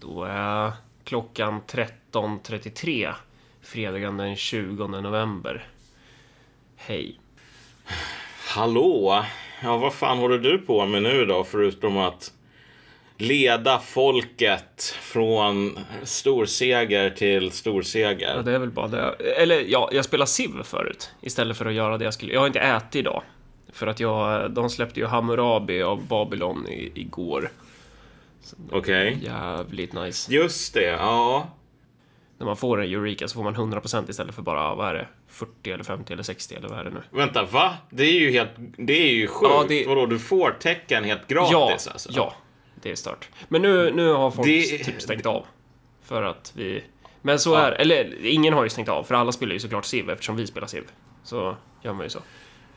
Då är klockan 13.33 fredagen den 20 november. Hej. Hallå! Ja, vad fan håller du på med nu då, förutom att leda folket från storseger till Ja, storseger? det är väl bara det. Eller ja, jag spelade Civ förut istället för att göra det jag skulle. Jag har inte ätit idag. För att jag, de släppte ju Hammurabi av Babylon i, igår. Okej. Jävligt nice. Just det, ja. När man får en Eureka så får man 100% istället för bara, vad är det? 40 eller 50 eller 60 eller vad är det nu? Vänta, va? Det är ju helt... Det är ju sjukt. Ja, det- Vadå, du får tecken helt Ja, gratis alltså? ja. Det är stört. Men nu, nu har folk Det- typ stängt av. För att vi... Men så är Eller ingen har ju stängt av, för alla spelar ju såklart Civ eftersom vi spelar Civ. Så gör man ju så.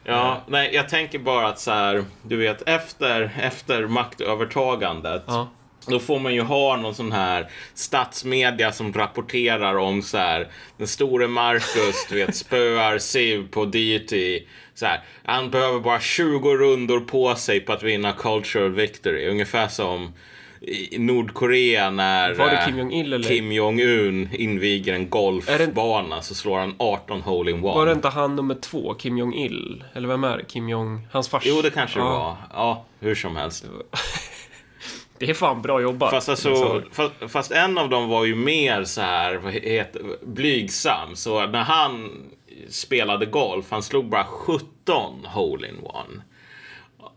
Ja, nej, jag tänker bara att så här, du vet, efter, efter maktövertagandet Ja. Då får man ju ha någon sån här statsmedia som rapporterar om så här den store Marcus, du vet, spöar Siv på deity. Så här, han behöver bara 20 rundor på sig på att vinna cultural victory. Ungefär som Nordkorea när Var det eh, Kim Jong-Il eller? Kim Jong-Un inviger en golfbana så slår han 18 hole in one. Var det inte han nummer två, Kim Jong-Il? Eller vem är det? Kim Jong... Hans farsa? Jo, det kanske det Ja. var. Ja, hur som helst. Det är fan bra jobbat. Fast, alltså, fast, fast en av dem var ju mer så här, vad heter, blygsam. Så när han spelade golf, han slog bara 17 hole in one.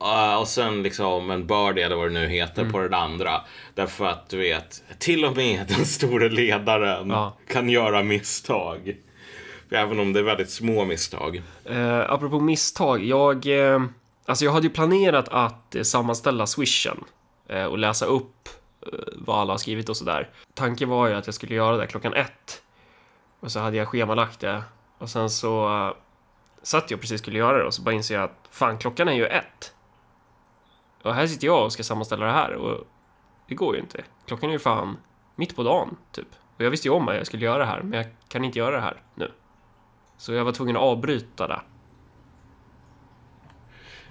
Uh, och sen liksom en birdie eller vad det nu heter Mm. på den andra. Därför att du vet, till och med den store ledaren Ja. kan göra misstag. Även om det är väldigt små misstag. Eh, apropå misstag, jag... Eh, alltså jag hade ju planerat att eh, sammanställa swishen eh, och läsa upp eh, vad alla har skrivit och sådär. Tanken var ju att jag skulle göra det klockan ett. Och så hade jag schemalagt det. Och sen så eh, satt jag precis skulle göra det och så bara inser jag att fan, klockan är ju ett. Och här sitter jag och ska sammanställa det här och det går ju inte. Klockan är ju fan mitt på dagen, typ. Och jag visste ju om att jag skulle göra det här, men jag kan inte göra det här nu. Så jag var tvungen att avbryta det.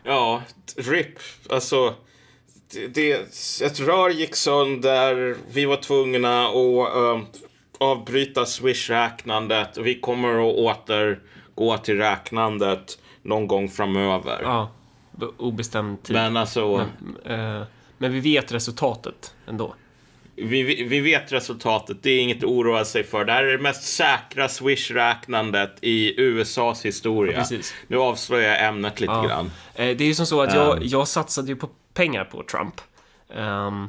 Ja, RIP. Alltså, det, det, ett rör gick sönder. Vi var tvungna att um, avbryta Swish-räknandet. Vi kommer att återgå till räknandet någon gång framöver. Ja, obestämd tid. Men alltså, Men, eh, men vi vet resultatet ändå. vi, vi vi vet resultatet. Det är inget att oroa sig för. Det här är det mest säkra Swish-räknandet i USAs historia. Ja. Nu avslöjar jag ämnet lite Ja. grann. Eh, det är ju som så att jag, Ehm. jag satsade ju på pengar på Trump. Ehm,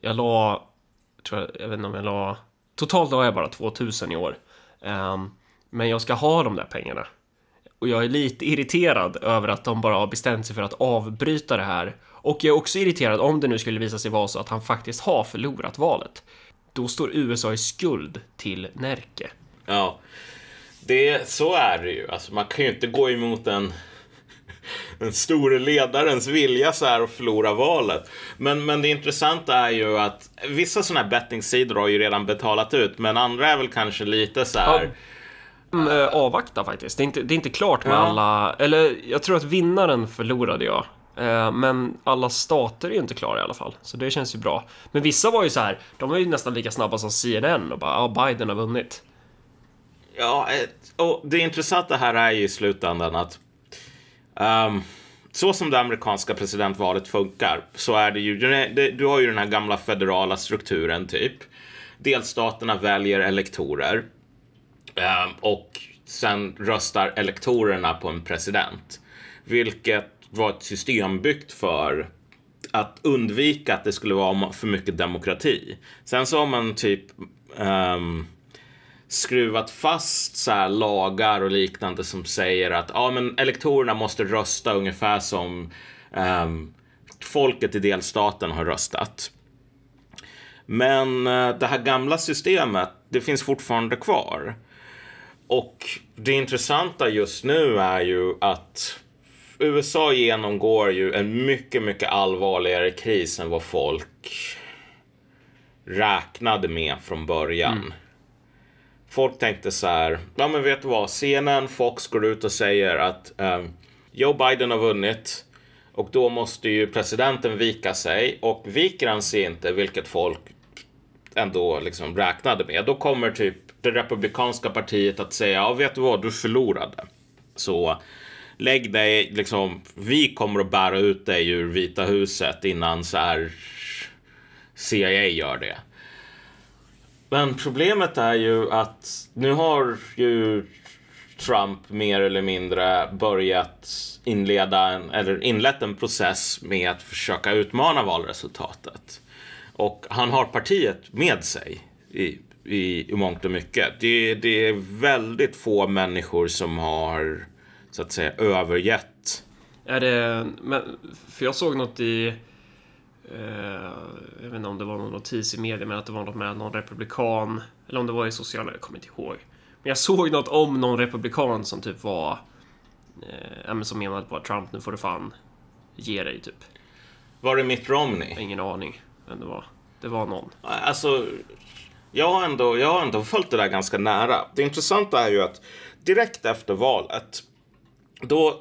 jag la, tror jag, jag vet inte om jag la, totalt la jag bara 2000 i år. Ehm, men jag ska ha de där pengarna. Och jag är lite irriterad över att de bara har bestämt sig för att avbryta det här. Och jag är också irriterad om det nu skulle visa sig vara så att han faktiskt har förlorat valet. Då står USA i skuld till Närke. Ja, det, så är det ju. Alltså, man kan ju inte gå emot den, den store ledarens vilja så här och förlora valet. Men, men det intressanta är ju att vissa sådana här bettingsidor har ju redan betalat ut, men andra är väl kanske lite så här. Mm, eh, avvakta faktiskt. Det är, inte, det är inte klart med Ja. alla... Eller jag tror att vinnaren förlorade jag. Eh, Men alla stater är ju inte klara i alla fall, så det känns ju bra. Men vissa var ju så här, de var ju nästan lika snabba som CNN och bara ja, Biden har vunnit. Ja, ett- och det intressanta här är ju i slutändan att ehm, så som det amerikanska presidentvalet funkar så är det ju, du har ju den här gamla federala strukturen typ. Delstaterna väljer elektorer Eh, och sen röstar elektorerna på en president. Vilket var ett system byggt för att undvika att det skulle vara för mycket demokrati. Sen så har man typ um, skruvat fast så här lagar och liknande som säger att ja, men elektorerna måste rösta ungefär som um, folket i delstaten har röstat. Men uh, det här gamla systemet, det finns fortfarande kvar. Och det intressanta just nu är ju att USA genomgår ju en mycket, mycket allvarligare kris än vad folk räknade med från början. Folk tänkte så här, ja men vet du vad, CNN, Fox går ut och säger att ehm, Joe Biden har vunnit och då måste ju presidenten vika sig och viker han sig inte, vilket folk ändå liksom räknade med. Då kommer typ det republikanska partiet att säga, ja vet du vad, du förlorade. Så lägg dig, liksom, vi kommer att bära ut dig ur Vita huset innan så här CIA gör det. Men problemet är ju att nu har ju Trump mer eller mindre börjat inleda en, eller inlett en process med att försöka utmana valresultatet. Och han har partiet med sig i, i, i mångt och mycket. Det, det är väldigt få människor som har så att säga övergett. Är det, men, för jag såg något i Eh, jag vet inte om det var någon notis i media, men att det var något med någon republikan. Eller om det var i sociala, jag kommer inte ihåg. Men jag såg något om någon republikan som typ var... Eh, som menade på att Trump, nu får du fan ge dig, typ. Var det Mitt Romney? Ingen aning vem det var. Det var någon. Alltså, jag har, ändå, jag har ändå följt det där ganska nära. Det intressanta är ju att direkt efter valet, då,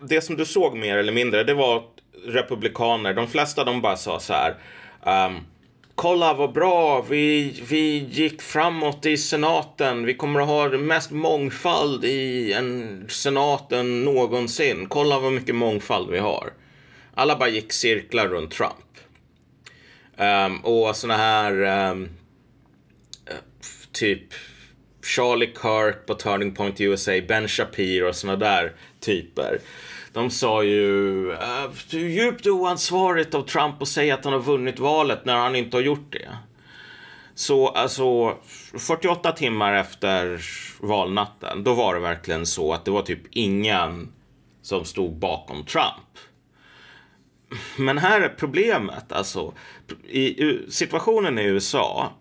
det som du såg mer eller mindre, det var republikaner, de flesta de bara sa så här. Um, Kolla vad bra, vi, vi gick framåt i senaten. Vi kommer att ha mest mångfald i en senaten någonsin. Kolla vad mycket mångfald vi har. Alla bara gick cirklar runt Trump. Um, och såna här um, typ Charlie Kirk på Turning Point USA, Ben Shapiro och såna där typer. De sa ju äh, det är djupt oansvarigt av Trump att säga att han har vunnit valet när han inte har gjort det. Så alltså 48 timmar efter valnatten, då var det verkligen så att det var typ ingen som stod bakom Trump. Men här är problemet, alltså i situationen i USA.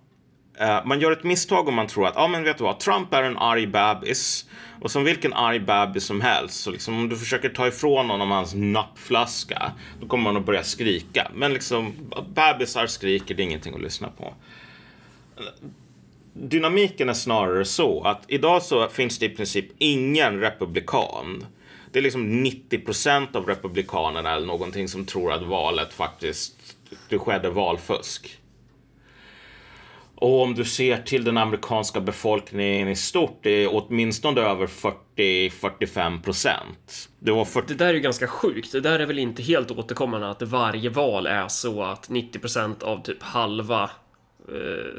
Eh, man gör ett misstag om man tror att, ja ah, men vet du vad, Trump är en arg bebis och som vilken arg bebis som helst, så liksom om du försöker ta ifrån honom hans nappflaska, då kommer han att börja skrika. Men liksom, bebisar skriker, det är ingenting att lyssna på. Dynamiken är snarare så att idag så finns det i princip ingen republikan. Det är liksom 90 procent av republikanerna eller någonting som tror att valet faktiskt, det skedde valfusk. Och om du ser till den amerikanska befolkningen i stort, det är åtminstone över 40-45 procent. Det, var 40... det där är ju ganska sjukt. Det där är väl inte helt återkommande att varje val är så att 90 procent av typ halva eh,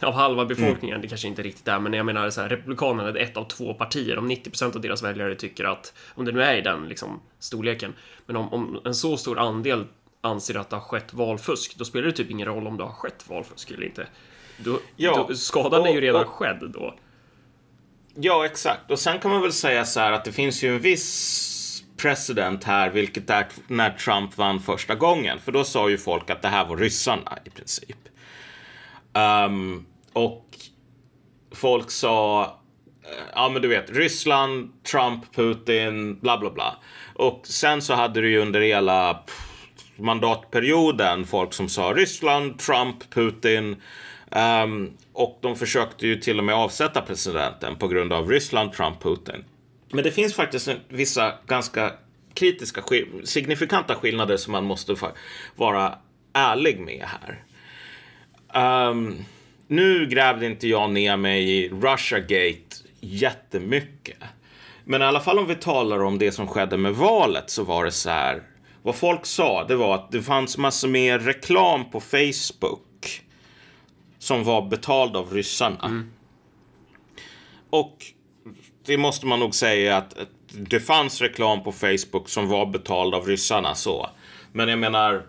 av halva befolkningen, mm. det kanske inte riktigt är, men jag menar så här, Republikanerna är ett av två partier. Om 90 procent av deras väljare tycker att, om det nu är i den liksom, storleken, men om, om en så stor andel anser att det har skett valfusk, då spelar det typ ingen roll om det har skett valfusk eller inte. Då, ja, då, skadan och, är ju redan och, skedd då. Ja, exakt. Och sen kan man väl säga så här att det finns ju en viss president här, vilket är när Trump vann första gången. För då sa ju folk att det här var ryssarna i princip. Um, och folk sa, eh, ja men du vet, Ryssland, Trump, Putin, bla bla bla. Och sen så hade du ju under hela mandatperioden folk som sa Ryssland, Trump, Putin. Um, och de försökte ju till och med avsätta presidenten på grund av Ryssland, Trump, Putin. Men det finns faktiskt vissa ganska kritiska, signifikanta skillnader som man måste vara ärlig med här. Um, nu grävde inte jag ner mig i Russiagate jättemycket. Men i alla fall om vi talar om det som skedde med valet så var det så här vad folk sa, det var att det fanns massor med reklam på Facebook som var betald av ryssarna. Mm. Och det måste man nog säga att det fanns reklam på Facebook som var betald av ryssarna så. Men jag menar,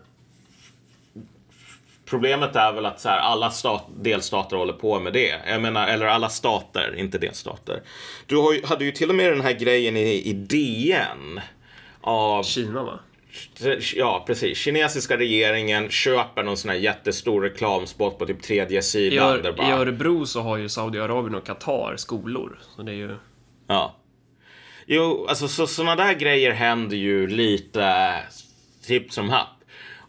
Problemet är väl att så här, alla stat, delstater håller på med det. Jag menar, eller alla stater, inte delstater. Du har, hade ju till och med den här grejen i, i DN. Av... Kina va? Ja, precis. Kinesiska regeringen köper någon sån här jättestor reklamspot på typ tredje sidan. I, bara... I Örebro så har ju Saudiarabien och Qatar skolor. Så det är ju... Ja. Jo, alltså så, såna där grejer händer ju lite tipp som happ.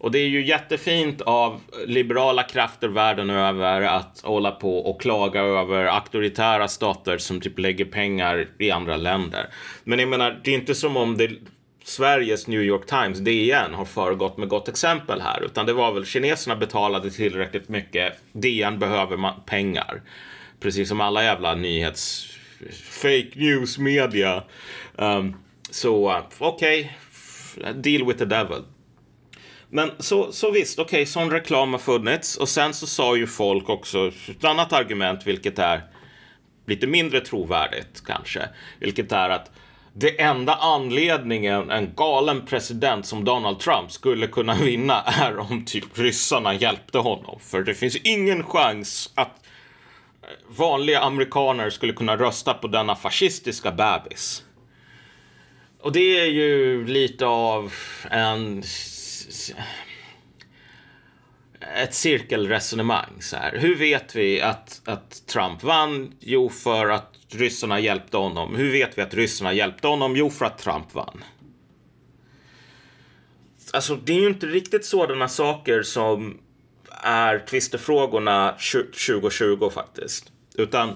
Och det är ju jättefint av liberala krafter världen över att hålla på och klaga över auktoritära stater som typ lägger pengar i andra länder. Men jag menar, det är inte som om det Sveriges New York Times, DN, har föregått med gott exempel här. Utan det var väl kineserna betalade tillräckligt mycket. DN behöver pengar. Precis som alla jävla nyhets... Fake news media. Um, så okej, okay. deal with the devil. Men så, så visst, okej, okay, sån reklam har funnits. Och sen så sa ju folk också ett annat argument, vilket är lite mindre trovärdigt kanske. Vilket är att det enda anledningen en galen president som Donald Trump skulle kunna vinna är om typ ryssarna hjälpte honom. För det finns ingen chans att eh, vanliga amerikaner skulle kunna rösta på denna fascistiska bebis. Och det är ju lite av en ett cirkelresonemang. Så här. Hur vet vi att, att Trump vann? Jo, för att ryssarna hjälpte honom. Hur vet vi att ryssarna hjälpte honom? Jo, för att Trump vann. Alltså, det är ju inte riktigt sådana saker som är tvistefrågorna 2020 faktiskt. Utan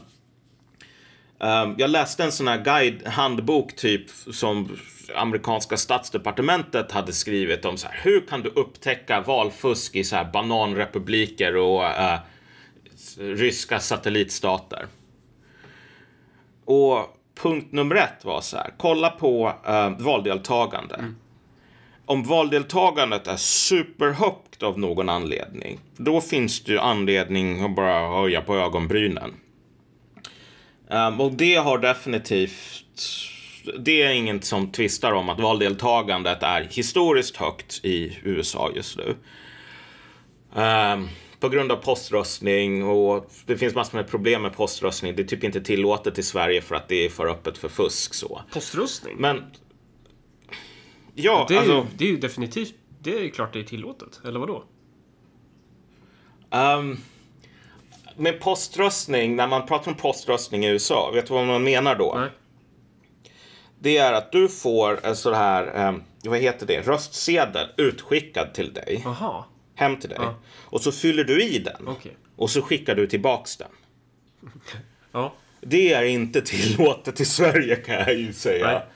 um, jag läste en sån här guide, handbok typ som amerikanska statsdepartementet hade skrivit om så här, hur kan du upptäcka valfusk i så här bananrepubliker och uh, ryska satellitstater. Och punkt nummer ett var så här, kolla på uh, valdeltagande. Mm. Om valdeltagandet är superhögt av någon anledning, då finns det ju anledning att bara höja på ögonbrynen. Um, och det har definitivt det är inget som tvistar om att valdeltagandet är historiskt högt i USA just nu. Um, på grund av poströstning och det finns massor med problem med poströstning. Det är typ inte tillåtet i Sverige för att det är för öppet för fusk så. Poströstning? Men... Ja, det är, alltså... ju, det är ju definitivt, det är klart det är tillåtet. Eller vadå? Um, med poströstning, när man pratar om poströstning i USA, vet du vad man menar då? Nej det är att du får en sån här, um, vad heter det, röstsedel utskickad till dig. Aha. Hem till dig. Ja. Och så fyller du i den. Okay. Och så skickar du tillbaks den. ja. Det är inte tillåtet i Sverige kan jag ju säga. Nej.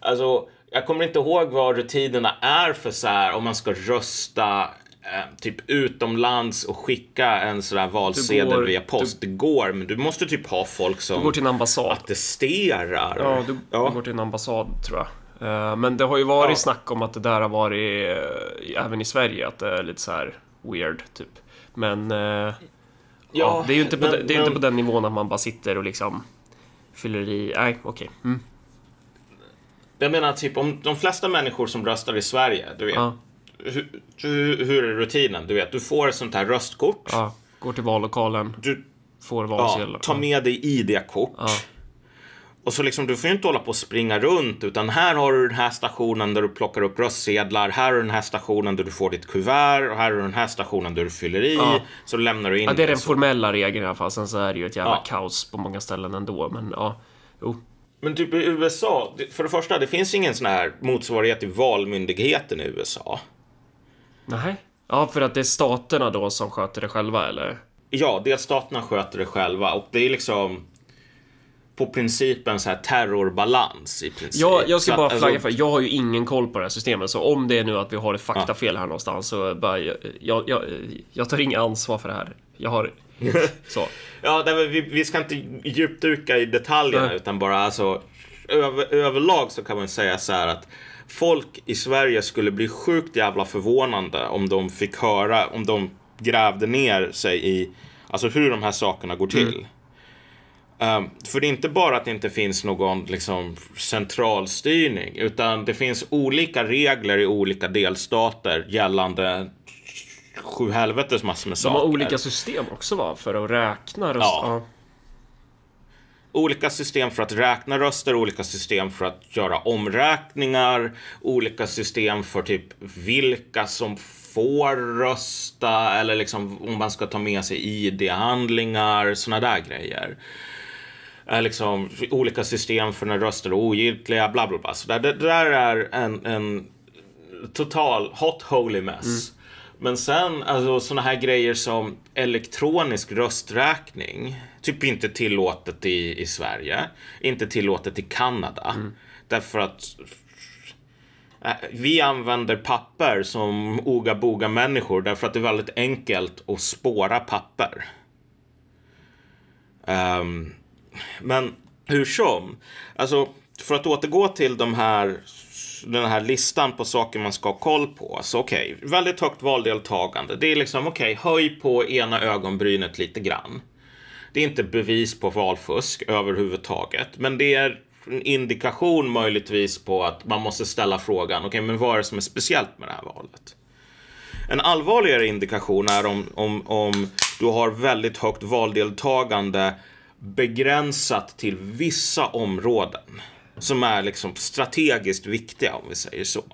Alltså, jag kommer inte ihåg vad rutinerna är för så här om man ska rösta eh, typ utomlands och skicka en sån där valsedel går, via post. Du, det går, men du måste typ ha folk som du går till en ambassad. attesterar. Ja, du, ja. du går till en ambassad tror jag. Uh, men det har ju varit ja. snack om att det där har varit uh, även i Sverige, att det är lite så här weird typ. Men uh, ja, ja, det är ju inte, på, men, det är men, inte på den nivån att man bara sitter och liksom fyller i. Nej, okej. Okay. Mm. Jag menar typ om de flesta människor som röstar i Sverige, du vet. Ja hur, hur, är rutinen? Du vet, du får ett sånt här röstkort. Ja, går till vallokalen. Du får valsedlar. Ja, ta med dig ID-kort. Och så liksom, du får ju inte hålla på och springa runt, utan här har du den här stationen där du plockar upp röstsedlar. Här är den här stationen där du får ditt kuvert och här är den här stationen där du fyller i. Ja. Så lämnar du in Ja, det är den så. formella regeln i alla fall. Sen så är det ju ett jävla ja. kaos på många ställen ändå, men ja. Jo. Men typ i USA, för det första, det finns ingen sån här motsvarighet till Valmyndigheten i USA. Nej. Ja, för att det är staterna då som sköter det själva, eller? Ja, delstaterna sköter det själva och det är liksom på principen så här terrorbalans i princip. Ja, jag ska så bara att, flagga alltså... för, jag har ju ingen koll på det här systemet, så om det är nu att vi har ett faktafel här någonstans så bara, jag, jag, jag, jag tar inget ansvar för det här. Jag har så. ja, nej, vi, vi ska inte djupduka i detaljerna Nej. utan bara alltså över, överlag så kan man säga så här att folk i Sverige skulle bli sjukt jävla förvånande om de fick höra, om de grävde ner sig i alltså hur de här sakerna går till. Mm. Um, för det är inte bara att det inte finns någon liksom, centralstyrning, utan det finns olika regler i olika delstater gällande sju helvetes massor med saker. De har olika system också va, för att räkna röster? Ja olika system för att räkna röster, olika system för att göra omräkningar, olika system för typ vilka som får rösta eller liksom om man ska ta med sig ID-handlingar, såna där grejer. Liksom, olika system för när röster är ogiltiga, bla bla bla. Så där, det, det där är en, en total hot holy mess. Mm. Men sen, alltså såna här grejer som elektronisk rösträkning. Typ inte tillåtet i, i Sverige. Inte tillåtet i Kanada. Mm. Därför att eh, vi använder papper som oga-boga-människor därför att det är väldigt enkelt att spåra papper. Um, men hur som, alltså för att återgå till de här, den här listan på saker man ska ha koll på. Så okej, okay, väldigt högt valdeltagande. Det är liksom okej, okay, höj på ena ögonbrynet lite grann. Det är inte bevis på valfusk överhuvudtaget, men det är en indikation möjligtvis på att man måste ställa frågan, okej, okay, men vad är det som är speciellt med det här valet? En allvarligare indikation är om, om, om du har väldigt högt valdeltagande begränsat till vissa områden som är liksom strategiskt viktiga om vi säger så.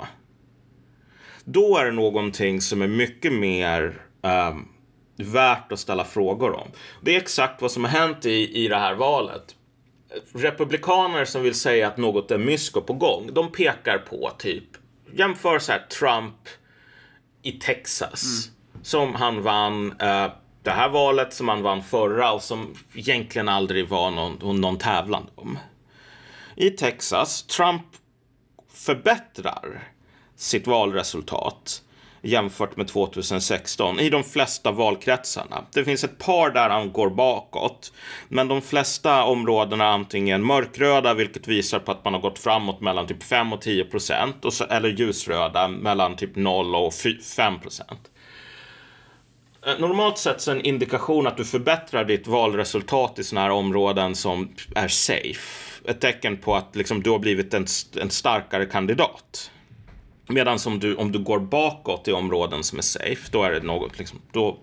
Då är det någonting som är mycket mer um, värt att ställa frågor om. Det är exakt vad som har hänt i, i det här valet. Republikaner som vill säga att något är mysko på gång, de pekar på typ, jämför så här Trump i Texas, mm. som han vann uh, det här valet som han vann förra och som egentligen aldrig var någon, någon tävlan om. I Texas, Trump förbättrar sitt valresultat jämfört med 2016 i de flesta valkretsarna. Det finns ett par där han går bakåt, men de flesta områdena är antingen mörkröda, vilket visar på att man har gått framåt mellan typ 5 och 10 procent, eller ljusröda mellan typ 0 och 5 procent. Eh, normalt sett så är en indikation att du förbättrar ditt valresultat i sådana här områden som är safe. Ett tecken på att liksom, du har blivit en, en starkare kandidat. Medan om du, om du går bakåt i områden som är safe, då är det något, liksom, då,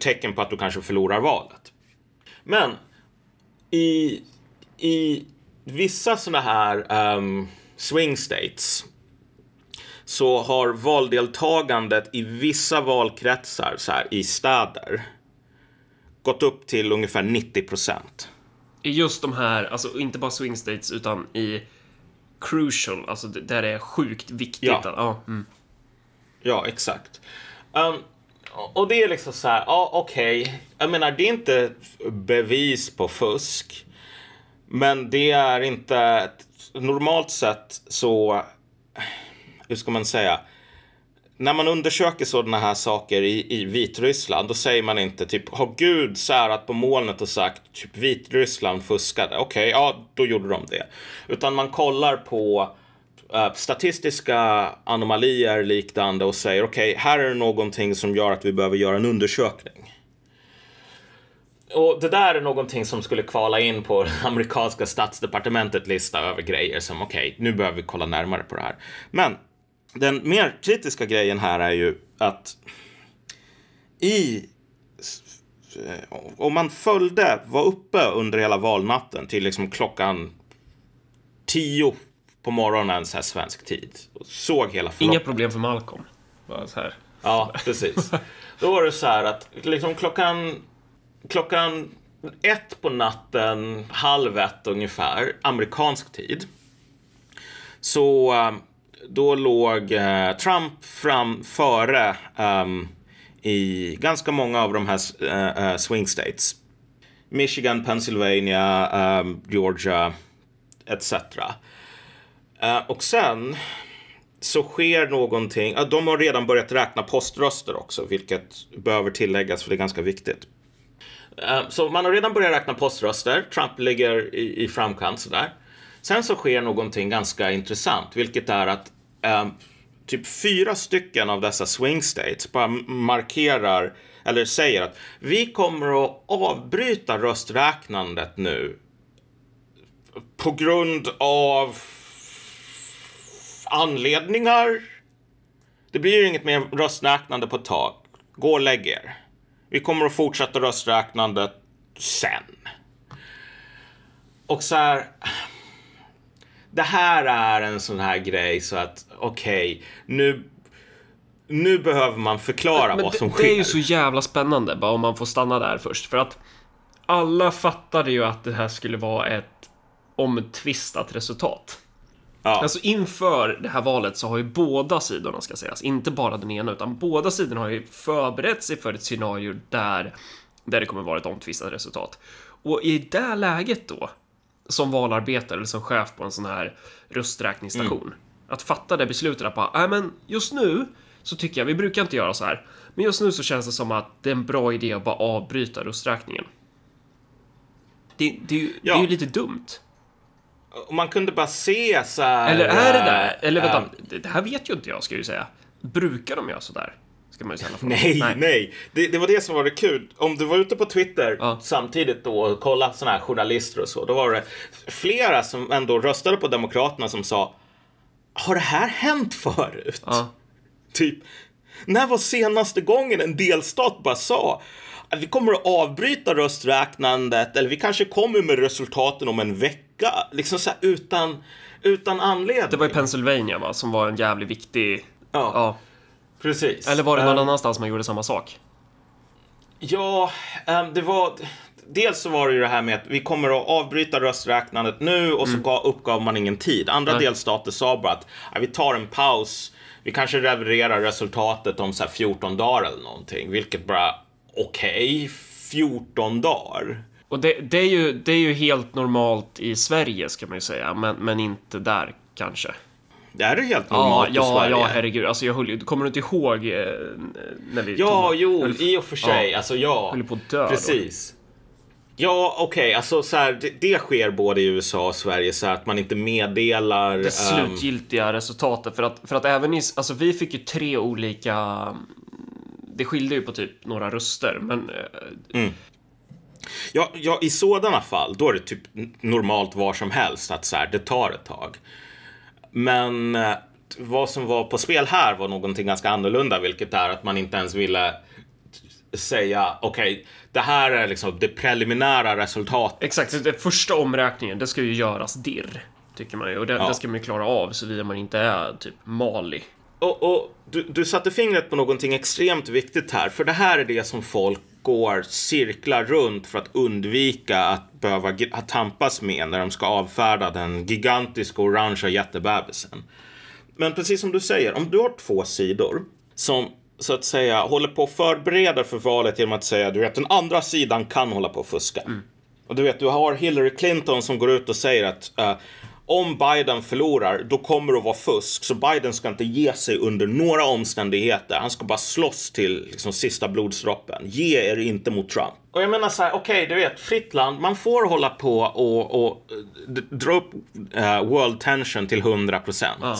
tecken på att du kanske förlorar valet. Men i, i vissa sådana här um, swing states så har valdeltagandet i vissa valkretsar så här, i städer gått upp till ungefär 90 procent. I just de här, alltså inte bara swing states utan i crucial, alltså där det är sjukt viktigt. Ja, att, ja, mm. ja exakt. Um, och det är liksom så här, ja okej, okay. jag menar det är inte bevis på fusk. Men det är inte, normalt sett så hur ska man säga, när man undersöker sådana här saker i, i Vitryssland, då säger man inte typ har Gud särat på molnet och sagt typ Vitryssland fuskade. Okej, okay, ja, då gjorde de det. Utan man kollar på uh, statistiska anomalier liknande och säger okej, okay, här är det någonting som gör att vi behöver göra en undersökning. Och det där är någonting som skulle kvala in på amerikanska statsdepartementet lista över grejer som okej, okay, nu behöver vi kolla närmare på det här. Men den mer kritiska grejen här är ju att i om man följde, var uppe under hela valnatten till liksom klockan tio på morgonen så här svensk tid och såg hela förloppet. Inga problem för Malcolm. Bara så här. Ja, precis. Då var det så här att liksom klockan, klockan ett på natten, halv ett ungefär, amerikansk tid. Så då låg eh, Trump fram före um, i ganska många av de här uh, swing states. Michigan, Pennsylvania, um, Georgia etc. Uh, eh, och sen så sker någonting. Uh, de har redan börjat räkna poströster också, vilket behöver tilläggas för det är ganska viktigt. Så man har redan börjat räkna poströster. Trump ligger i, i framkant sådär. Sen så sker någonting ganska intressant, vilket är att eh, typ fyra stycken av dessa swing states bara markerar eller säger att vi kommer att avbryta rösträknandet nu på grund av anledningar. Det blir ju inget mer rösträknande på ett tag. Gå och lägg er. Vi kommer att fortsätta rösträknandet sen. Och så här det här är en sån här grej så att okej, okay, nu nu behöver man förklara men vad som det, sker. Det är ju så jävla spännande, bara om man får stanna där först. För att alla fattade ju att det här skulle vara ett omtvistat resultat. Ja. Alltså inför det här valet så har ju båda sidorna, ska sägas, inte bara den ena, utan båda sidorna har ju förberett sig för ett scenario där, där det kommer vara ett omtvistat resultat. Och i det läget då, som valarbetare eller som chef på en sån här rösträkningsstation. Mm. Att fatta det beslutet att bara, nej men just nu så tycker jag, vi brukar inte göra så här, men just nu så känns det som att det är en bra idé att bara avbryta rösträkningen. Det, det, är, ju, Ja. det är ju lite dumt. Och man kunde bara se så här... Eller är det där? äh, Eller vänta, äh, det- här vet ju inte jag, ska jag ju säga. Brukar de göra sådär? Ska man ju ställa frågan. Nej, nej. Det, det var det som var det kul. Om du var ute på Twitter Ja. samtidigt då och kollade såna här journalister och så, då var det flera som ändå röstade på Demokraterna som sa Har det här hänt förut? Ja. Typ, när var senaste gången en delstat bara sa att vi kommer att avbryta rösträknandet eller vi kanske kommer med resultaten om en vecka. Liksom så utan, utan anledning. Det var i Pennsylvania va, som var en jävligt viktig... Ja, Ja. Precis. Eller var det någon Ehm, annanstans man gjorde samma sak? Ja, ehm, det var... Dels så var det ju det här med att vi kommer att avbryta rösträknandet nu och så gav, uppgav man ingen tid. Andra Nej. delstater sa bara att vi tar en paus. Vi kanske levererar resultatet om så här 14 dagar eller någonting. Vilket bara, okej, 14 dagar. Och det, det, är ju, det är ju helt normalt i Sverige, ska man ju säga, men, men inte där kanske. Det är helt Ja, normalt i ja, Sverige. ja, herregud. Alltså, jag höll, kommer du inte ihåg eh, när vi Ja, tog, jo, höll, i och för sig. Alltså, ja. höll på att dö då? Precis. Ja, okej, alltså så här, det, det sker både i USA och Sverige så här att man inte meddelar... Det ehm, slutgiltiga resultatet. För att, för att även i, alltså vi fick ju tre olika... Det skilde ju på typ några röster, men... eh, Ja, ja, i sådana fall, då är det typ normalt var som helst att så här, det tar ett tag. Men eh, vad som var på spel här var någonting ganska annorlunda, vilket är att man inte ens ville säga okej, det här är liksom det preliminära resultatet. Exakt, den första omräkningen, det ska ju göras dirr. Tycker man ju. Och det, Ja. det ska man ju klara av såvida man inte är typ Mali. Och, och du, du satte fingret på någonting extremt viktigt här, för det här är det som folk går cirklar runt för att undvika att behöva att tampas med när de ska avfärda den gigantiska orangea jättebebisen. Men precis som du säger, om du har två sidor som så att säga håller på att förbereda för valet genom att säga du vet den andra sidan kan hålla på att fuska. Och du vet, du har Hillary Clinton som går ut och säger att eh, om Biden förlorar, då kommer det att vara fusk. Så Biden ska inte ge sig under några omständigheter. Han ska bara slåss till liksom, sista blodsdroppen. Ge er inte mot Trump. Och jag menar så här, okej, du vet, fritt land. Man får hålla på och, och eh, dra upp eh, world tension till 100 procent. Ja.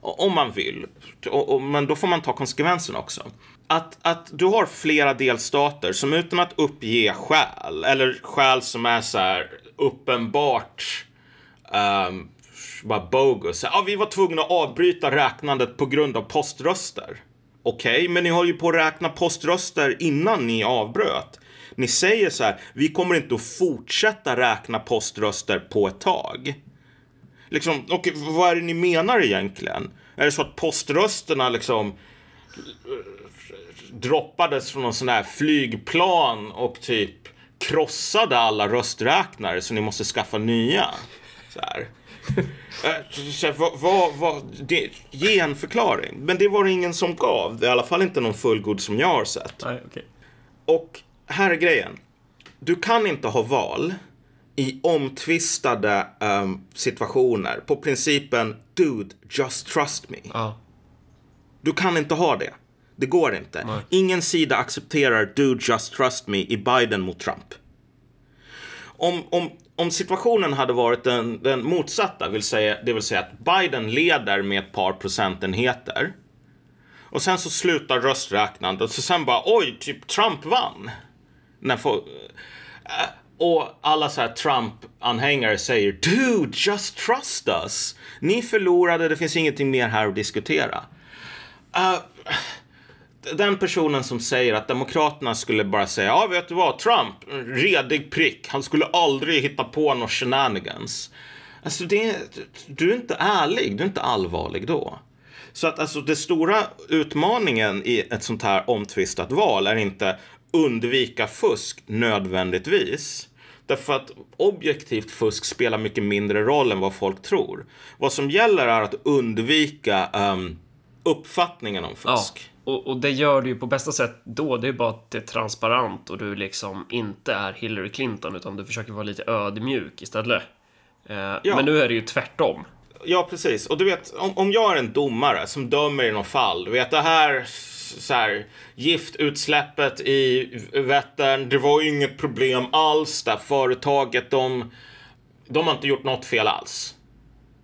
Om man vill. Och, och, men då får man ta konsekvenserna också. Att, att du har flera delstater som utan att uppge skäl, eller skäl som är så här uppenbart um, bara bogus. Ja, vi var tvungna att avbryta räknandet på grund av poströster. Okej, men ni höll ju på att räkna poströster innan ni avbröt. Ni säger så här, vi kommer inte att fortsätta räkna poströster på ett tag. Liksom, och vad är det ni menar egentligen? Är det så att poströsterna liksom eh, droppades från någon sån här flygplan och typ krossade alla rösträknare så ni måste skaffa nya? Så här. Eh, så vad, vad, vad, det, ge en förklaring. Men det var det ingen som gav. Det är i alla fall inte någon fullgod som jag har sett. Nej, okej. Och här är grejen. Du kan inte ha val i omtvistade ehm, situationer på principen Dude, just trust me. Ja. Du kan inte ha det. Det går inte. Nej. Ingen sida accepterar Dude, just trust me i Biden mot Trump. Om, om, om situationen hade varit den, den motsatta, vill säga, det vill säga att Biden leder med ett par procentenheter och sen så slutar rösträknandet och så sen bara oj, typ Trump vann. När folk, eh, och alla så här Trump-anhängare säger Dude, just trust us. Ni förlorade, det finns ingenting mer här att diskutera. Uh, den personen som säger att Demokraterna skulle bara säga, ja vet du vad, Trump, redig prick, han skulle aldrig hitta på några shenanigans. Alltså det, du är inte ärlig, du är inte allvarlig då. Så att alltså den stora utmaningen i ett sånt här omtvistat val är inte undvika fusk nödvändigtvis. Därför att objektivt fusk spelar mycket mindre roll än vad folk tror. Vad som gäller är att undvika um, uppfattningen om Ja, fusk och, och det gör du ju på bästa sätt då. Det är bara att det är transparent och du liksom inte är Hillary Clinton utan du försöker vara lite ödmjuk istället. Eh, Men nu är det ju tvärtom. ja, precis. Och du vet, om, om jag är en domare som dömer i något fall, du vet det här så här, giftutsläppet i Vättern, det var ju inget problem alls där företaget, de, de har inte gjort något fel alls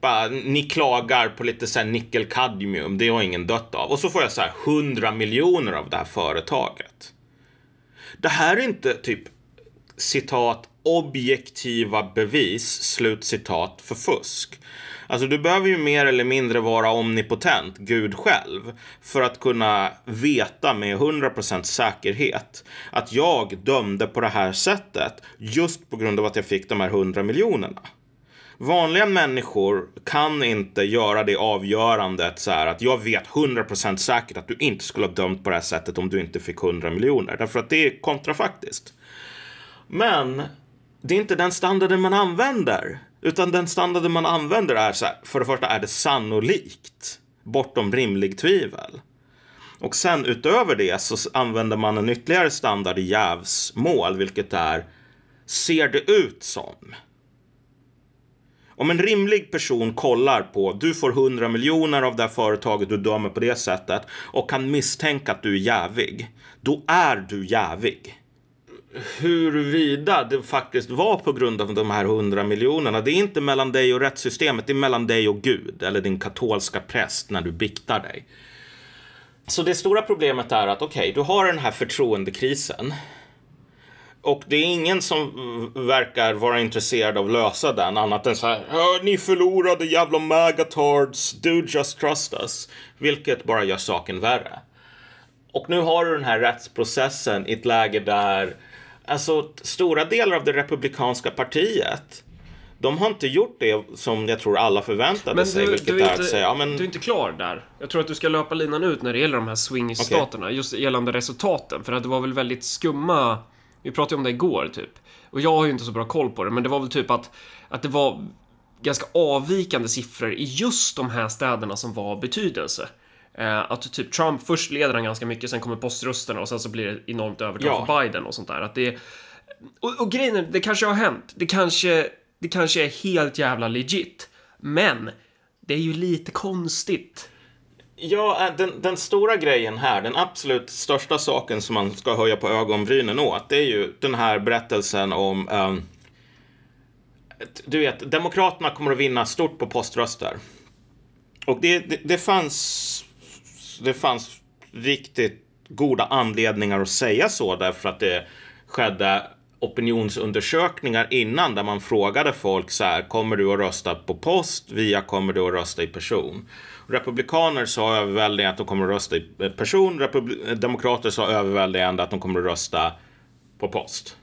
släppa, ni klagar på lite så här nickel-kadmium, det har ingen dött av. Och så får jag så här 100 miljoner av det här företaget. Det här är inte typ citat objektiva bevis, slut citat, för fusk. Alltså du behöver ju mer eller mindre vara omnipotent, Gud själv, för att kunna veta med 100% säkerhet att jag dömde på det här sättet just på grund av att jag fick de här 100 miljonerna. Vanliga människor kan inte göra det avgörandet så här att jag vet 100% säkert att du inte skulle ha dömt på det här sättet om du inte fick 100 miljoner. Därför att det är kontrafaktiskt. Men det är inte den standarden man använder. Utan den standarden man använder är så här, för det första är det sannolikt, bortom rimlig tvivel. Och sen utöver det så använder man en ytterligare standard i jävsmål, vilket är ser det ut som? Om en rimlig person kollar på, du får 100 miljoner av det här företaget, du dömer på det sättet och kan misstänka att du är jävig, då är du jävig huruvida det faktiskt var på grund av de här hundra miljonerna. Det är inte mellan dig och rättssystemet, det är mellan dig och Gud eller din katolska präst när du biktar dig. Så det stora problemet är att okej, okay, du har den här förtroendekrisen. Och det är ingen som verkar vara intresserad av att lösa den annat än så här. Ni förlorade jävla magatards, do just trust us. Vilket bara gör saken värre. Och nu har du den här rättsprocessen i ett läge där alltså stora delar av det republikanska partiet de har inte gjort det som jag tror alla förväntade men sig. vilket du är, är att säga, ja, men... du är inte klar där. Jag tror att du ska löpa linan ut när det gäller de här swing-staterna. Okay. Just gällande resultaten. För att det var väl väldigt skumma... Vi pratade om det igår, typ. Och jag har ju inte så bra koll på det, men det var väl typ att, att det var ganska avvikande siffror i just de här städerna som var av betydelse. Eh, att typ Trump först leder han ganska mycket, sen kommer poströsterna och sen så blir det enormt övertag ja. för Biden och sånt där. Att det, och, och grejen är, det kanske har hänt. Det kanske, det kanske är helt jävla legit. Men det är ju lite konstigt. Ja, eh, den, den, stora grejen här, den absolut största saken som man ska höja på ögonbrynen åt, det är ju den här berättelsen om um, du vet, Demokraterna kommer att vinna stort på poströster. Och det, det, det fanns det fanns riktigt goda anledningar att säga så därför att det skedde opinionsundersökningar innan där man frågade folk så här, kommer du att rösta på post via kommer du att rösta i person? Republikaner sa överväldigande att de kommer att rösta i eh, person, Republi eh, demokrater sa överväldigande att de kommer att rösta på post.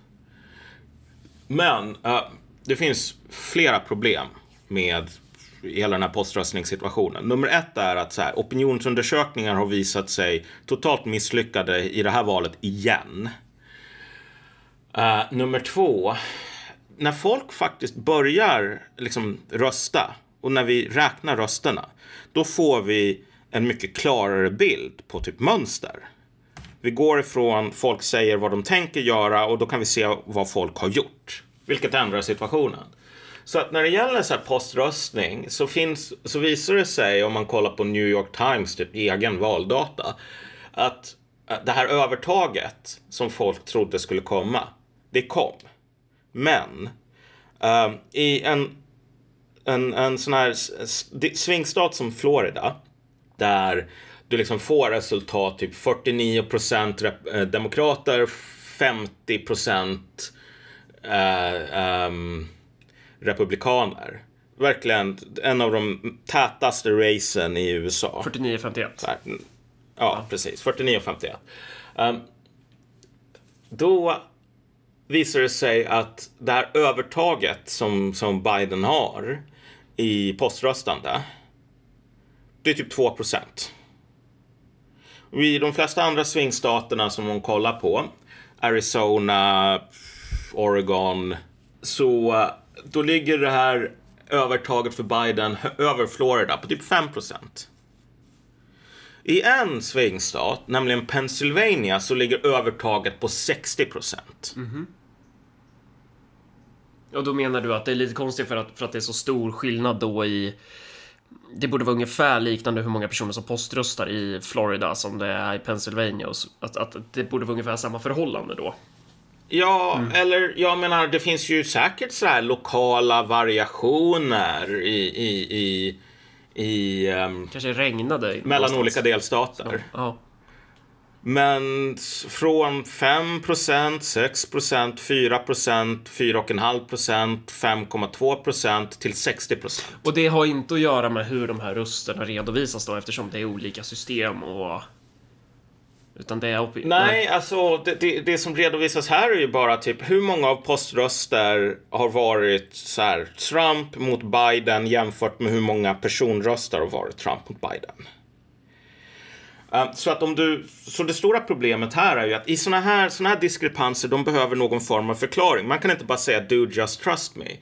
Men uh, det finns flera problem med hela den här poströstningssituationen. Nummer ett är att så här, opinionsundersökningar har visat sig totalt misslyckade i det här valet igen. Uh, nummer två, när folk faktiskt börjar liksom rösta och när vi räknar rösterna, då får vi en mycket klarare bild på typ mönster. Vi går ifrån folk säger vad de tänker göra och då kan vi se vad folk har gjort. Vilket ändrar situationen. Så att när det gäller så här poströstning så, finns, så visar det sig om man kollar på New York Times typ egen valdata att det här övertaget som folk trodde skulle komma, det kom. Men uh, i en, en, en sån här svingstat som Florida där du liksom får resultat typ 49 procent eh, demokrater, 50 procent uh, um, republikaner. Verkligen en av de tätaste racen i USA. 49-51. Ja, ja, precis. 49-51. Um, då visar det sig att det här övertaget som, som Biden har i poströstande, det är typ 2 procent. I de flesta andra swingstaterna som hon kollar på, Arizona, Oregon, så då ligger det här övertaget för Biden över Florida på typ 5% I en svingstat, nämligen Pennsylvania, så ligger övertaget på 60 Mm -hmm. Och då menar du att det är lite konstigt för att, för att det är så stor skillnad då i, det borde vara ungefär liknande hur många personer som poströstar i Florida som det är i Pennsylvania. Och att, att det borde vara ungefär samma förhållande då. Ja, mm. eller jag menar, det finns ju säkert så här lokala variationer i, i, i, i um, Kanske regnade mellan någonstans. olika delstater. Ja. Men från 5% 6% 4% 4,5% 5,2% till 60% Och det har inte att göra med hur de här rösterna redovisas då eftersom det är olika system och utan det är... Nej, Nej, alltså det, det, det, som redovisas här är ju bara typ hur många av poströster har varit så här, Trump mot Biden jämfört med hur många personröster har varit Trump mot Biden. Ehm, så att om du, så det stora problemet här är ju att i sådana här, såna här diskrepanser, de behöver någon form av förklaring. Man kan inte bara säga do just trust me.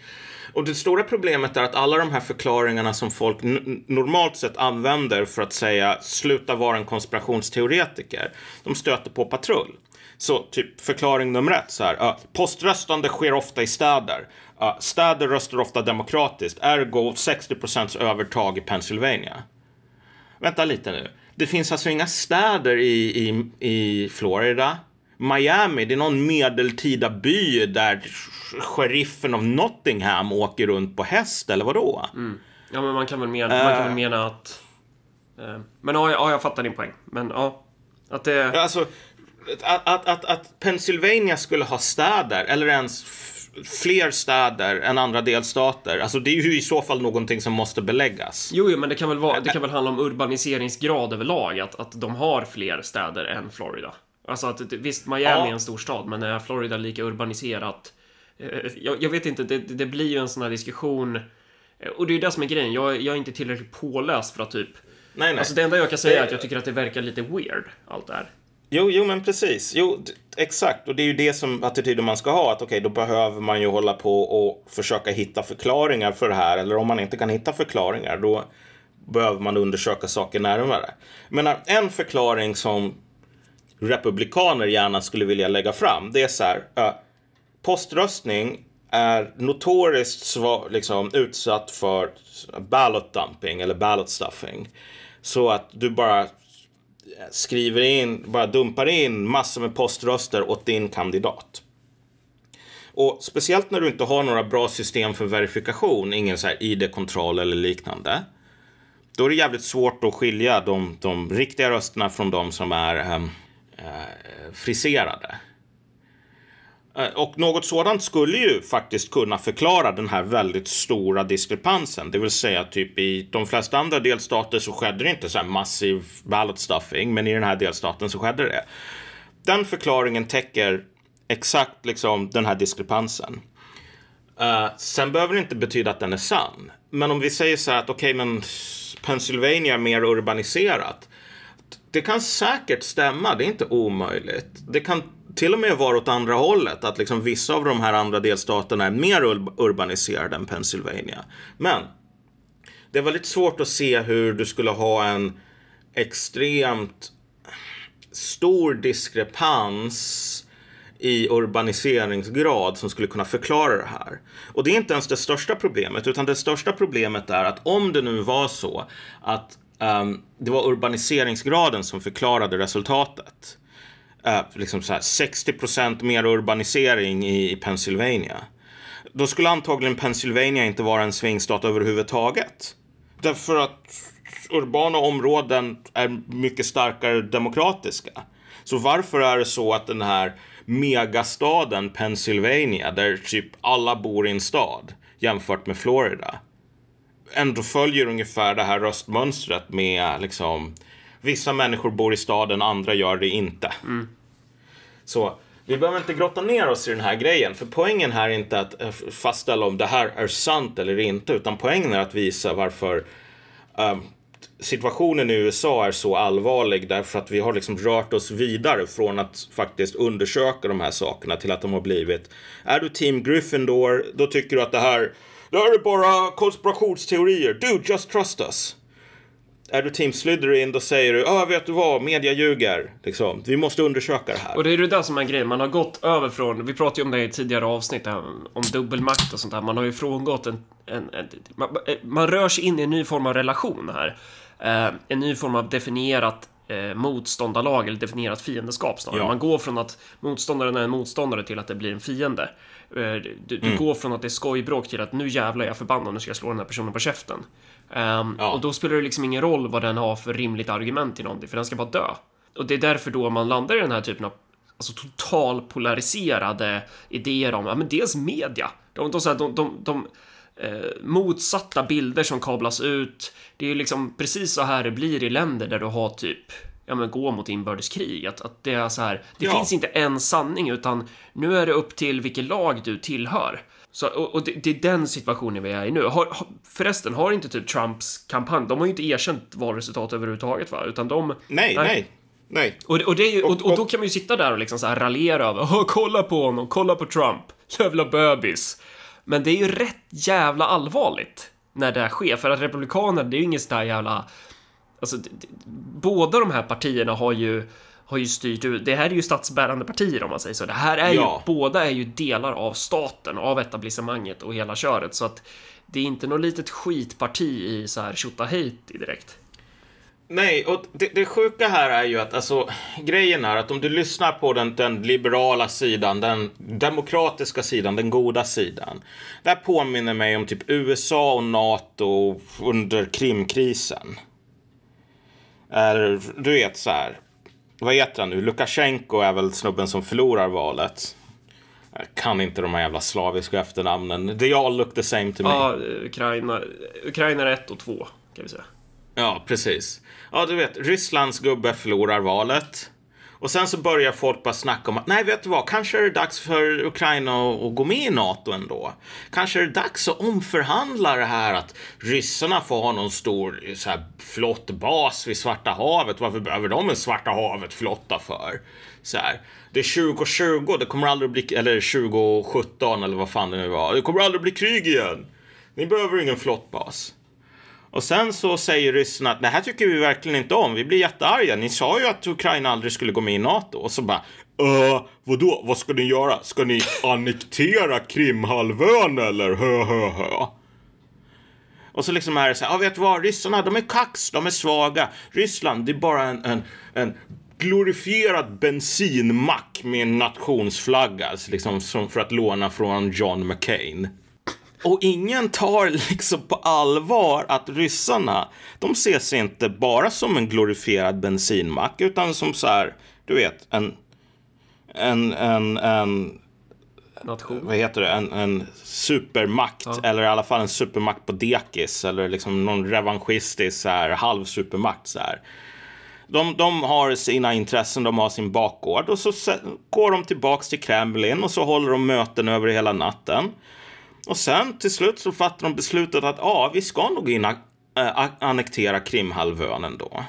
Och det stora problemet är att alla de här förklaringarna som folk normalt sett använder för att säga sluta vara en konspirationsteoretiker, de stöter på patrull. Så typ förklaring nummer ett så här, uh, poströstande sker ofta i städer. Uh, städer röstar ofta demokratiskt, ergo 60% övertag i Pennsylvania. Vänta lite nu. Det finns alltså inga städer i, i, i Florida. Miami, det är någon medeltida by där sheriffen av Nottingham åker runt på häst, eller vadå? Mm. Ja, men man kan väl mena, uh, man kan väl mena att... Uh, men ja, ja, jag fattar din poäng. Men ja, att det... Alltså, att, att, att, att Pennsylvania skulle ha städer, eller ens fler städer än andra delstater. Alltså det är ju i så fall någonting som måste beläggas. Jo, jo men det kan väl, vara, det kan väl handla om urbaniseringsgrad överlag, att, att de har fler städer än Florida. Alltså att visst, Miami ja. är en stor stad, men är Florida lika urbaniserat? Eh, jag, jag vet inte, det, det, blir ju en sån här diskussion. Eh, och det är ju det som är grejen, jag, jag är inte tillräckligt påläst för att typ... Nej, nej. Alltså det enda jag kan säga är att jag tycker att det verkar lite weird, allt det här. Jo, jo men precis. Jo, exakt. Och det är ju det som attityden man ska ha. Att okej, okay, då behöver man ju hålla på och försöka hitta förklaringar för det här. Eller om man inte kan hitta förklaringar, då behöver man undersöka saker närmare. Men en förklaring som republikaner gärna skulle vilja lägga fram, det är så här. Uh, poströstning är notoriskt liksom, utsatt för ballot dumping eller ballot stuffing. Så att du bara skriver in, bara dumpar in massor med poströster åt din kandidat. Och speciellt när du inte har några bra system för verifikation, ingen så här ID-kontroll eller liknande. Då är det jävligt svårt att skilja de, de riktiga rösterna från de som är ehm, eh, friserade. Eh, och något sådant skulle ju faktiskt kunna förklara den här väldigt stora diskrepansen. Det vill säga typ i de flesta andra delstater så skedde det inte så här massiv ballot stuffing, men i den här delstaten så skedde det. Den förklaringen täcker exakt liksom den här diskrepansen. Uh, sen behöver det inte betyda att den är sann. Men om vi säger så här att okej, okay, men Pennsylvania är mer urbaniserat. Det kan säkert stämma, det är inte omöjligt. Det kan till och med var åt andra hållet. Att liksom vissa av de här andra delstaterna är mer urbaniserade än Pennsylvania. Men det är väldigt svårt att se hur du skulle ha en extremt stor diskrepans i urbaniseringsgrad som skulle kunna förklara det här. Och det är inte ens det största problemet, utan det största problemet är att om det nu var så att um, det var urbaniseringsgraden som förklarade resultatet Eh, liksom så här 60% mer urbanisering i, i Pennsylvania. Då skulle antagligen Pennsylvania inte vara en svingstat överhuvudtaget. Därför att urbana områden är mycket starkare demokratiska. Så varför är det så att den här megastaden Pennsylvania, där typ alla bor i en stad, jämfört med Florida, ändå följer ungefär det här röstmönstret med liksom vissa människor bor i staden, andra gör det inte. Mm. Så vi behöver inte grotta ner oss i den här grejen, för poängen här är inte att eh, fastställa om det här är sant eller inte, utan poängen är att visa varför um, situationen i USA är så allvarlig därför att vi har liksom rört oss vidare från att faktiskt undersöka de här sakerna till att de har blivit. Är du team Gryffindor, då tycker du att det här, det här är bara konspirationsteorier. Dude, just trust us. Är du team Slytherin då säger du, ja vet du vad, media ljuger. Liksom. Vi måste undersöka det här. Och det är det där som är grejen, man har gått över från, vi pratade ju om det i tidigare avsnitt, här, om dubbelmakt och sånt där, man har ju frångått en, en, en man, man, rör sig in i en ny form av relation här. Eh, en ny form av definierat eh, motståndarlag eller definierat fiendeskap snarare. Ja. Man går från att motståndaren är en motståndare till att det blir en fiende. Eh, du, du mm. går från att det är skojbråk till att nu jävlar jag förbannad, nu ska jag slå den här personen på käften. Um, ja. Och då spelar det liksom ingen roll vad den har för rimligt argument i någonting, för den ska bara dö. Och det är därför då man landar i den här typen av alltså, total polariserade idéer om, ja men dels media. De, de, de, de, de, de eh, motsatta bilder som kablas ut. Det är ju liksom precis så här det blir i länder där du har typ ja, men gå mot inbördeskrig. Att, att det är så här, det ja. finns inte en sanning utan nu är det upp till vilket lag du tillhör. Så, och, och det, det, är den situationen vi är i nu. Har, har, förresten, har inte typ Trumps kampanj, de har ju inte erkänt valresultatet överhuvudtaget va? Utan de... Nej, nej. nej. Nej. Och, och, ju, och, och, då kan man ju sitta där och liksom så här raljera över, kolla på honom, kolla på Trump, jävla bebis. Men det är ju rätt jävla allvarligt när det sker, för att republikaner, det är ju inget sånt där jävla... Alltså, båda de här partierna har ju har ju styrt Det här är ju statsbärande partier om man säger så. Det här är ja. ju, båda är ju delar av staten, av etablissemanget och hela köret. Så att det är inte något litet skitparti i så här Tjotahejti direkt. Nej, och det, det sjuka här är ju att alltså, grejen är att om du lyssnar på den, den liberala sidan, den demokratiska sidan, den goda sidan. Det här påminner mig om typ USA och NATO under Krimkrisen. Är, du vet så här. Vad heter han nu? Lukasjenko är väl snubben som förlorar valet. Jag kan inte de här jävla slaviska efternamnen. They all look the same to me. Ja, Ukraina, Ukraina 1 och 2 kan vi säga. Ja, precis. Ja, du vet, Rysslands gubbe förlorar valet. Och sen så börjar folk bara snacka om att nej, vet du vad, kanske är det dags för Ukraina att gå med i NATO ändå. Kanske är det dags att omförhandla det här att ryssarna får ha någon stor så här, flottbas vid Svarta havet. Varför behöver de en Svarta havet-flotta för? Så här. Det är 2020, det kommer aldrig bli, eller 2017 eller vad fan det nu var. Det kommer aldrig bli krig igen. Ni behöver ingen flottbas. Och sen så säger ryssarna att det här tycker vi verkligen inte om. Vi blir jättearga. Ni sa ju att Ukraina aldrig skulle gå med i NATO. Och så bara, äh, vadå? Vad ska ni göra? Ska ni annektera Krimhalvön eller? Hö, hö, hö. Och så liksom är det så här, ja vet du vad, ryssarna de är kax, de är svaga. Ryssland, det är bara en, en, en glorifierad bensinmack med en nationsflagga, alltså liksom som för att låna från John McCain. Och ingen tar liksom på allvar att ryssarna, de ser sig inte bara som en glorifierad bensinmack, utan som så här, du vet, en, en, en, en Nation. Vad heter det? En, en supermakt. Ja. Eller i alla fall en supermakt på dekis. Eller liksom någon revanschistisk så här, halvsupermakt. Så här. De, de har sina intressen, de har sin bakgård. Och så går de tillbaks till Kremlin och så håller de möten över hela natten. Och sen till slut så fattar de beslutet att ja, vi ska nog in äh, annektera Krimhalvön ändå.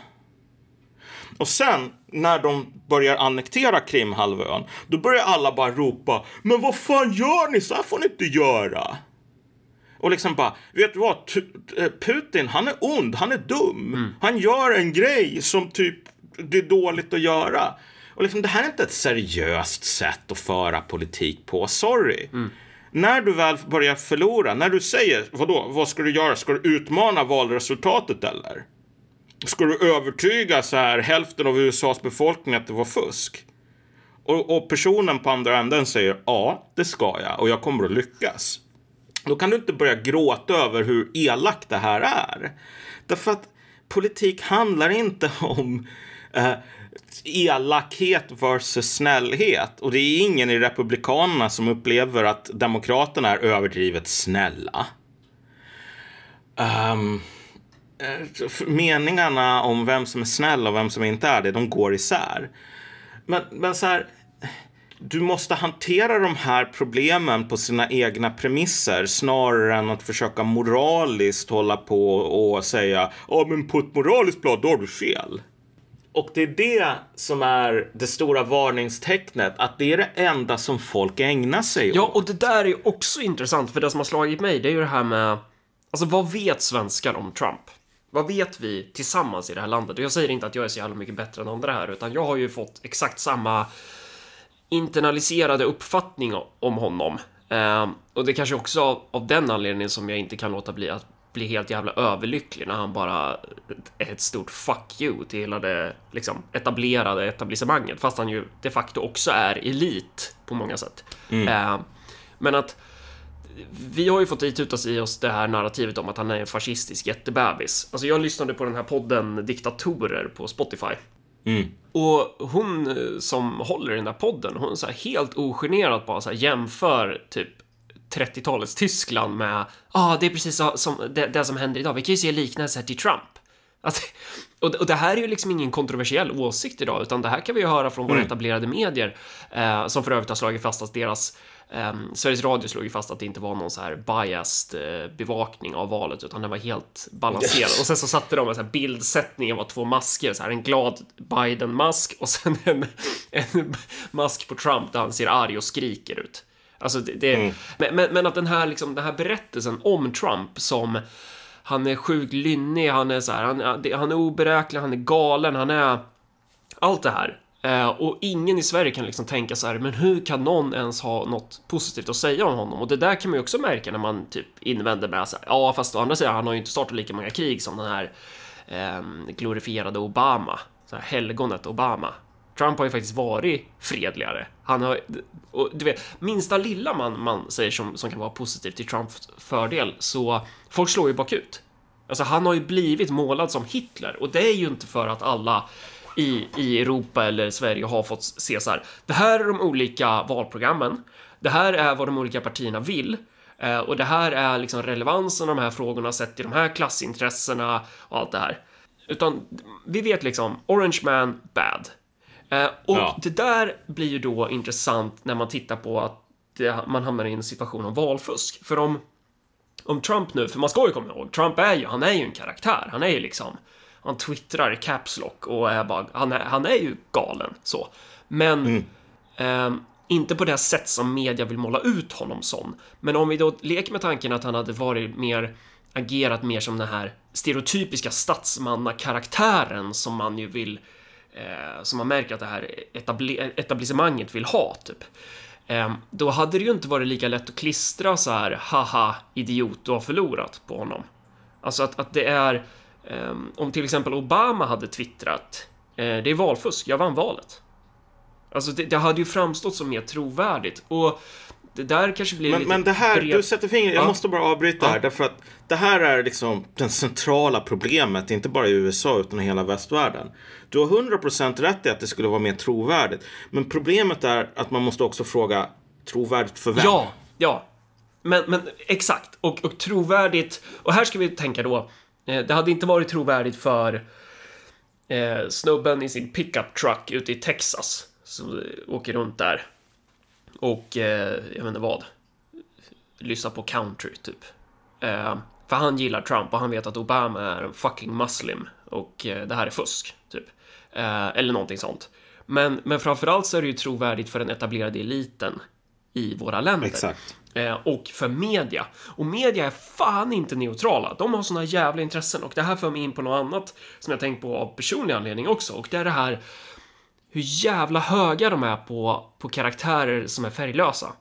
Och sen när de börjar annektera Krimhalvön, då börjar alla bara ropa Men vad fan gör ni? Så här får ni inte göra. Och liksom bara, vet du vad? Eh, Putin, han är ond, han är dum. Mm. Han gör en grej som typ det är dåligt att göra. Och liksom, det här är inte ett seriöst sätt att föra politik på, sorry. Mm när du väl börjar förlora, när du säger vadå, vad ska du göra? Ska du utmana valresultatet eller? Ska du övertyga så här hälften av USAs befolkning att det var fusk? Och, och personen på andra änden säger ja, det ska jag och jag kommer att lyckas. Då kan du inte börja gråta över hur elakt det här är. Därför att politik handlar inte om eh, elakhet versus snällhet. Och det är ingen i Republikanerna som upplever att Demokraterna är överdrivet snälla. Um, meningarna om vem som är snäll och vem som inte är det, de går isär. Men, men så här, du måste hantera de här problemen på sina egna premisser snarare än att försöka moraliskt hålla på och säga ja men på ett moraliskt plan då har du fel. Och det är det som är det stora varningstecknet, att det är det enda som folk ägnar sig åt. Ja, och det där är också intressant, för det som har slagit mig, det är ju det här med, alltså vad vet svenskar om Trump? vad vet vi tillsammans i det här landet? Och jag säger inte att jag är så jävla mycket bättre än andra här, utan jag har ju fått exakt samma internaliserade uppfattning om honom. Eh, och det kanske också av, av den anledningen som jag inte kan låta bli att bli helt jävla överlycklig när han bara är ett stort fuck you till hela det liksom, etablerade etablissemanget, fast han ju de facto också är elit på många sätt. Mm. Eh, men att vi har ju fått itutas i oss det här narrativet om att han är en fascistisk jättebebis. Alltså jag lyssnade på den här podden Diktatorer på Spotify. Mm. Och hon som håller i den där podden, hon så här helt ogenerat bara så här jämför typ 30-talets Tyskland med, ja, ah, det är precis som det, det, som händer idag. Vi kan ju se liknelser till Trump. Alltså, och, och, det här är ju liksom ingen kontroversiell åsikt idag, utan det här kan vi ju höra från våra mm. etablerade medier, eh, som för övrigt har slagit fast att deras Um, Sveriges Radio slog ju fast att det inte var någon så här biased uh, bevakning av valet, utan den var helt balanserad. Och sen så satte de en så här bildsättning var två masker, så här en glad Biden-mask och sen en, en mask på Trump där han ser arg och skriker ut. Alltså det, det mm. men, men, att den här, liksom, den här berättelsen om Trump som han är sjukt lynnig, han är så här, han, han är oberäknelig, han är galen, han är allt det här. Eh, och ingen i Sverige kan liksom tänka så här, men hur kan någon ens ha något positivt att säga om honom? Och det där kan man ju också märka när man typ invänder med så här, ja, fast å andra sidan, han har ju inte startat lika många krig som den här eh, glorifierade Obama, så här helgonet Obama. Trump har ju faktiskt varit fredligare. Han har, och du vet, minsta lilla man, man säger som, som kan vara positivt till Trumps fördel, så folk slår ju bakut. Alltså, han har ju blivit målad som Hitler och det är ju inte för att alla i, i Europa eller Sverige har fått se så här. Det här är de olika valprogrammen. Det här är vad de olika partierna vill. Eh, och det här är liksom relevansen av de här frågorna sett till de här klassintressena och allt det här. Utan vi vet liksom, Orange Man, bad. Eh, och ja. det där blir ju då intressant när man tittar på att det, man hamnar i en situation av valfusk. För om, om Trump nu, för man ska ju komma ihåg, Trump är ju, han är ju en karaktär. Han är ju liksom, han twittrar i caps lock och är bara, han är, han är ju galen så. Men mm. eh, inte på det sätt som media vill måla ut honom som. Men om vi då leker med tanken att han hade varit mer agerat mer som den här stereotypiska statsmannakaraktären som man ju vill Eh, som man märker att det här etabli etablissemanget vill ha typ. Eh, då hade det ju inte varit lika lätt att klistra så här haha idiot du har förlorat på honom. Alltså att, att det är ehm, om till exempel Obama hade twittrat eh, det är valfusk, jag vann valet. Alltså det, det, hade ju framstått som mer trovärdigt och det där kanske blir men, lite Men det här, bred... du sätter fingret, jag ja. måste bara avbryta ja. här därför att det här är liksom det centrala problemet, inte bara i USA utan i hela västvärlden. Du har 100% rätt i att det skulle vara mer trovärdigt. Men problemet är att man måste också fråga trovärdigt för vem? Ja, ja. Men, men exakt, och, och trovärdigt, och här ska vi tänka då Eh, det hade inte varit trovärdigt för eh, snubben i sin pickup truck ute i Texas som åker runt där och eh, jag vet inte vad lyssnar på country typ. Eh, för han gillar Trump och han vet att Obama är en fucking muslim och eh, det här är fusk typ. Eh, eller någonting sånt. Men, men framförallt så är det ju trovärdigt för den etablerade eliten i våra länder. Exakt. Eh, och för media. Och media är fan inte neutrala. De har såna jävla intressen och det här för mig in på något annat som jag tänkt på av personlig anledning också och det är det här hur jävla höga de är på, på karaktärer som är färglösa.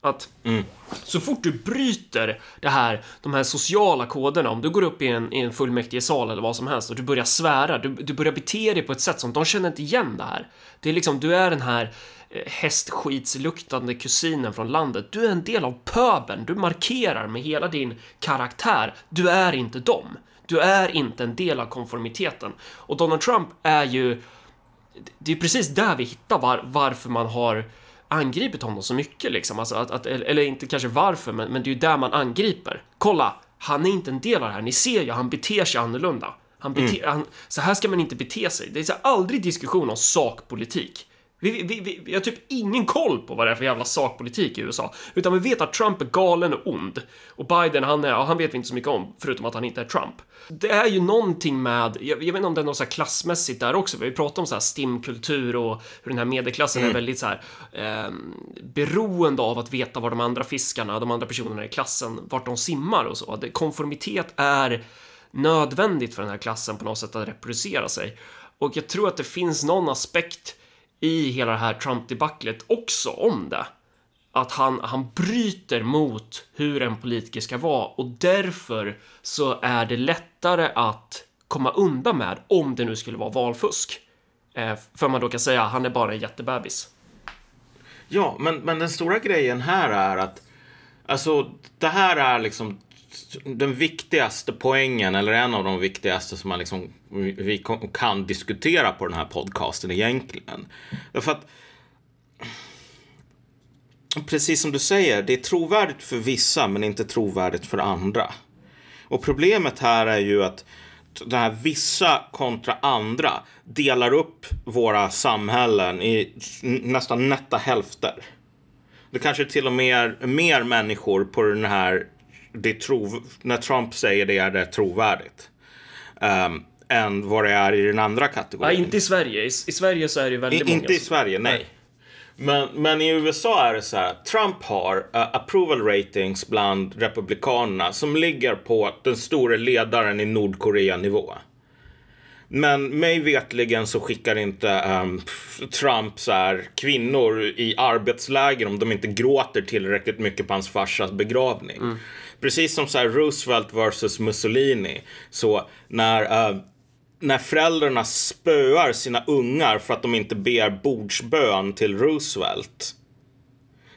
Att mm. så fort du bryter det här, de här sociala koderna, om du går upp i en, i en fullmäktigesal eller vad som helst och du börjar svära, du, du börjar bete dig på ett sätt som de känner inte igen det här. Det är liksom, du är den här Eh, hästskitsluktande kusinen från landet. Du är en del av pöbeln. Du markerar med hela din karaktär. Du är inte dem. Du är inte en del av konformiteten. Och Donald Trump är ju... Det är precis där vi hittar var, varför man har angripit honom så mycket liksom. Alltså att, att, eller inte kanske varför, men, men det är ju där man angriper. Kolla, han är inte en del av det här. Ni ser ju, han beter sig annorlunda. Han bete, mm. han, så här ska man inte bete sig. Det är så aldrig diskussion om sakpolitik. Vi, vi, vi, vi har typ ingen koll på vad det är för jävla sakpolitik i USA, utan vi vet att Trump är galen och ond. Och Biden, han, är, han vet vi inte så mycket om, förutom att han inte är Trump. Det är ju någonting med, jag, jag vet inte om det är något så klassmässigt där också, vi pratar om så här stimkultur och hur den här medelklassen mm. är väldigt så här eh, beroende av att veta var de andra fiskarna, de andra personerna i klassen, vart de simmar och så. Konformitet är nödvändigt för den här klassen på något sätt att reproducera sig. Och jag tror att det finns någon aspekt i hela det här Trump-debaclet också om det. Att han, han bryter mot hur en politiker ska vara och därför så är det lättare att komma undan med om det nu skulle vara valfusk. Eh, för man då kan säga han är bara en jättebebis. Ja, men, men den stora grejen här är att alltså det här är liksom den viktigaste poängen, eller en av de viktigaste som man liksom, vi kan diskutera på den här podcasten egentligen. Därför att precis som du säger, det är trovärdigt för vissa men inte trovärdigt för andra. Och problemet här är ju att det här vissa kontra andra delar upp våra samhällen i nästan nätta hälfter. Det kanske till och med är mer människor på den här, det trov, när Trump säger det är det trovärdigt. Um, än vad det är i den andra kategorin. Ja, inte i Sverige. I, I, Sverige så är det väldigt I, många. Inte i Sverige, nej. nej. Men, men i USA är det så här, Trump har uh, approval ratings bland republikanerna som ligger på den store ledaren i Nordkorea-nivå. Men mig vetligen så skickar inte um, Trump så här, kvinnor i arbetsläger om de inte gråter tillräckligt mycket på hans farsas begravning. Mm. Precis som så här, Roosevelt versus Mussolini. Så när uh, när föräldrarna spöar sina ungar för att de inte ber bordsbön till Roosevelt.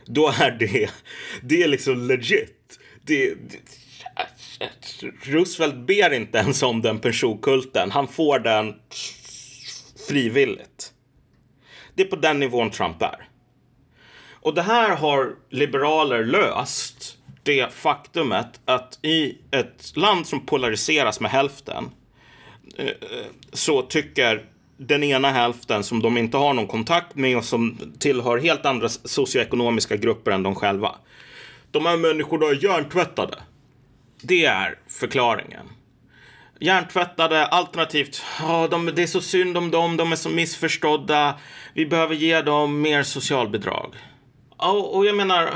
Då är det, det är liksom legit. Det, det, Roosevelt ber inte ens om den personkulten. Han får den frivilligt. Det är på den nivån Trump är. Och det här har liberaler löst. Det faktumet att i ett land som polariseras med hälften eh, eh, så tycker den ena hälften som de inte har någon kontakt med och som tillhör helt andra socioekonomiska grupper än de själva. De här människorna är hjärntvättade. Det är förklaringen. Hjärntvättade, alternativt, oh, de, det är så synd om dem, de är så missförstådda. Vi behöver ge dem mer socialbidrag. Och, och jag menar,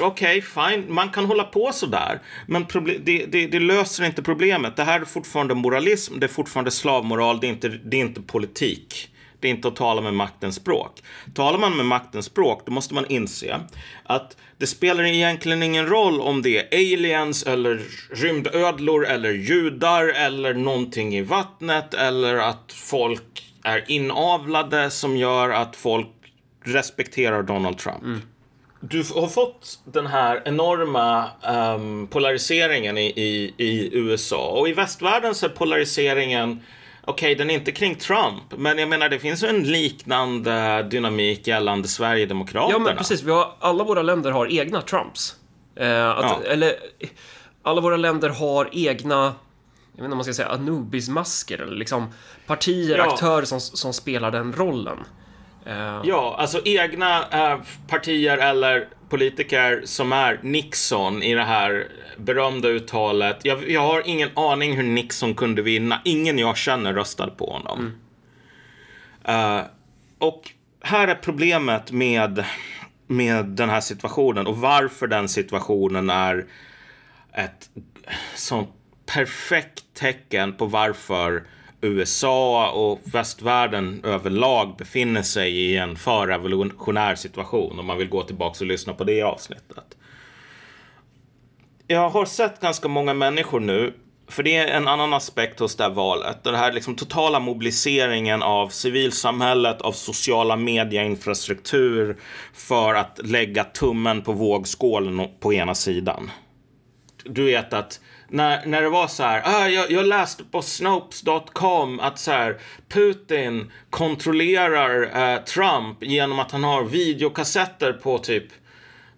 okej, okay, fine, man kan hålla på sådär. Men det, det, det, löser inte problemet. Det här är fortfarande moralism, det är fortfarande slavmoral, det är inte, det är inte politik. Det är inte att tala med maktens språk. Talar man med maktens språk, då måste man inse att det spelar egentligen ingen roll om det är aliens eller rymdödlor eller judar eller någonting i vattnet eller att folk är inavlade som gör att folk respekterar Donald Trump. Mm du har fått den här enorma um, polariseringen i, i, i, USA och i västvärlden så är polariseringen Okej, okay, den är inte kring Trump, men jag menar det finns ju en liknande dynamik gällande Sverigedemokraterna. Ja, men precis. Vi har, alla våra länder har egna Trumps. Eh, att, ja. Eller, alla våra länder har egna, jag vet inte om man ska säga Anubis-masker, eller liksom partier, ja. aktörer som, som spelar den rollen. Uh... Ja, alltså egna uh, partier eller politiker som är Nixon i det här berömda uttalet. Jag, jag, har ingen aning hur Nixon kunde vinna. Ingen jag känner röstade på honom. Mm. Uh, och här är problemet med, med den här situationen och varför den situationen är ett sånt perfekt tecken på varför USA och västvärlden överlag befinner sig i en förrevolutionär situation om man vill gå tillbaka och lyssna på det avsnittet. Jag har sett ganska många människor nu, för det är en annan aspekt hos det här valet. Den här liksom totala mobiliseringen av civilsamhället, av sociala medieinfrastruktur för att lägga tummen på vågskålen på ena sidan. Du vet att när, när det var så här, ah, jag, jag läste på Snopes.com att så här, Putin kontrollerar eh, Trump genom att han har videokassetter på typ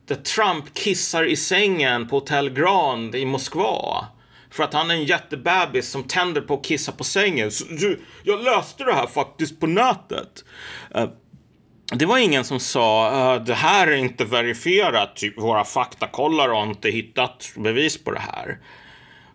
där Trump kissar i sängen på Hotel Grand i Moskva. För att han är en jättebebis som tänder på att kissa på sängen. Så, du, jag läste det här faktiskt på nätet. Uh, det var ingen som sa uh, det här är inte verifierat. Typ, våra faktakollare har inte hittat bevis på det här.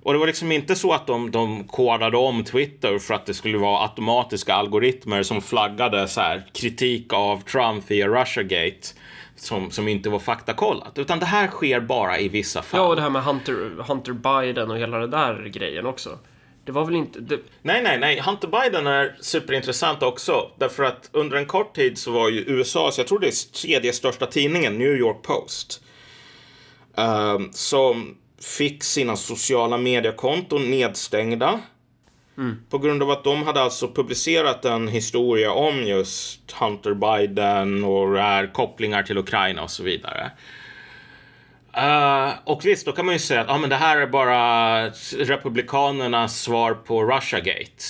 Och det var liksom inte så att de, de kodade om Twitter för att det skulle vara automatiska algoritmer som flaggade så här, kritik av Trump via Russiagate som, som inte var faktakollat. Utan det här sker bara i vissa fall. Ja, och det här med Hunter, Hunter Biden och hela den där grejen också. Det var väl inte... Det... Nej, nej, nej. Hunter Biden är superintressant också. Därför att under en kort tid så var ju USAs, jag tror det är tredje största tidningen, New York Post. Um, som fick sina sociala mediekonton nedstängda. Mm. På grund av att de hade alltså publicerat en historia om just Hunter Biden och är kopplingar till Ukraina och så vidare. Uh, och visst, då kan man ju säga att ah, men det här är bara Republikanernas svar på Russiagate.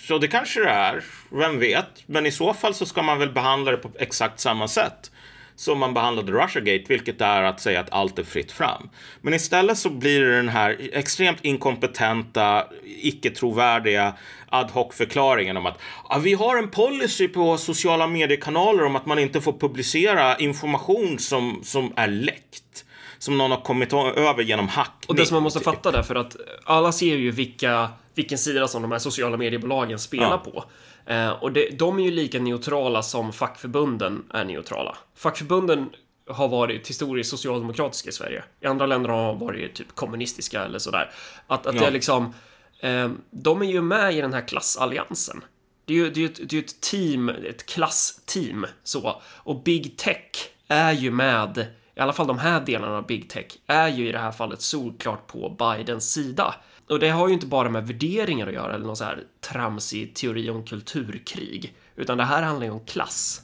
Så det kanske det är, vem vet? Men i så fall så ska man väl behandla det på exakt samma sätt som man behandlade Russiagate, vilket är att säga att allt är fritt fram. Men istället så blir det den här extremt inkompetenta, icke trovärdiga ad hoc-förklaringen om att ah, vi har en policy på sociala mediekanaler om att man inte får publicera information som, som är läckt. Som någon har kommit över genom hackning. Och det som man måste fatta där, för att alla ser ju vilka, vilken sida som de här sociala mediebolagen spelar ja. på. Eh, och det, de är ju lika neutrala som fackförbunden är neutrala. Fackförbunden har varit historiskt socialdemokratiska i Sverige. I andra länder har de varit typ kommunistiska eller sådär. Att, att ja. det är liksom... Eh, de är ju med i den här klassalliansen. Det är ju, det är ett, det är ett team, ett klassteam så. Och Big Tech är ju med, i alla fall de här delarna av Big Tech, är ju i det här fallet solklart på Bidens sida. Och det har ju inte bara med värderingar att göra eller någon så här tramsig teori om kulturkrig, utan det här handlar ju om klass.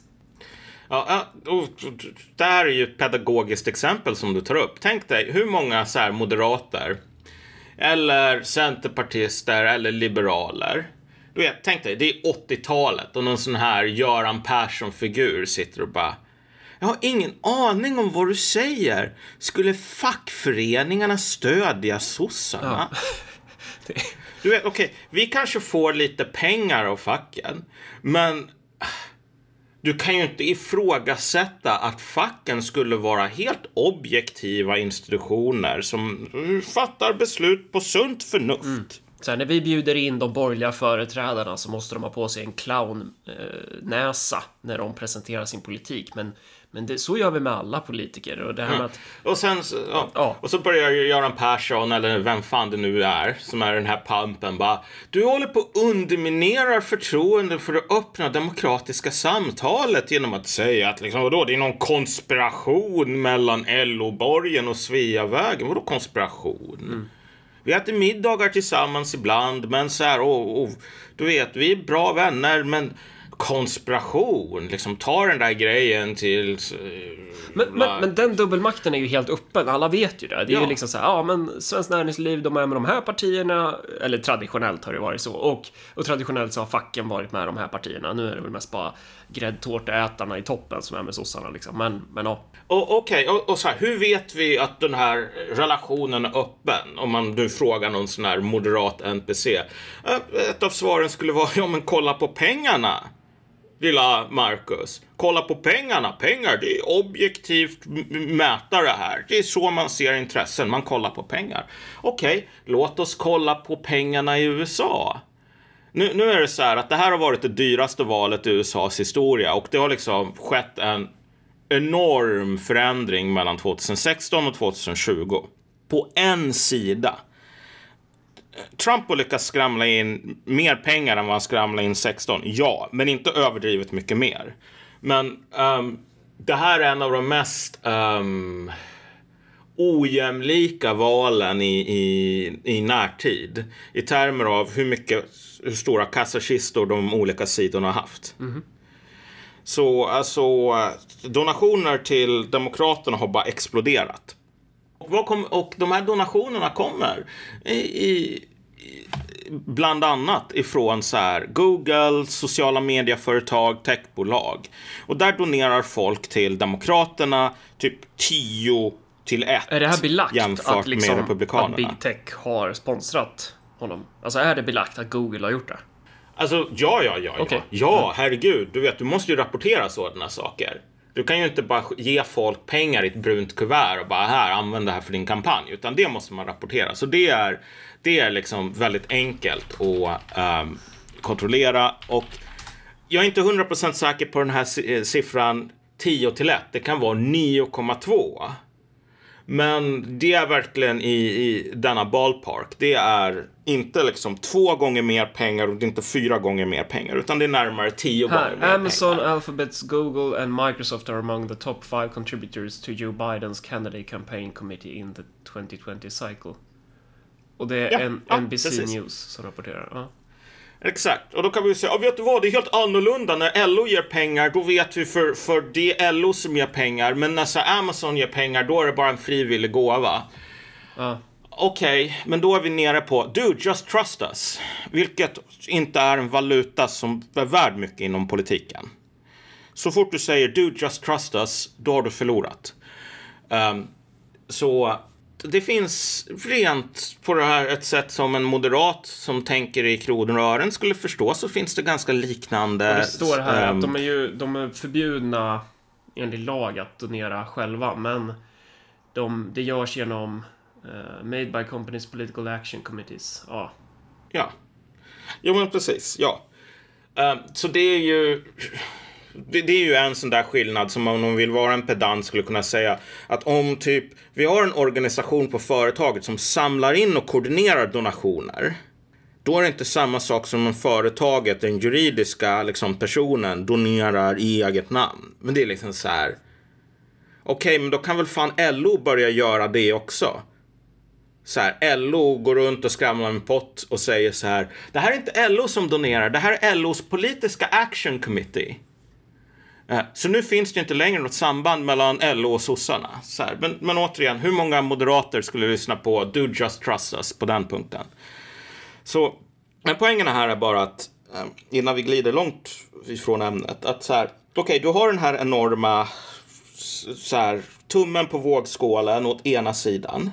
Ja, och det här är ju ett pedagogiskt exempel som du tar upp. Tänk dig hur många så här moderater eller centerpartister eller liberaler. Du vet, tänk dig, det är 80-talet och någon sån här Göran Persson-figur sitter och bara jag har ingen aning om vad du säger. Skulle fackföreningarna stödja sossarna? Ja. Du vet, okej, okay, vi kanske får lite pengar av facken, men du kan ju inte ifrågasätta att facken skulle vara helt objektiva institutioner som fattar beslut på sunt förnuft. Mm. Så när vi bjuder in de borgerliga företrädarna så måste de ha på sig en clownnäsa eh, när de presenterar sin politik. Men men det, så gör vi med alla politiker. Och, det här med att, och sen ja, ja. och så börjar Göran Persson, eller vem fan det nu är, som är den här pampen, bara Du håller på att underminera förtroendet för det öppna demokratiska samtalet genom att säga att liksom, vadå, det är någon konspiration mellan LO-borgen och Sveavägen. Vadå konspiration? Mm. Vi äter middagar tillsammans ibland, men så här, oh, oh, du vet, vi är bra vänner, men konspiration. Liksom ta den där grejen till... Eh, men, men, men, den dubbelmakten är ju helt öppen. Alla vet ju det. Det är ja. ju liksom så här, ja men Svenskt Näringsliv, de är med de här partierna. Eller traditionellt har det varit så. Och, och traditionellt så har facken varit med de här partierna. Nu är det väl mest bara gräddtårtätarna i toppen som är med sossarna liksom. Men, men ja. Okej, okay. och, och, så här, hur vet vi att den här relationen är öppen? Om man nu frågar någon sån här moderat NPC. Eh, ett av svaren skulle vara, ja men kolla på pengarna lilla Marcus. Kolla på pengarna. Pengar, det är objektivt mätare här. Det är så man ser intressen. Man kollar på pengar. Okej, okay, låt oss kolla på pengarna i USA. Nu, nu är det så här att det här har varit det dyraste valet i USAs historia och det har liksom skett en enorm förändring mellan 2016 och 2020. På en sida. Trump har lyckats skramla in mer pengar än vad han skramlade in 16. Ja, men inte överdrivet mycket mer. Men um, det här är en av de mest um, ojämlika valen i, i, i närtid. I termer av hur mycket, hur stora kassakistor de olika sidorna har haft. Mm. Så alltså donationer till Demokraterna har bara exploderat. Och, kom, och de här donationerna kommer i, i, bland annat ifrån så här, Google, sociala medieföretag, techbolag. Och där donerar folk till Demokraterna typ 10 till 1 Är det här belagt jämfört att, liksom, med Republikanerna. att Big Tech har sponsrat honom? Alltså är det belagt att Google har gjort det? Alltså ja, ja, ja, okay. ja. Ja, herregud. Du vet, du måste ju rapportera sådana saker. Du kan ju inte bara ge folk pengar i ett brunt kuvert och bara här, använd det här för din kampanj. Utan det måste man rapportera. Så det är, det är liksom väldigt enkelt att um, kontrollera. Och jag är inte 100% säker på den här eh, siffran 10 till 1. Det kan vara 9,2. Men det är verkligen i, i denna ballpark. Det är inte liksom två gånger mer pengar och det är inte fyra gånger mer pengar. Utan det är närmare tio Här, gånger mer Amazon, pengar. Alphabet, Google and Microsoft are among the top five contributors to Joe Bidens candidate campaign committee in the 2020 cycle. Och det är Ja, en, ja, NBC precis. News som rapporterar. Ja. Exakt, och då kan vi säga, ja, vet du vad, det är helt annorlunda när LO ger pengar, då vet vi för, för det är LO som ger pengar, men när så Amazon ger pengar, då är det bara en frivillig gåva. Ja. Okej, men då är vi nere på Dude, just trust us. Vilket inte är en valuta som är värd mycket inom politiken. Så fort du säger Dude, just trust us, då har du förlorat. Ehm, så det finns rent på det här ett sätt som en moderat som tänker i kronor och ören skulle förstå så finns det ganska liknande. Och det står här ehm, att de är ju de är förbjudna enligt lag att donera själva, men de, det görs genom eh, Made by Companies Political Action Committees. Ja. Ja. Jo, men precis. Ja. Ehm, så det är ju... Det, det är ju en sån där skillnad som om man vill vara en pedant skulle kunna säga att om typ vi har en organisation på företaget som samlar in och koordinerar donationer. Då är det inte samma sak som om företaget, den juridiska liksom, personen, donerar i eget namn. Men det är liksom så här. Okej, men då kan väl fan LO börja göra det också så här, LO går runt och skramlar med pott och säger så här. Det här är inte LO som donerar, det här är LOs politiska action committee. Eh, så nu finns det inte längre något samband mellan LO och sossarna. Så här. Men, men återigen, hur många moderater skulle lyssna på Do Just Trust Us på den punkten? Så, men poängen här är bara att eh, innan vi glider långt ifrån ämnet, att så här, okej, du har den här enorma så här, tummen på vågskålen åt ena sidan.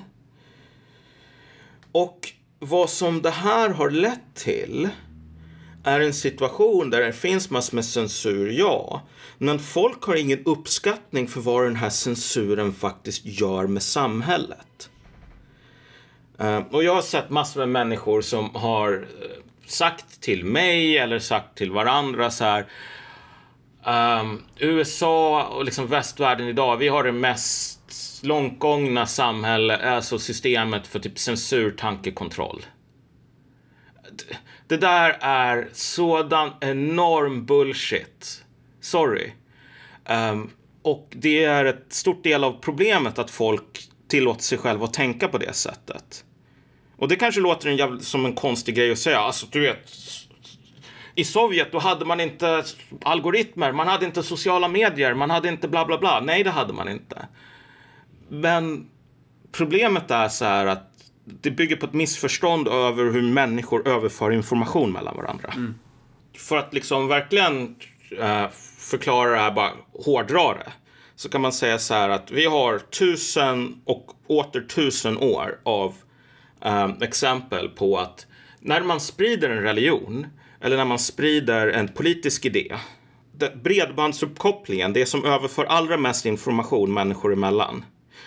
Och vad som det här har lett till är en situation där det finns massor med censur, ja. Men folk har ingen uppskattning för vad den här censuren faktiskt gör med samhället. Eh, och jag har sett massor med människor som har eh, sagt till mig eller sagt till varandra så här. Um, USA och liksom västvärlden idag, vi har det mest långtgångna samhälle, alltså systemet för typ censur, tankekontroll. Det där är sådan enorm bullshit. Sorry. Um, och det är ett stort del av problemet att folk tillåter sig själva att tänka på det sättet. Och det kanske låter en jävla, som en konstig grej att säga. Alltså, du vet. I Sovjet då hade man inte algoritmer, man hade inte sociala medier, man hade inte bla bla bla. Nej, det hade man inte. Men problemet är så här att det bygger på ett missförstånd över hur människor överför information mellan varandra. För att liksom verkligen eh, förklara det här, bara hårdra det. Så kan man säga så här att vi har tusen och åter tusen år av eh, exempel på att när man sprider en religion eller när man sprider en politisk idé Bredbandsuppkopplingen, det som överför allra mest information människor emellan.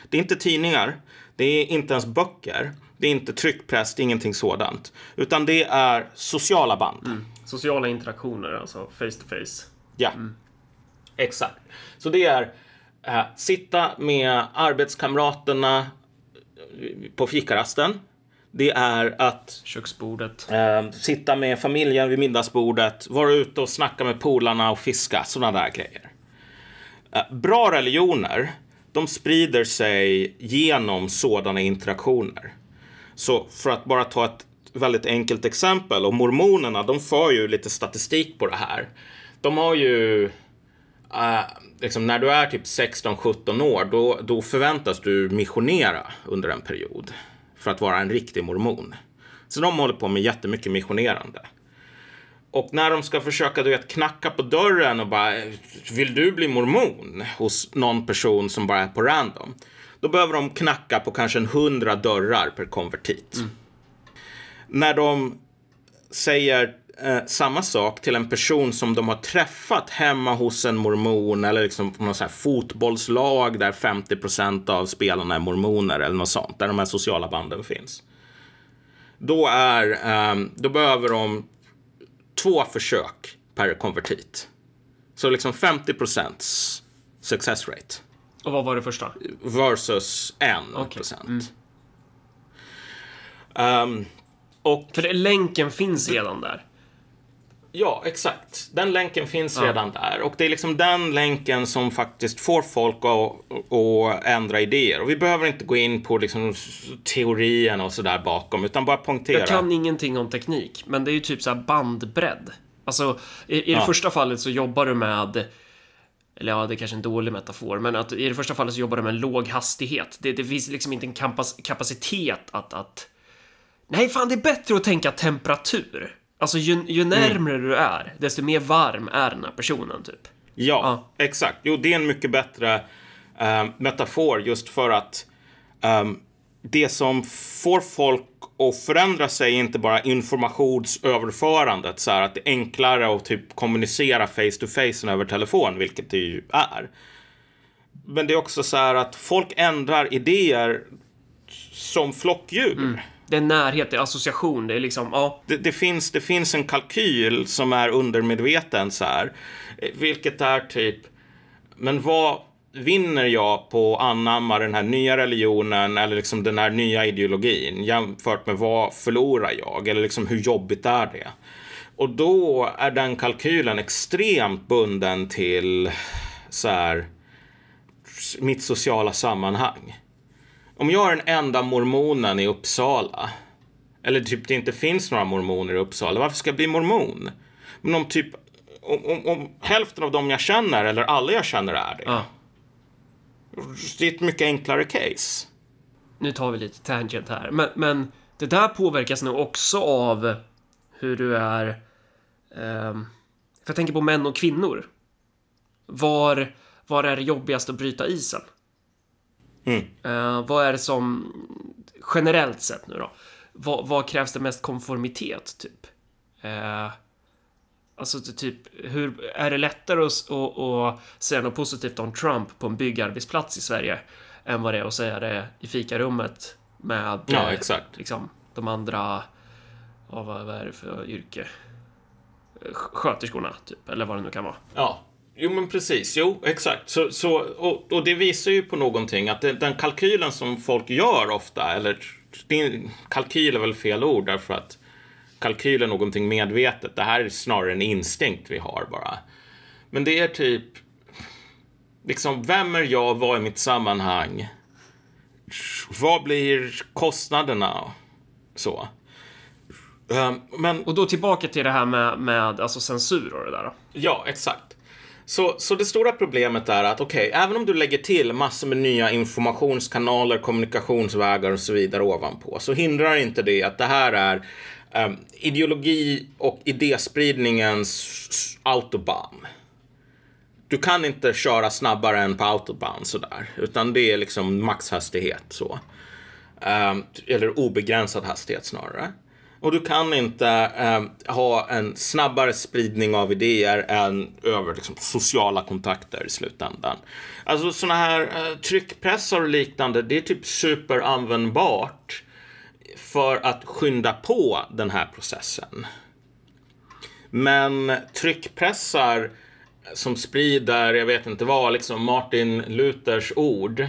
Det är inte tidningar, det är inte ens böcker, det är inte tryckpress, det är ingenting sådant. Utan det är sociala band. Sociala interaktioner, alltså face to face. Ja, exakt. Så det är eh, sitta med arbetskamraterna eh, på fikarasten. Det är att Köksbordet. eh, sitta med familjen vid middagsbordet, vara ute och snacka med polarna och fiska, sådana där grejer. Eh, bra religioner, de sprider sig genom sådana interaktioner. Så för att bara ta ett väldigt enkelt exempel, och mormonerna, de för ju lite statistik på det här. De har ju, eh, liksom när du är typ 16-17 år, då, då förväntas du missionera under en period för att vara en riktig mormon. Så de håller på med jättemycket missionerande. Och när de ska försöka du vet, knacka på dörren och bara vill du bli mormon hos någon person som bara är på random. Då behöver de knacka på kanske en hundra dörrar per konvertit. När de säger eh, samma sak till en person som de har träffat hemma hos en mormon eller liksom på något så här fotbollslag där 50% av spelarna är mormoner eller något sånt, där de här sociala banden finns. Då, är, ehm, då behöver de två försök per konvertit. Så liksom 50 success rate. Och vad var det första? versus en Okej. procent. Ehm, och För länken finns redan där. ja, exakt. Den länken finns Ja. redan där. Och det är liksom den länken som faktiskt får folk att, att ändra idéer. Och vi behöver inte gå in på liksom teorierna och sådär bakom, utan bara poängtera. Jag kan ingenting om teknik, men det är ju typ så här bandbredd. Alltså, i, i det Ja. första fallet så jobbar du med eller ja, det är kanske en dålig metafor, men att i det första fallet så jobbar du med en låg hastighet. Det, det finns liksom inte en kapac- kapacitet att, att... Nej, fan, det är bättre att tänka temperatur. Alltså, ju, ju Mm. närmre du är, desto mer varm är den här personen, typ. Ja, exakt. Jo, det är en mycket bättre eh, metafor just för att ehm, det som får folk att förändra sig är inte bara informationsöverförandet, så här att det är enklare att typ kommunicera face to face än över telefon, vilket det ju är. Men det är också så här att folk ändrar idéer som flockdjur. Det är närhet, det är association, det är liksom, ja. det, det, finns, det finns en kalkyl som är undermedveten så här. Vilket är typ, men vad vinner jag på att anamma den här nya religionen eller liksom den här nya ideologin jämfört med vad förlorar jag? Eller liksom hur jobbigt är det? Och då är den kalkylen extremt bunden till så här, mitt sociala sammanhang. Om jag är den enda mormonen i Uppsala eller typ det inte finns några mormoner i Uppsala. Varför ska jag bli mormon? Men om typ om, om, om hälften av dem jag känner eller alla jag känner är det. ja. Det är ett mycket enklare case. nu tar vi lite tangent här, men, men det där påverkas nog också av hur du är... ehm, för jag tänker på män och kvinnor. Var, var är det jobbigast att bryta isen? Mm. Eh, vad är det som, generellt sett nu då, vad, vad krävs det mest konformitet, typ? Eh, alltså typ, hur, är det lättare att, att, att säga något positivt om Trump på en byggarbetsplats i Sverige än vad det är att säga det i fikarummet med Ja, exakt. liksom, de andra, ja, vad, vad är det för yrke? Sköterskorna, typ, eller vad det nu kan vara. Ja. Jo, men precis. Jo, exakt. Så, så, och, och det visar ju på någonting att det, den kalkylen som folk gör ofta, eller kalkyl är väl fel ord därför att kalkyl är någonting medvetet. Det här är snarare en instinkt vi har bara. Men det är typ, liksom, vem är jag? Vad är mitt sammanhang? Vad blir kostnaderna? Så. Ehm, men Och då tillbaka till det här med, med alltså censur och det där. Ja, exakt. Så, så det stora problemet är att okej, även om du lägger till massor med nya informationskanaler, kommunikationsvägar och så vidare ovanpå, så hindrar inte det att det här är um, ideologi och idéspridningens autobahn. Du kan inte köra snabbare än på autobahn sådär, utan det är liksom maxhastighet så. Um, eller obegränsad hastighet snarare. Och du kan inte ehm, ha en snabbare spridning av idéer än över liksom, sociala kontakter i slutändan. Alltså sådana här eh, tryckpressar och liknande, det är typ superanvändbart för att skynda på den här processen. Men tryckpressar som sprider, jag vet inte vad, liksom Martin Luthers ord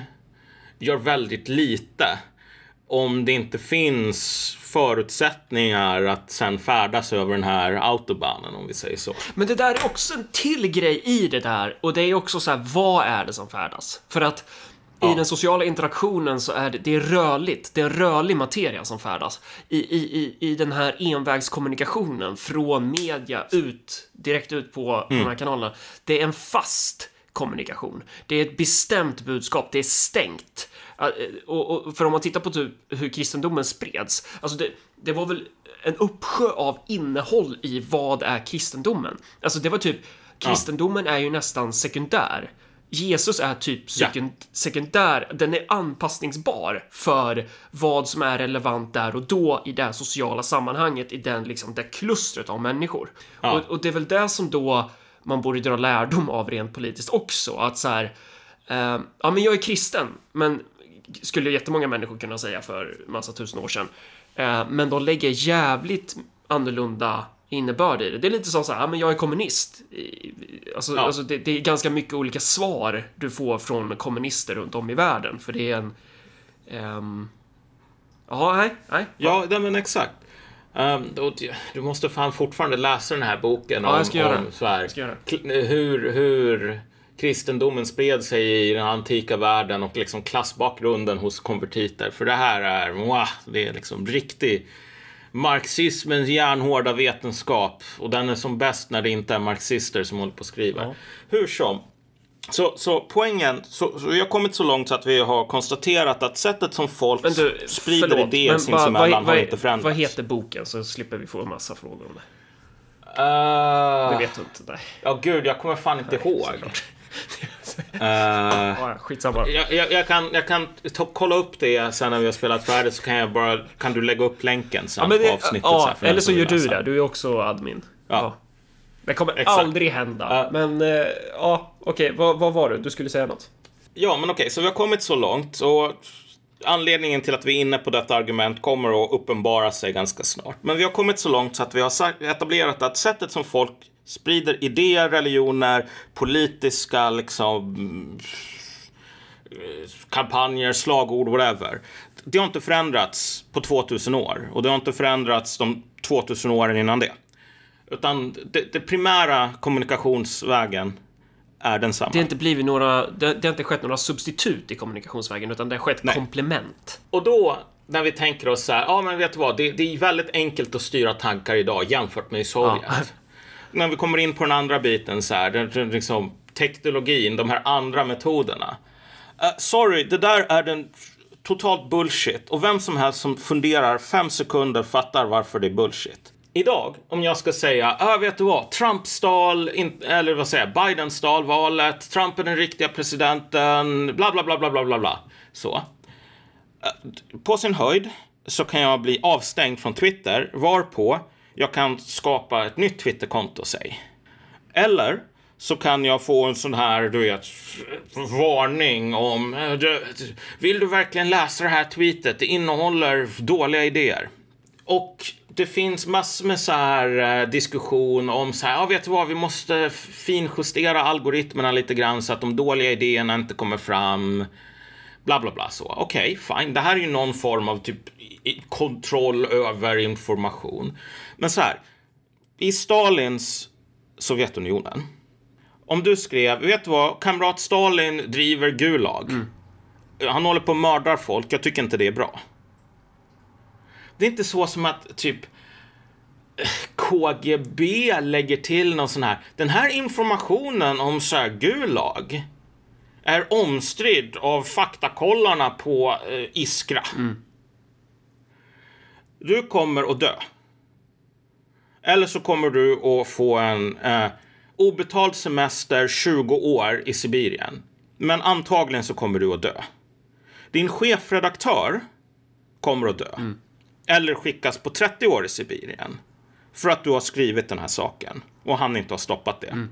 gör väldigt lite om det inte finns förutsättningar att sen färdas över den här autobahnen om vi säger så. Men det där är också en till grej i det där och det är också så här, vad är det som färdas? För att i den sociala interaktionen så är det, det är rörligt, det är rörlig materia som färdas. I, i, i, I den här envägskommunikationen från media ut, direkt ut på de här kanalerna. Det är en fast kommunikation. Det är ett bestämt budskap, det är stängt. Uh, Och, och, för om man tittar på typ hur kristendomen spreds, alltså det, det var väl en uppsjö av innehåll i vad är kristendomen? Alltså det var typ, kristendomen är ju nästan sekundär. Jesus är typ sekund, sekundär, den är anpassningsbar för vad som är relevant där och då i det sociala sammanhanget, i den liksom, det klustret av människor. Ja. Och, och det är väl det som då man borde dra lärdom av rent politiskt också, att så här, eh, ja men jag är kristen, men skulle jättemånga människor kunna säga för massa tusen år sedan. Eh, men de lägger jävligt annorlunda innebörd i det. Det är lite som så här, ja, men jag är kommunist. Alltså, Ja. alltså det, det är ganska mycket olika svar du får från kommunister runt om i världen. För det är en... ehm, Ja, nej, nej. Ja, nej, men exakt. Um, då, du måste fan fortfarande läsa den här boken Ja, om, jag om så här, Jag hur, hur kristendomen spred sig i den antika världen och liksom klassbakgrunden hos konvertiter. För det här är, wow, det är liksom riktig marxismens järnhårda vetenskap. Och den är som bäst när det inte är marxister som håller på och skriver. Ja. Hur som. Så, så poängen, så, så vi har kommit så långt så att vi har konstaterat att sättet som folk Men du, sprider förlåt, idéer sinsemellan har inte förändrats. Vad heter boken? Så slipper vi få en massa frågor om det. Uh, Det vet du inte. Nej. Ja, gud, jag kommer fan inte ihåg. Uh, Ja, skitsamma. jag, jag, jag kan, jag kan kolla upp det sen när vi har spelat färdigt så kan jag bara, kan du lägga upp länken sen Ja, men på det, avsnittet. ja, för den eller så gör du det. Du är också admin. Ja. Det kommer Exakt. aldrig hända. Ja. Men, eh, ja, okej. Vad, vad var det? Du skulle säga något? Ja, men okej, så vi har kommit så långt. Och anledningen till att vi är inne på detta argument kommer att uppenbara sig ganska snart. Men vi har kommit så långt så att vi har etablerat att sättet som folk sprider idéer, religioner, politiska liksom eh, kampanjer, slagord, whatever. Det har inte förändrats på 2000 år och det har inte förändrats de 2000 åren innan det. Utan det, det primära kommunikationsvägen är densamma. Det har inte blivit några... Det, det har inte skett några substitut i kommunikationsvägen, utan det har skett komplement. Och då, när vi tänker oss så här, ja men vet du vad, det, det är väldigt enkelt att styra tankar idag jämfört med i Sovjet. Ja. När vi kommer in på den andra biten så här, den, den, liksom, teknologin, de här andra metoderna. Uh, sorry, det där är den totalt bullshit. Och vem som helst som funderar fem sekunder fattar varför det är bullshit. Idag, om jag ska säga, ah, vet du vad, Trump stal, in, eller vad säger jag, Biden stal valet, Trump är den riktiga presidenten, bla bla bla bla bla bla bla. Så. Eh, på sin höjd så kan jag bli avstängd från Twitter varpå jag kan skapa ett nytt Twitterkonto, säg. Eller så kan jag få en sån här, du vet, varning om eh, Vill du verkligen läsa det här tweetet? Det innehåller dåliga idéer. Och det finns massor med så här eh, diskussion om så här, ja vet du vad, vi måste finjustera algoritmerna lite grann så att de dåliga idéerna inte kommer fram bla bla bla så. Okej, fine. Det här är ju någon form av typ kontroll över information. Men så här, i Stalins Sovjetunionen. Om du skrev, vet du vad, kamrat Stalin driver Gulag. Han håller på och mördar folk, jag tycker inte det är bra. Det är inte så som att typ KGB lägger till någon sån här, den här informationen om så här Gulag är omstridd av faktakollarna på eh, Iskra. Du kommer att dö. Eller så kommer du att få en eh, obetald semester 20 år i Sibirien. Men antagligen så kommer du att dö. Din chefredaktör kommer att dö. Eller skickas på 30 år i Sibirien. För att du har skrivit den här saken. Och han inte har stoppat det.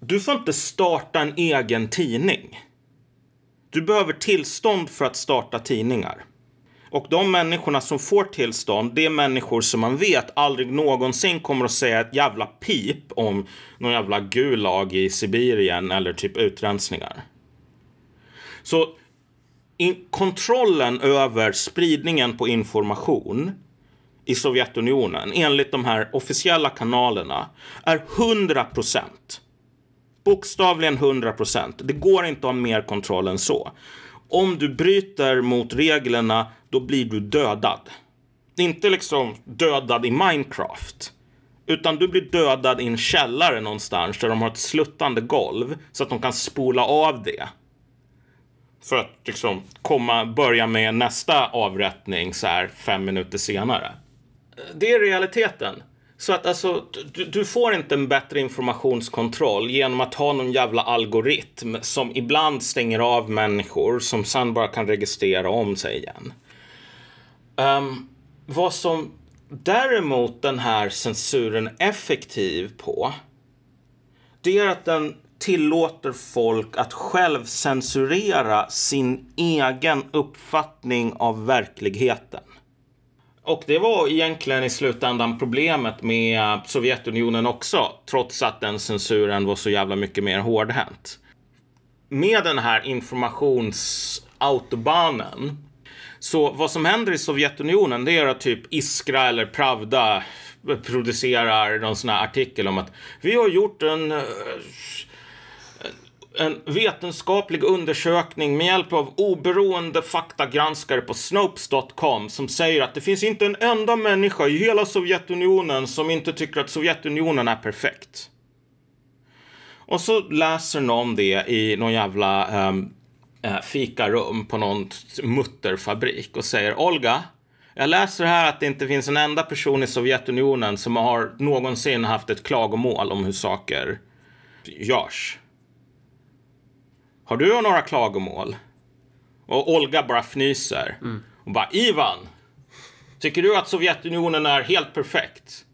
Du får inte starta en egen tidning. Du behöver tillstånd för att starta tidningar. Och de människorna som får tillstånd, det är människor som man vet aldrig någonsin kommer att säga ett jävla pip om någon jävla gulag i Sibirien eller typ utrensningar. Så in- kontrollen över spridningen på information i Sovjetunionen enligt de här officiella kanalerna är 100 procent. Bokstavligen 100 procent. Det går inte att ha mer kontroll än så. Om du bryter mot reglerna, då blir du dödad. Inte liksom dödad i Minecraft. Utan du blir dödad i en källare någonstans där de har ett sluttande golv så att de kan spola av det. För att liksom komma, börja med nästa avrättning så här fem minuter senare. Det är realiteten. Så att alltså, du, du får inte en bättre informationskontroll genom att ha någon jävla algoritm som ibland stänger av människor som sen bara kan registrera om sig igen. Um, vad som däremot den här censuren är effektiv på det är att den tillåter folk att själv censurera sin egen uppfattning av verkligheten. Och det var egentligen i slutändan problemet med Sovjetunionen också, trots att den censuren var så jävla mycket mer hårdhänt. Med den här informationsautobahnen så vad som händer i Sovjetunionen det är att typ Iskra eller Pravda producerar någon sån här artikel om att vi har gjort en eh, en vetenskaplig undersökning med hjälp av oberoende faktagranskare på Snopes.com som säger att det finns inte en enda människa i hela Sovjetunionen som inte tycker att Sovjetunionen är perfekt. Och så läser någon det i någon jävla um, Eh, fikarum på någon mutterfabrik och säger Olga, jag läser här att det inte finns en enda person i Sovjetunionen som har någonsin haft ett klagomål om hur saker görs. Har du några klagomål? Och Olga bara fnyser. Mm. Och bara, Ivan! Tycker du att Sovjetunionen är helt perfekt?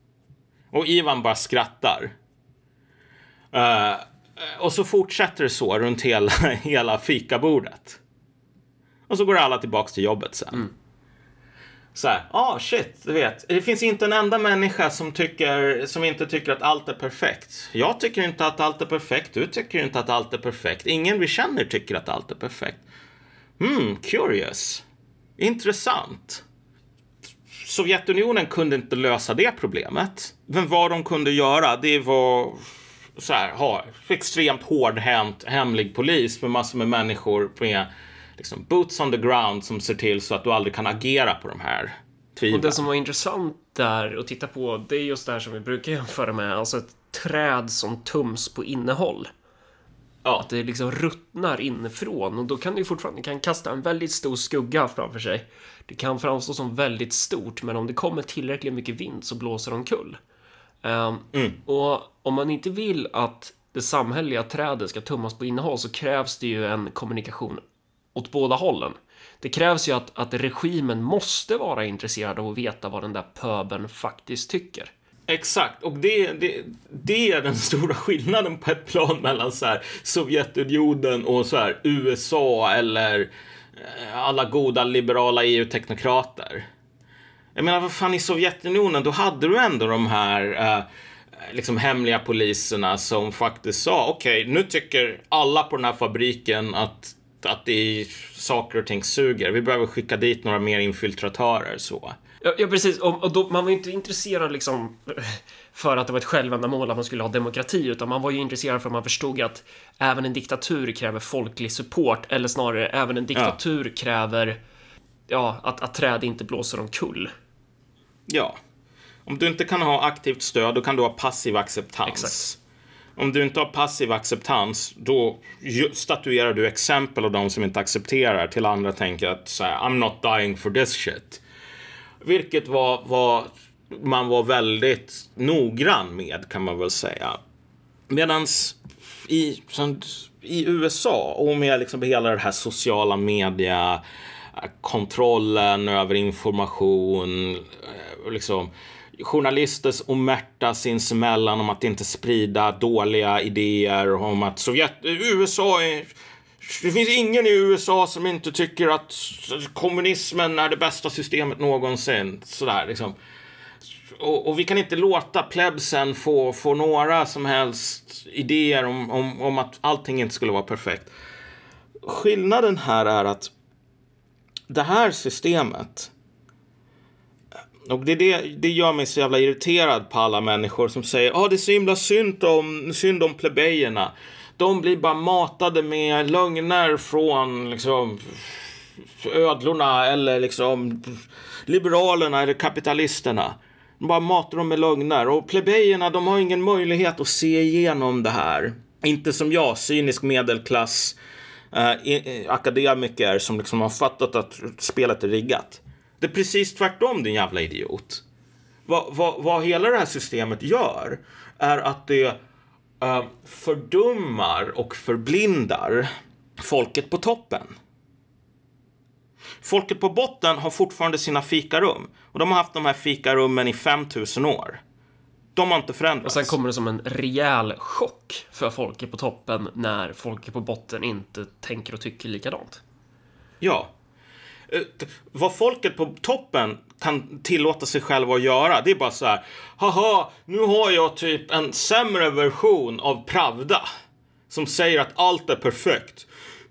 Och Ivan bara skrattar. Uh, och så fortsätter det så runt hela, hela fikabordet. Och så går alla tillbaks till jobbet sen. Mm så här, ah shit, du vet. Det finns inte en enda människa som, tycker, som inte tycker att allt är perfekt. Jag tycker inte att allt är perfekt. Du tycker inte att allt är perfekt. Ingen vi känner tycker att allt är perfekt. Hmm, curious. Intressant. Sovjetunionen kunde inte lösa det problemet. Men vad de kunde göra, det var så här, ha extremt hårdhänt hemlig polis med massor med människor med liksom boots on the ground som ser till så att du aldrig kan agera på de här tvivlen. Och det som var intressant där att titta på, det är just det här som vi brukar jämföra med, alltså ett träd som tums på innehåll. Ja. Att det liksom ruttnar inifrån och då kan det ju fortfarande kan kasta en väldigt stor skugga framför sig. Det kan framstå som väldigt stort, men om det kommer tillräckligt mycket vind så blåser det omkull. Um, mm. Och om man inte vill att det samhälleliga trädet ska tummas på innehåll så krävs det ju en kommunikation åt båda hållen. Det krävs ju att, att regimen måste vara intresserad av att veta vad den där pöbeln faktiskt tycker. Exakt, och det, det, det är den stora skillnaden på ett plan mellan så här, Sovjetunionen och så här, USA eller eh, alla goda liberala EU-teknokrater. Jag menar, vad fan, i Sovjetunionen, då hade du ändå de här eh, liksom hemliga poliserna som faktiskt sa okej, okay, nu tycker alla på den här fabriken att att det är saker och ting suger. Vi behöver skicka dit några mer infiltratörer så. Ja, ja precis. Och, och då, man var ju inte intresserad liksom för att det var ett självändamål att man skulle ha demokrati, utan man var ju intresserad för att man förstod att även en diktatur kräver folklig support, eller snarare även en diktatur ja. kräver ja, att, att träd inte blåser omkull. Ja. Om du inte kan ha aktivt stöd, då kan du ha passiv acceptans. Exakt. Om du inte har passiv acceptans, då statuerar du exempel av de som inte accepterar till andra tänker att så här, I'm not dying for this shit. Vilket var, var man var väldigt noggrann med kan man väl säga. Medans i, i USA och med liksom hela det här sociala media kontrollen över information, liksom journalisters Märta sinsemellan om att inte sprida dåliga idéer om att Sovjet, USA är det finns ingen i USA som inte tycker att kommunismen är det bästa systemet någonsin. Sådär liksom. Och, och vi kan inte låta plebsen få, få några som helst idéer om, om, om att allting inte skulle vara perfekt. Skillnaden här är att det här systemet och det, det, det gör mig så jävla irriterad på alla människor som säger att ah, det är så himla synd om, synd om plebejerna. De blir bara matade med lögner från liksom ödlorna eller liksom liberalerna eller kapitalisterna. De bara matar dem med lögner och plebejerna de har ingen möjlighet att se igenom det här. Inte som jag, cynisk medelklass eh, eh akademiker som liksom har fattat att spelet är riggat. Det är precis tvärtom din jävla idiot. Vad, vad, vad hela det här systemet gör är att det uh, fördummar och förblindar folket på toppen. Folket på botten har fortfarande sina fikarum. Och de har haft de här fikarummen i 5000 år. De har inte förändrats. Och sen kommer det som en rejäl chock för folket på toppen när folket på botten inte tänker och tycker likadant. Ja, eh, Eh, vad folket på toppen kan tillåta sig själva att göra, det är bara så här. Haha, nu har jag typ en sämre version av Pravda. Som säger att allt är perfekt.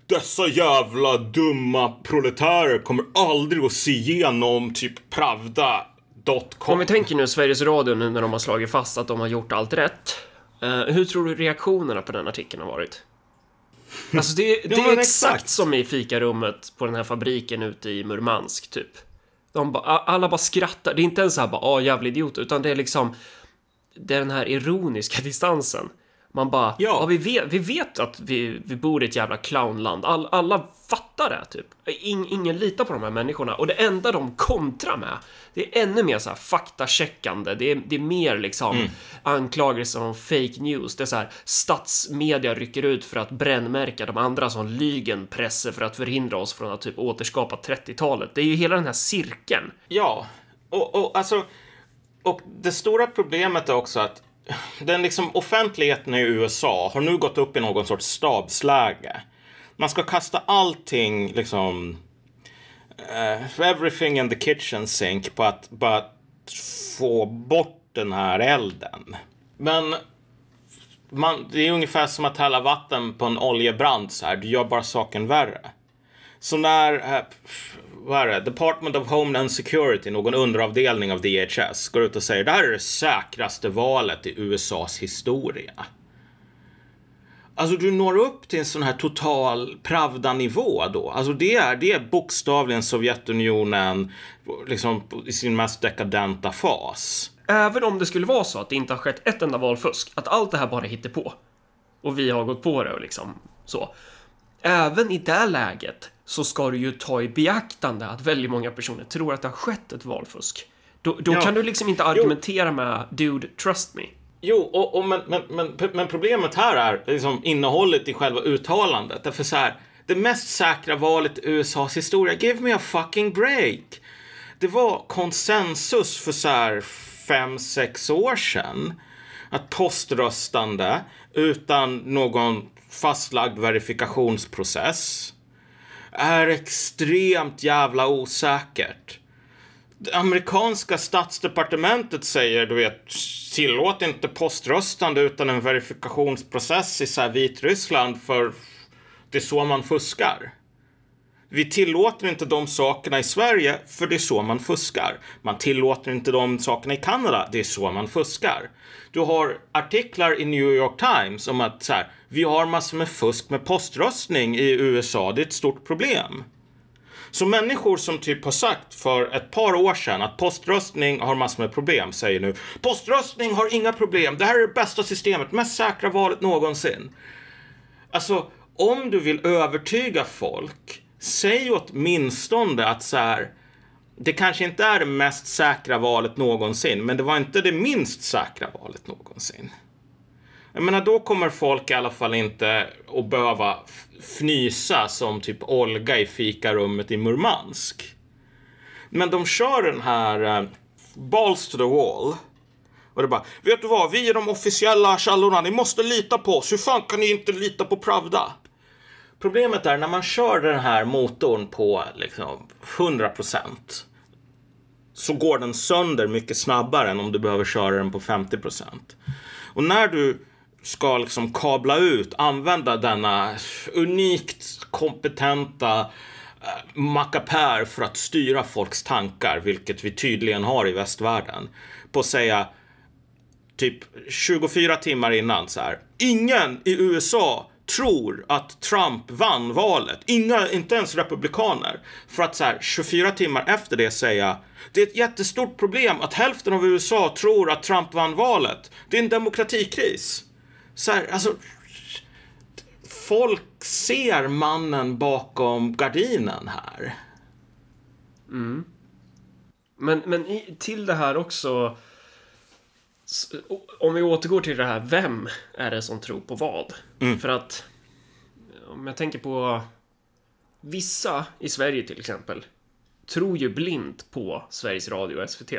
Dessa jävla dumma proletärer kommer aldrig att se igenom typ Pravda.com. Om vi tänker nu Sveriges Radio nu när de har slagit fast att de har gjort allt rätt. Eh, hur tror du reaktionerna på den artikeln har varit? Alltså det, det Ja, är exakt, exakt. som i fikarummet på den här fabriken ute i Murmansk, typ. De ba, alla bara skrattar. Det är inte ens så här bara, ah, jävla idiot, utan det är liksom det är den här ironiska distansen. Man bara, ja, Ja. vi, vet, vi vet att vi, vi bor i ett jävla clownland. All, alla fattar det, typ. In, ingen litar på de här människorna. Och det enda de kontrar med, det är ännu mer så här faktacheckande. Det är, det är mer liksom anklagelser om fake news. Det är så här, statsmedia rycker ut för att brännmärka de andra som lygenpresser för att förhindra oss från att typ återskapa 30-talet. Det är ju hela den här cirkeln. Ja, och, och alltså... Och det stora problemet är också att den liksom offentligheten i USA har nu gått upp i någon sorts stabsläge. Man ska kasta allting liksom... uh, everything in the kitchen sink på att bara få bort den här elden. Men man, det är ungefär som att hälla vatten på en oljebrand så här. Du gör bara saken värre. Så när, eh, vad är det, Department of Homeland Security, någon underavdelning av DHS, går ut och säger det här är det säkraste valet i USAs historia. Alltså du når upp till en sån här total Pravda-nivå då. Alltså det är, det är bokstavligen Sovjetunionen liksom i sin mest dekadenta fas. Även om det skulle vara så att det inte har skett ett enda valfusk, att allt det här bara hittar på och vi har gått på det och liksom så. Även i det läget så ska du ju ta i beaktande att väldigt många personer tror att det har skett ett valfusk. Då, då Ja. kan du liksom inte argumentera med “Dude, trust me”. Jo, och, och men, men, men, men problemet här är liksom innehållet i själva uttalandet. Därför så här, det mest säkra valet i USAs historia, give me a fucking break. Det var konsensus för så här fem, sex år sedan. Att poströstande utan någon fastlagd verifikationsprocess är extremt jävla osäkert. Det amerikanska statsdepartementet säger, du vet, tillåt inte poströstande utan en verifikationsprocess i så här Vitryssland för det är så man fuskar. Vi tillåter inte de sakerna i Sverige för det är så man fuskar. Man tillåter inte de sakerna i Kanada, det är så man fuskar. Du har artiklar i New York Times om att så här, vi har massor med fusk med poströstning i USA, det är ett stort problem. Så människor som typ har sagt för ett par år sedan att poströstning har massor med problem säger nu poströstning har inga problem. Det här är det bästa systemet, mest säkra valet någonsin. Alltså, om du vill övertyga folk, säg åtminstone att så här, det kanske inte är det mest säkra valet någonsin, men det var inte det minst säkra valet någonsin. Jag menar, då kommer folk i alla fall inte att behöva fnysa som typ Olga i fikarummet i Murmansk. Men de kör den här uh, balls to the wall. Och det bara, vet du vad, vi är de officiella källorna, ni måste lita på oss. Hur fan kan ni inte lita på Pravda? Problemet är när man kör den här motorn på liksom 100% så går den sönder mycket snabbare än om du behöver köra den på 50%. Och när du ska liksom kabla ut, använda denna unikt kompetenta eh, mackapär för att styra folks tankar, vilket vi tydligen har i västvärlden, på att säga typ 24 timmar innan så här. Ingen i USA tror att Trump vann valet. Inga, inte ens republikaner. För att så här 24 timmar efter det säga det är ett jättestort problem att hälften av USA tror att Trump vann valet. Det är en demokratikris. Så här, alltså folk ser mannen bakom gardinen här. Mm. Men, men i, till det här också... Om vi återgår till det här, vem är det som tror på vad? För att om jag tänker på vissa i Sverige till exempel tror ju blint på Sveriges Radio och SVT.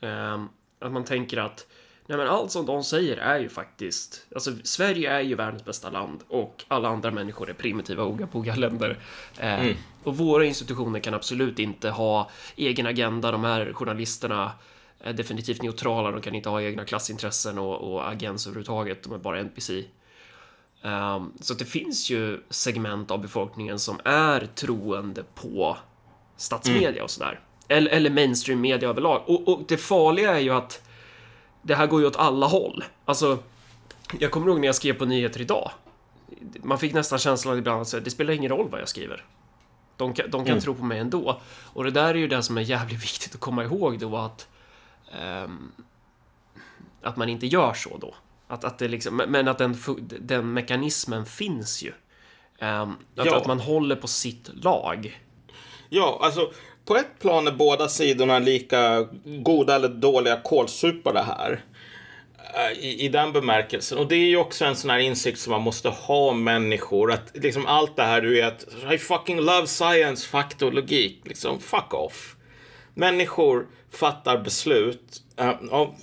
Ehm, att man tänker att Nej, men allt som de säger är ju faktiskt, alltså Sverige är ju världens bästa land och alla andra människor är primitiva oga länder. Eh, mm. Och våra institutioner kan absolut inte ha egen agenda. De här journalisterna är definitivt neutrala. De kan inte ha egna klassintressen och, och agens överhuvudtaget. De är bara NPC. Um, ehm, så det finns ju segment av befolkningen som är troende på statsmedia mm. och sådär. Eller, eller mainstream media överlag. Och, och det farliga är ju att det här går ju åt alla håll. Alltså, jag kommer ihåg när jag skrev på nyheter idag. Man fick nästan känslan ibland att det spelar ingen roll vad jag skriver. De kan, de kan mm. tro på mig ändå. Och det där är ju det som är jävligt viktigt att komma ihåg då att att man inte gör så då. Att, att det liksom, men att den, den mekanismen finns ju. Um, att, ja. att man håller på sitt lag. Ja, alltså på ett plan är båda sidorna lika goda eller dåliga kålsupare här. Eh, I, I den bemärkelsen. Och det är ju också en sån här insikt som man måste ha om människor. Att liksom allt det här du vet, I fucking love science, fakta och logik. Liksom, fuck off. Människor fattar beslut. Eh, av,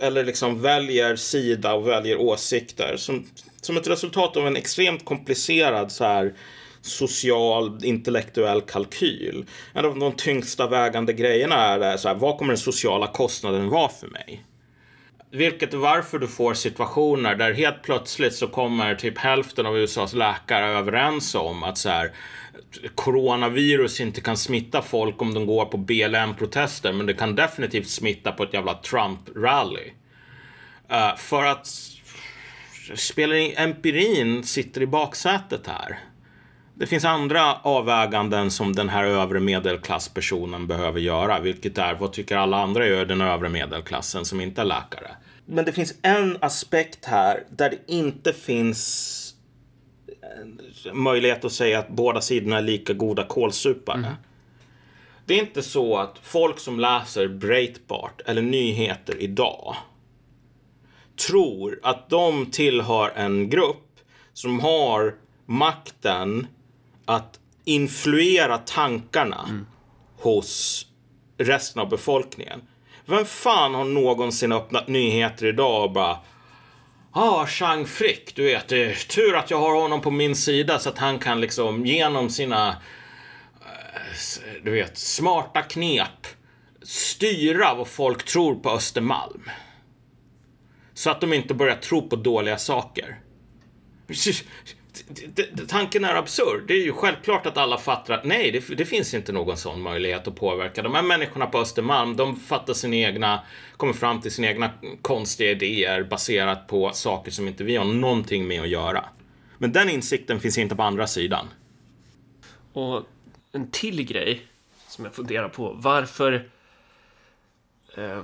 eller liksom väljer sida och väljer åsikter. Som, som ett resultat av en extremt komplicerad så här social, intellektuell kalkyl. En av de tyngsta vägande grejerna är så här, vad kommer den sociala kostnaden vara för mig? Vilket är varför du får situationer där helt plötsligt så kommer typ hälften av USAs läkare överens om att så här, coronavirus inte kan smitta folk om de går på BLM-protester, men det kan definitivt smitta på ett jävla Trump-rally. Uh, för att spelar empirin sitter i baksätet här. Det finns andra avväganden som den här övre medelklasspersonen behöver göra, vilket är vad tycker alla andra gör den övre medelklassen som inte är läkare. Men det finns en aspekt här där det inte finns möjlighet att säga att båda sidorna är lika goda kålsupare. Mm. Det är inte så att folk som läser Breitbart eller nyheter idag tror att de tillhör en grupp som har makten att influera tankarna mm. hos resten av befolkningen. Vem fan har någonsin öppnat nyheter idag och bara Ah, Chang Frick, du vet, det är tur att jag har honom på min sida så att han kan liksom genom sina, eh, du vet, smarta knep styra vad folk tror på Östermalm. Så att de inte börjar tro på dåliga saker tanken är absurd. Det är ju självklart att alla fattar att nej, det, det, finns inte någon sån möjlighet att påverka. De här människorna på Östermalm, de fattar sina egna, kommer fram till sina egna konstiga idéer baserat på saker som inte vi har någonting med att göra. Men den insikten finns inte på andra sidan. Och en till grej som jag funderar på, varför eh,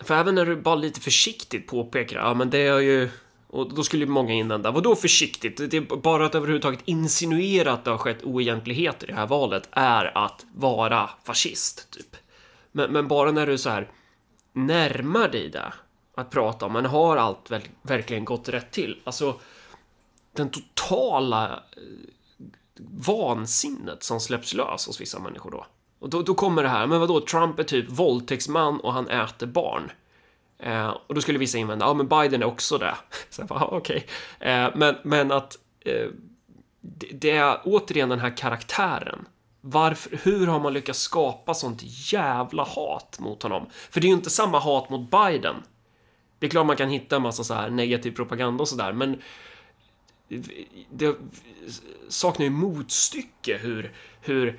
för även när du bara lite försiktigt påpekar, ja men det är ju och då skulle många invända, vadå försiktigt? Det är bara att överhuvudtaget insinuera att det har skett oegentligheter i det här valet är att vara fascist, typ. Men, men bara när du så här närmar dig det, att prata om, men har allt väl, verkligen gått rätt till? Alltså, den totala eh, vansinnet som släpps lös hos vissa människor då. Och då, då kommer det här, men vadå, Trump är typ våldtäktsman och han äter barn. Eh, och då skulle vissa invända, ja men Biden är också det. Så jag bara, okej. Okay. Eh, men, men att eh, det, det, är återigen den här karaktären. Varför, hur har man lyckats skapa sånt jävla hat mot honom? För det är ju inte samma hat mot Biden. Det är klart man kan hitta en massa så här negativ propaganda och sådär, men det saknar ju motstycke hur, hur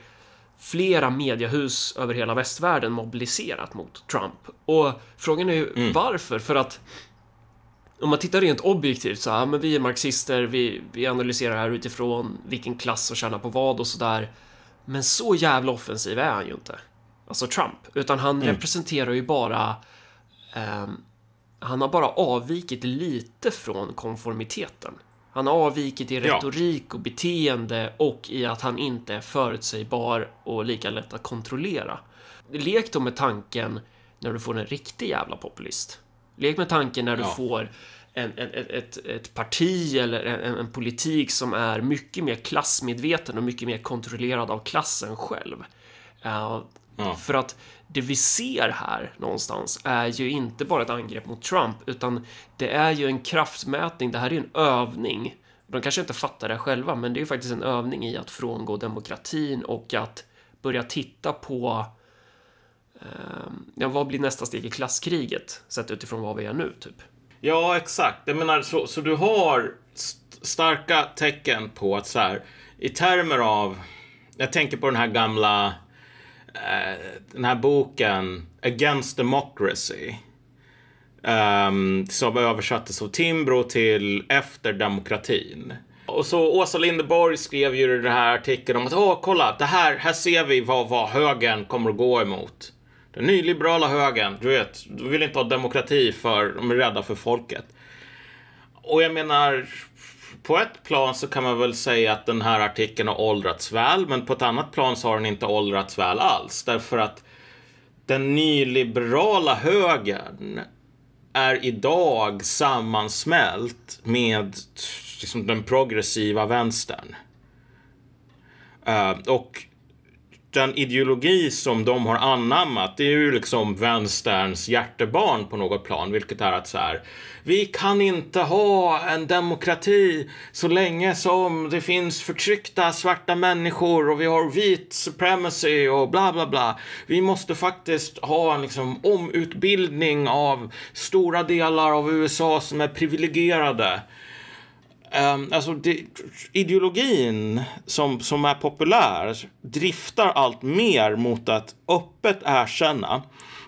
flera mediehus över hela västvärlden mobiliserat mot Trump. Och frågan är ju mm. varför? För att om man tittar rent objektivt så här, men vi är marxister, vi, vi analyserar här utifrån vilken klass som tjänar på vad och sådär. Men så jävla offensiv är han ju inte. Alltså Trump. Utan han mm. representerar ju bara... Eh, han har bara avvikit lite från konformiteten. Han har avvikit i retorik ja. och beteende och i att han inte är förutsägbar och lika lätt att kontrollera. Lek då med tanken när du får en riktig jävla populist. Lek med tanken när du ja. får en, en, ett, ett parti eller en, en, politik som är mycket mer klassmedveten och mycket mer kontrollerad av klassen själv. Uh, Ja. För att det vi ser här någonstans är ju inte bara ett angrepp mot Trump, utan det är ju en kraftmätning. Det här är ju en övning. De kanske inte fattar det själva, men det är ju faktiskt en övning i att frångå demokratin och att börja titta på eh, ja, vad blir nästa steg i klasskriget sett utifrån vad vi är nu, typ. Ja, exakt. Jag menar, så, så du har st- starka tecken på att så här, i termer av, jag tänker på den här gamla, Eh, den här boken Against Democracy. Um, som översattes av Timbro till Efter demokratin. Och så Åsa Linderborg skrev ju den här artikeln om att åh, kolla, det här, här ser vi vad, vad högern kommer att gå emot. Den nyliberala högern, du vet, de vill inte ha demokrati för de är rädda för folket. Och jag menar, på ett plan så kan man väl säga att den här artikeln har åldrats väl, men på ett annat plan så har den inte åldrats väl alls. Därför att den nyliberala högern är idag sammansmält med liksom, den progressiva vänstern. Uh, och den ideologi som de har anammat, det är ju liksom vänsterns hjärtebarn på något plan, vilket är att så här, vi kan inte ha en demokrati så länge som det finns förtryckta svarta människor och vi har vit supremacy och bla bla bla. Vi måste faktiskt ha en liksom omutbildning av stora delar av USA som är privilegierade. Um, alltså det, ideologin som, som är populär driftar allt mer mot att öppet erkänna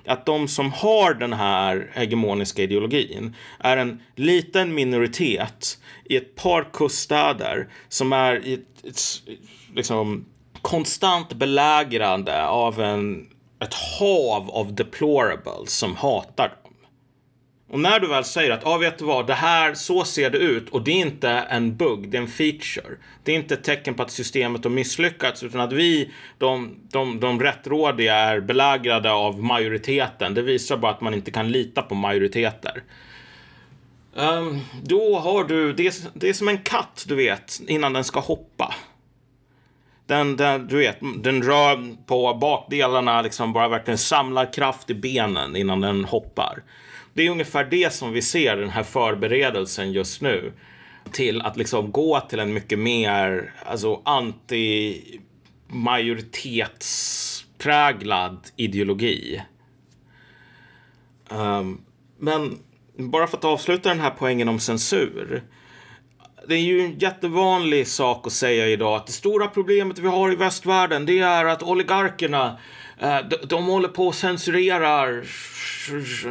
att de som har den här hegemoniska ideologin är en liten minoritet i ett par kuststäder som är i ett, ett liksom, konstant belägrande av en, ett hav av deplorables som hatar dem. Och när du väl säger att, ja ah, vet du vad, det här, så ser det ut och det är inte en bugg, det är en feature. Det är inte ett tecken på att systemet har misslyckats utan att vi, de, de, de rättrådiga, är belägrade av majoriteten. Det visar bara att man inte kan lita på majoriteter. Um, då har du, det är, det är som en katt, du vet, innan den ska hoppa. Den, den, du vet, den rör på bakdelarna, liksom bara verkligen samlar kraft i benen innan den hoppar. Det är ungefär det som vi ser den här förberedelsen just nu till att liksom gå till en mycket mer alltså anti majoritetspräglad ideologi. Um, men bara för att avsluta den här poängen om censur. Det är ju en jättevanlig sak att säga idag att det stora problemet vi har i västvärlden det är att oligarkerna Eh, de, de håller på och censurerar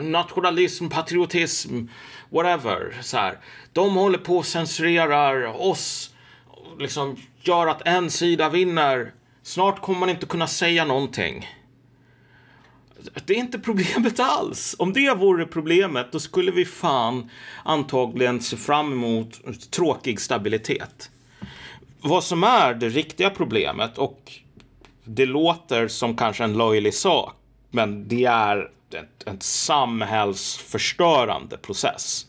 nationalism, patriotism, whatever. Så här. De håller på och censurerar oss, liksom gör att en sida vinner. Snart kommer man inte kunna säga någonting. Det är inte problemet alls. Om det vore problemet, då skulle vi fan antagligen se fram emot tråkig stabilitet. Vad som är det riktiga problemet och det låter som kanske en löjlig sak, men det är en samhällsförstörande process.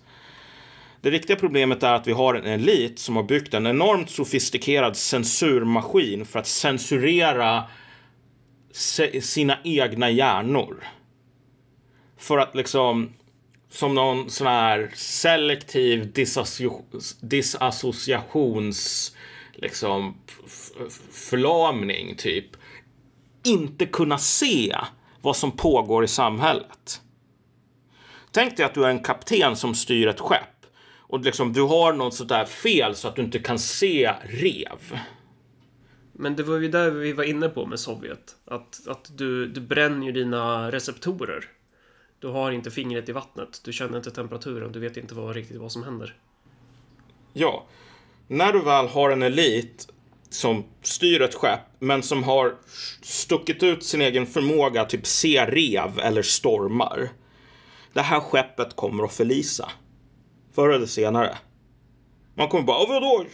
Det riktiga problemet är att vi har en elit som har byggt en enormt sofistikerad censurmaskin för att censurera sina egna hjärnor. För att liksom som någon sån här selektiv disassociations liksom förlamning typ inte kunna se vad som pågår i samhället. Tänk dig att du är en kapten som styr ett skepp och liksom, du har något sånt där fel så att du inte kan se rev. Men det var ju där vi var inne på med Sovjet. Att, att du, du bränner ju dina receptorer. Du har inte fingret i vattnet. Du känner inte temperaturen. Du vet inte vad, riktigt vad som händer. Ja. När du väl har en elit som styr ett skepp, men som har stuckit ut sin egen förmåga att typ se rev eller stormar. Det här skeppet kommer att förlisa. Förr eller senare. Man kommer bara, vadå?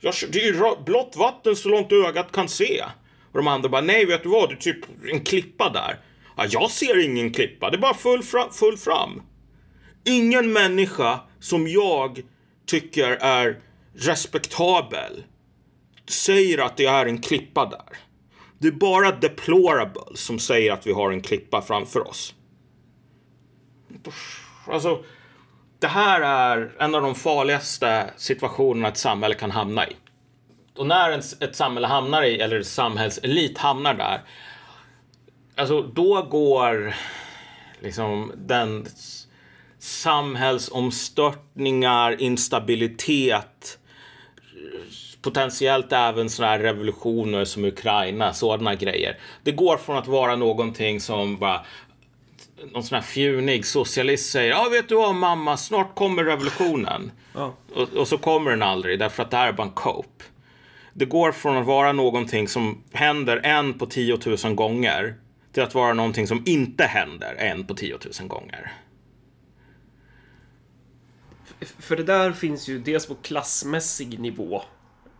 Det är ju blått vatten så långt ögat kan se. Och de andra bara, nej vet du vad, det är typ en klippa där. Ja, jag ser ingen klippa, det är bara full, fra full fram. Ingen människa som jag tycker är respektabel säger att det är en klippa där. Det är bara deplorable som säger att vi har en klippa framför oss. Alltså, det här är en av de farligaste situationerna ett samhälle kan hamna i. Och när ett samhälle hamnar i, eller samhällselit hamnar där, alltså då går liksom den samhällsomstörtningar, instabilitet, potentiellt även sådana här revolutioner som Ukraina, sådana grejer. Det går från att vara någonting som bara någon sån här fjunig socialist säger ja vet du vad mamma snart kommer revolutionen. Ja. Och, och, så kommer den aldrig därför att det här är bara en cope. Det går från att vara någonting som händer en på tiotusen gånger till att vara någonting som inte händer en på tiotusen gånger. För det där finns ju dels på klassmässig nivå.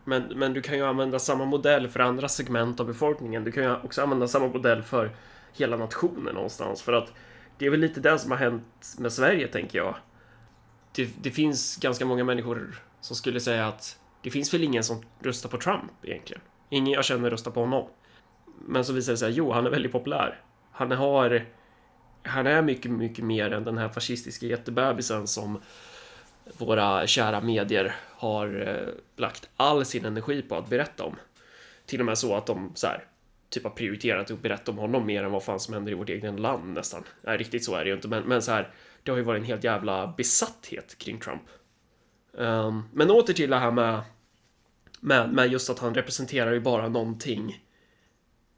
Men, men du kan ju använda samma modell för andra segment av befolkningen. Du kan ju också använda samma modell för hela nationen någonstans. För att det är väl lite det som har hänt med Sverige, tänker jag. Det, det finns ganska många människor som skulle säga att det finns väl ingen som röstar på Trump egentligen. Ingen jag känner röstar på honom. Men så visar det sig, att jo, han är väldigt populär. Han har... Han är mycket, mycket mer än den här fascistiska jättebebisen som våra kära medier har eh, lagt all sin energi på att berätta om. Till och med så att de så här, typ har prioriterat att berätta om honom mer än vad fan som händer i vårt eget land nästan. Nej, riktigt så är det ju inte, men, men så här, det har ju varit en helt jävla besatthet kring Trump. Um, men åter till det här med, med, med just att han representerar ju bara någonting.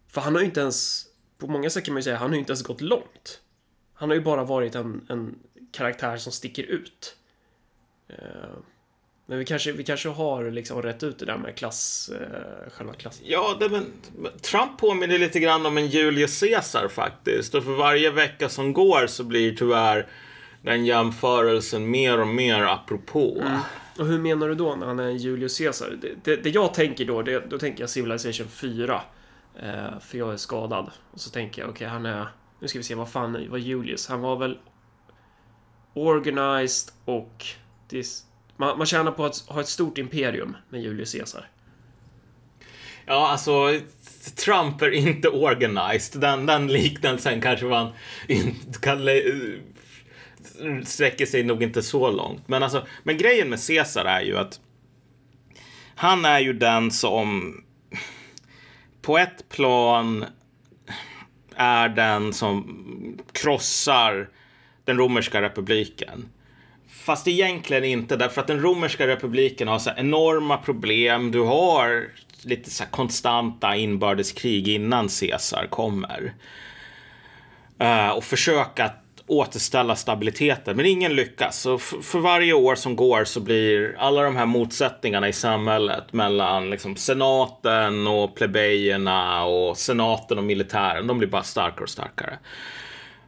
För han har ju inte ens, på många sätt kan man ju säga, han har ju inte ens gått långt. Han har ju bara varit en, en karaktär som sticker ut. Uh, men vi kanske, vi kanske har liksom rätt ut det där med klass, eh, själva klassen. Ja, det, men, Trump påminner lite grann om en Julius Caesar faktiskt. Och för varje vecka som går så blir tyvärr den jämförelsen mer och mer apropå. Mm. Och hur menar du då när han är en Julius Caesar? Det, det, det jag tänker då, det, då tänker jag Civilization 4. Eh, för jag är skadad. Och så tänker jag, okej, okay, han är... Nu ska vi se, vad fan var Julius? Han var väl organized och... Dis, man, man tjänar på att ha ett stort imperium med Julius Caesar. Ja, alltså Trump är inte organized. Den, den liknelsen kanske man inte kan sträcker sig nog inte så långt. Men, alltså, men grejen med Caesar är ju att han är ju den som på ett plan är den som krossar den romerska republiken. Fast egentligen inte, därför att den romerska republiken har så enorma problem. Du har lite så konstanta inbördeskrig innan Caesar kommer. Uh, och försöka återställa stabiliteten, men ingen lyckas. Så för varje år som går så blir alla de här motsättningarna i samhället mellan liksom senaten och plebejerna och senaten och militären, de blir bara starkare och starkare.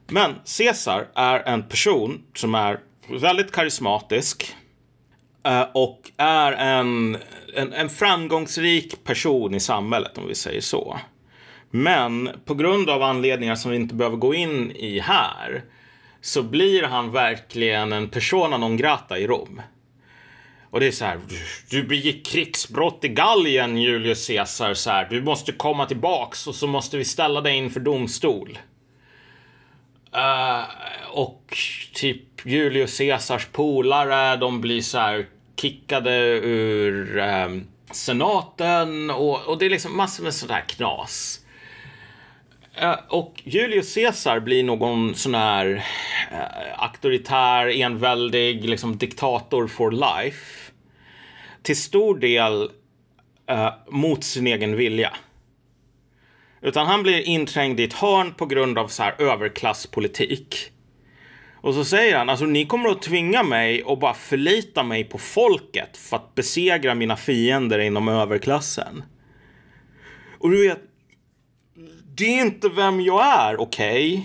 Men Caesar är en person som är väldigt karismatisk eh, och är en, en, en framgångsrik person i samhället om vi säger så. Men på grund av anledningar som vi inte behöver gå in i här så blir han verkligen en persona non grata i Rom. Och det är så här, du begick krigsbrott i Gallien, Julius Caesar. Så här, du måste komma tillbaks och så måste vi ställa dig inför domstol. Uh, och typ Julius Caesars polare, de blir så här kickade ur um, senaten och, och det är liksom massor med sådär knas. Uh, och Julius Caesar blir någon sån här uh, auktoritär, enväldig liksom diktator for life. Till stor del mot sin egen vilja. Utan han blir inträngd i ett hörn på grund av så här överklasspolitik. Och så säger han, alltså ni kommer att tvinga mig och bara förlita mig på folket för att besegra mina fiender inom överklassen. Och du vet, det är inte vem jag är, okej? Okay?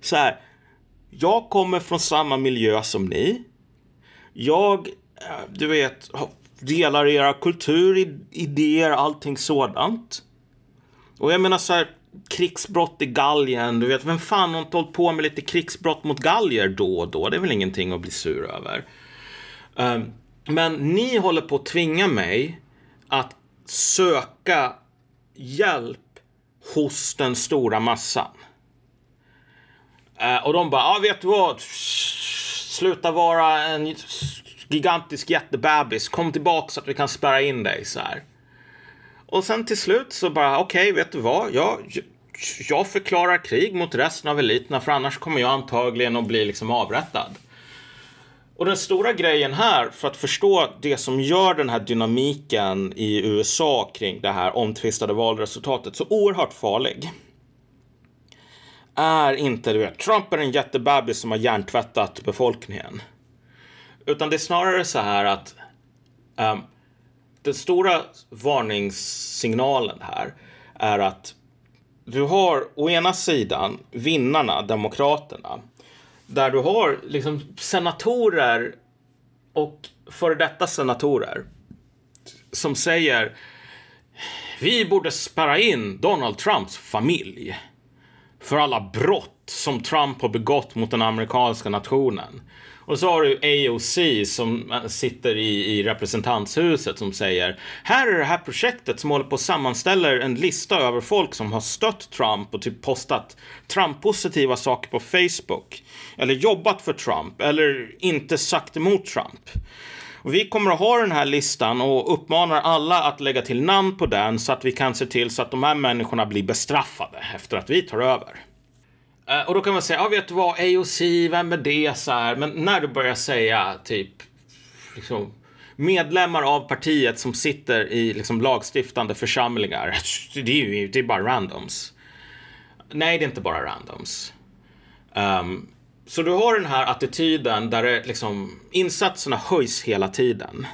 Så här, jag kommer från samma miljö som ni. Jag, eh, du vet, delar era kulturidéer, allting sådant. Och jag menar så här, krigsbrott i Gallien, du vet, vem fan har inte hållit på med lite krigsbrott mot gallier då och då? Det är väl ingenting att bli sur över. Um, men ni håller på att tvinga mig att söka hjälp hos den stora massan. Uh, och de bara, ja ah, vet du vad? Sluta vara en gigantisk jättebebis. Kom tillbaka så att vi kan spärra in dig så här. Och sen till slut så bara, okej, okay, vet du vad? Jag, jag förklarar krig mot resten av eliterna för annars kommer jag antagligen att bli liksom avrättad. Och den stora grejen här, för att förstå det som gör den här dynamiken i USA kring det här omtvistade valresultatet så oerhört farlig. Är inte, du vet, Trump är en jättebebis som har hjärntvättat befolkningen. Utan det är snarare så här att um, den stora varningssignalen här är att du har å ena sidan vinnarna, demokraterna, där du har liksom senatorer och före detta senatorer som säger vi borde spärra in Donald Trumps familj för alla brott som Trump har begått mot den amerikanska nationen. Och så har du AOC som sitter i, i representanthuset som säger här är det här projektet som håller på att sammanställa en lista över folk som har stött Trump och typ postat Trump-positiva saker på Facebook. Eller jobbat för Trump eller inte sagt emot Trump. Och vi kommer att ha den här listan och uppmanar alla att lägga till namn på den så att vi kan se till så att de här människorna blir bestraffade efter att vi tar över. Uh, och då kan man säga, ja vet du vad, AOC, vem är det? Så här. Men när du börjar säga typ liksom, medlemmar av partiet som sitter i liksom, lagstiftande församlingar, det är ju det är bara randoms. Nej, det är inte bara randoms. Um, så du har den här attityden där det, liksom, insatserna höjs hela tiden.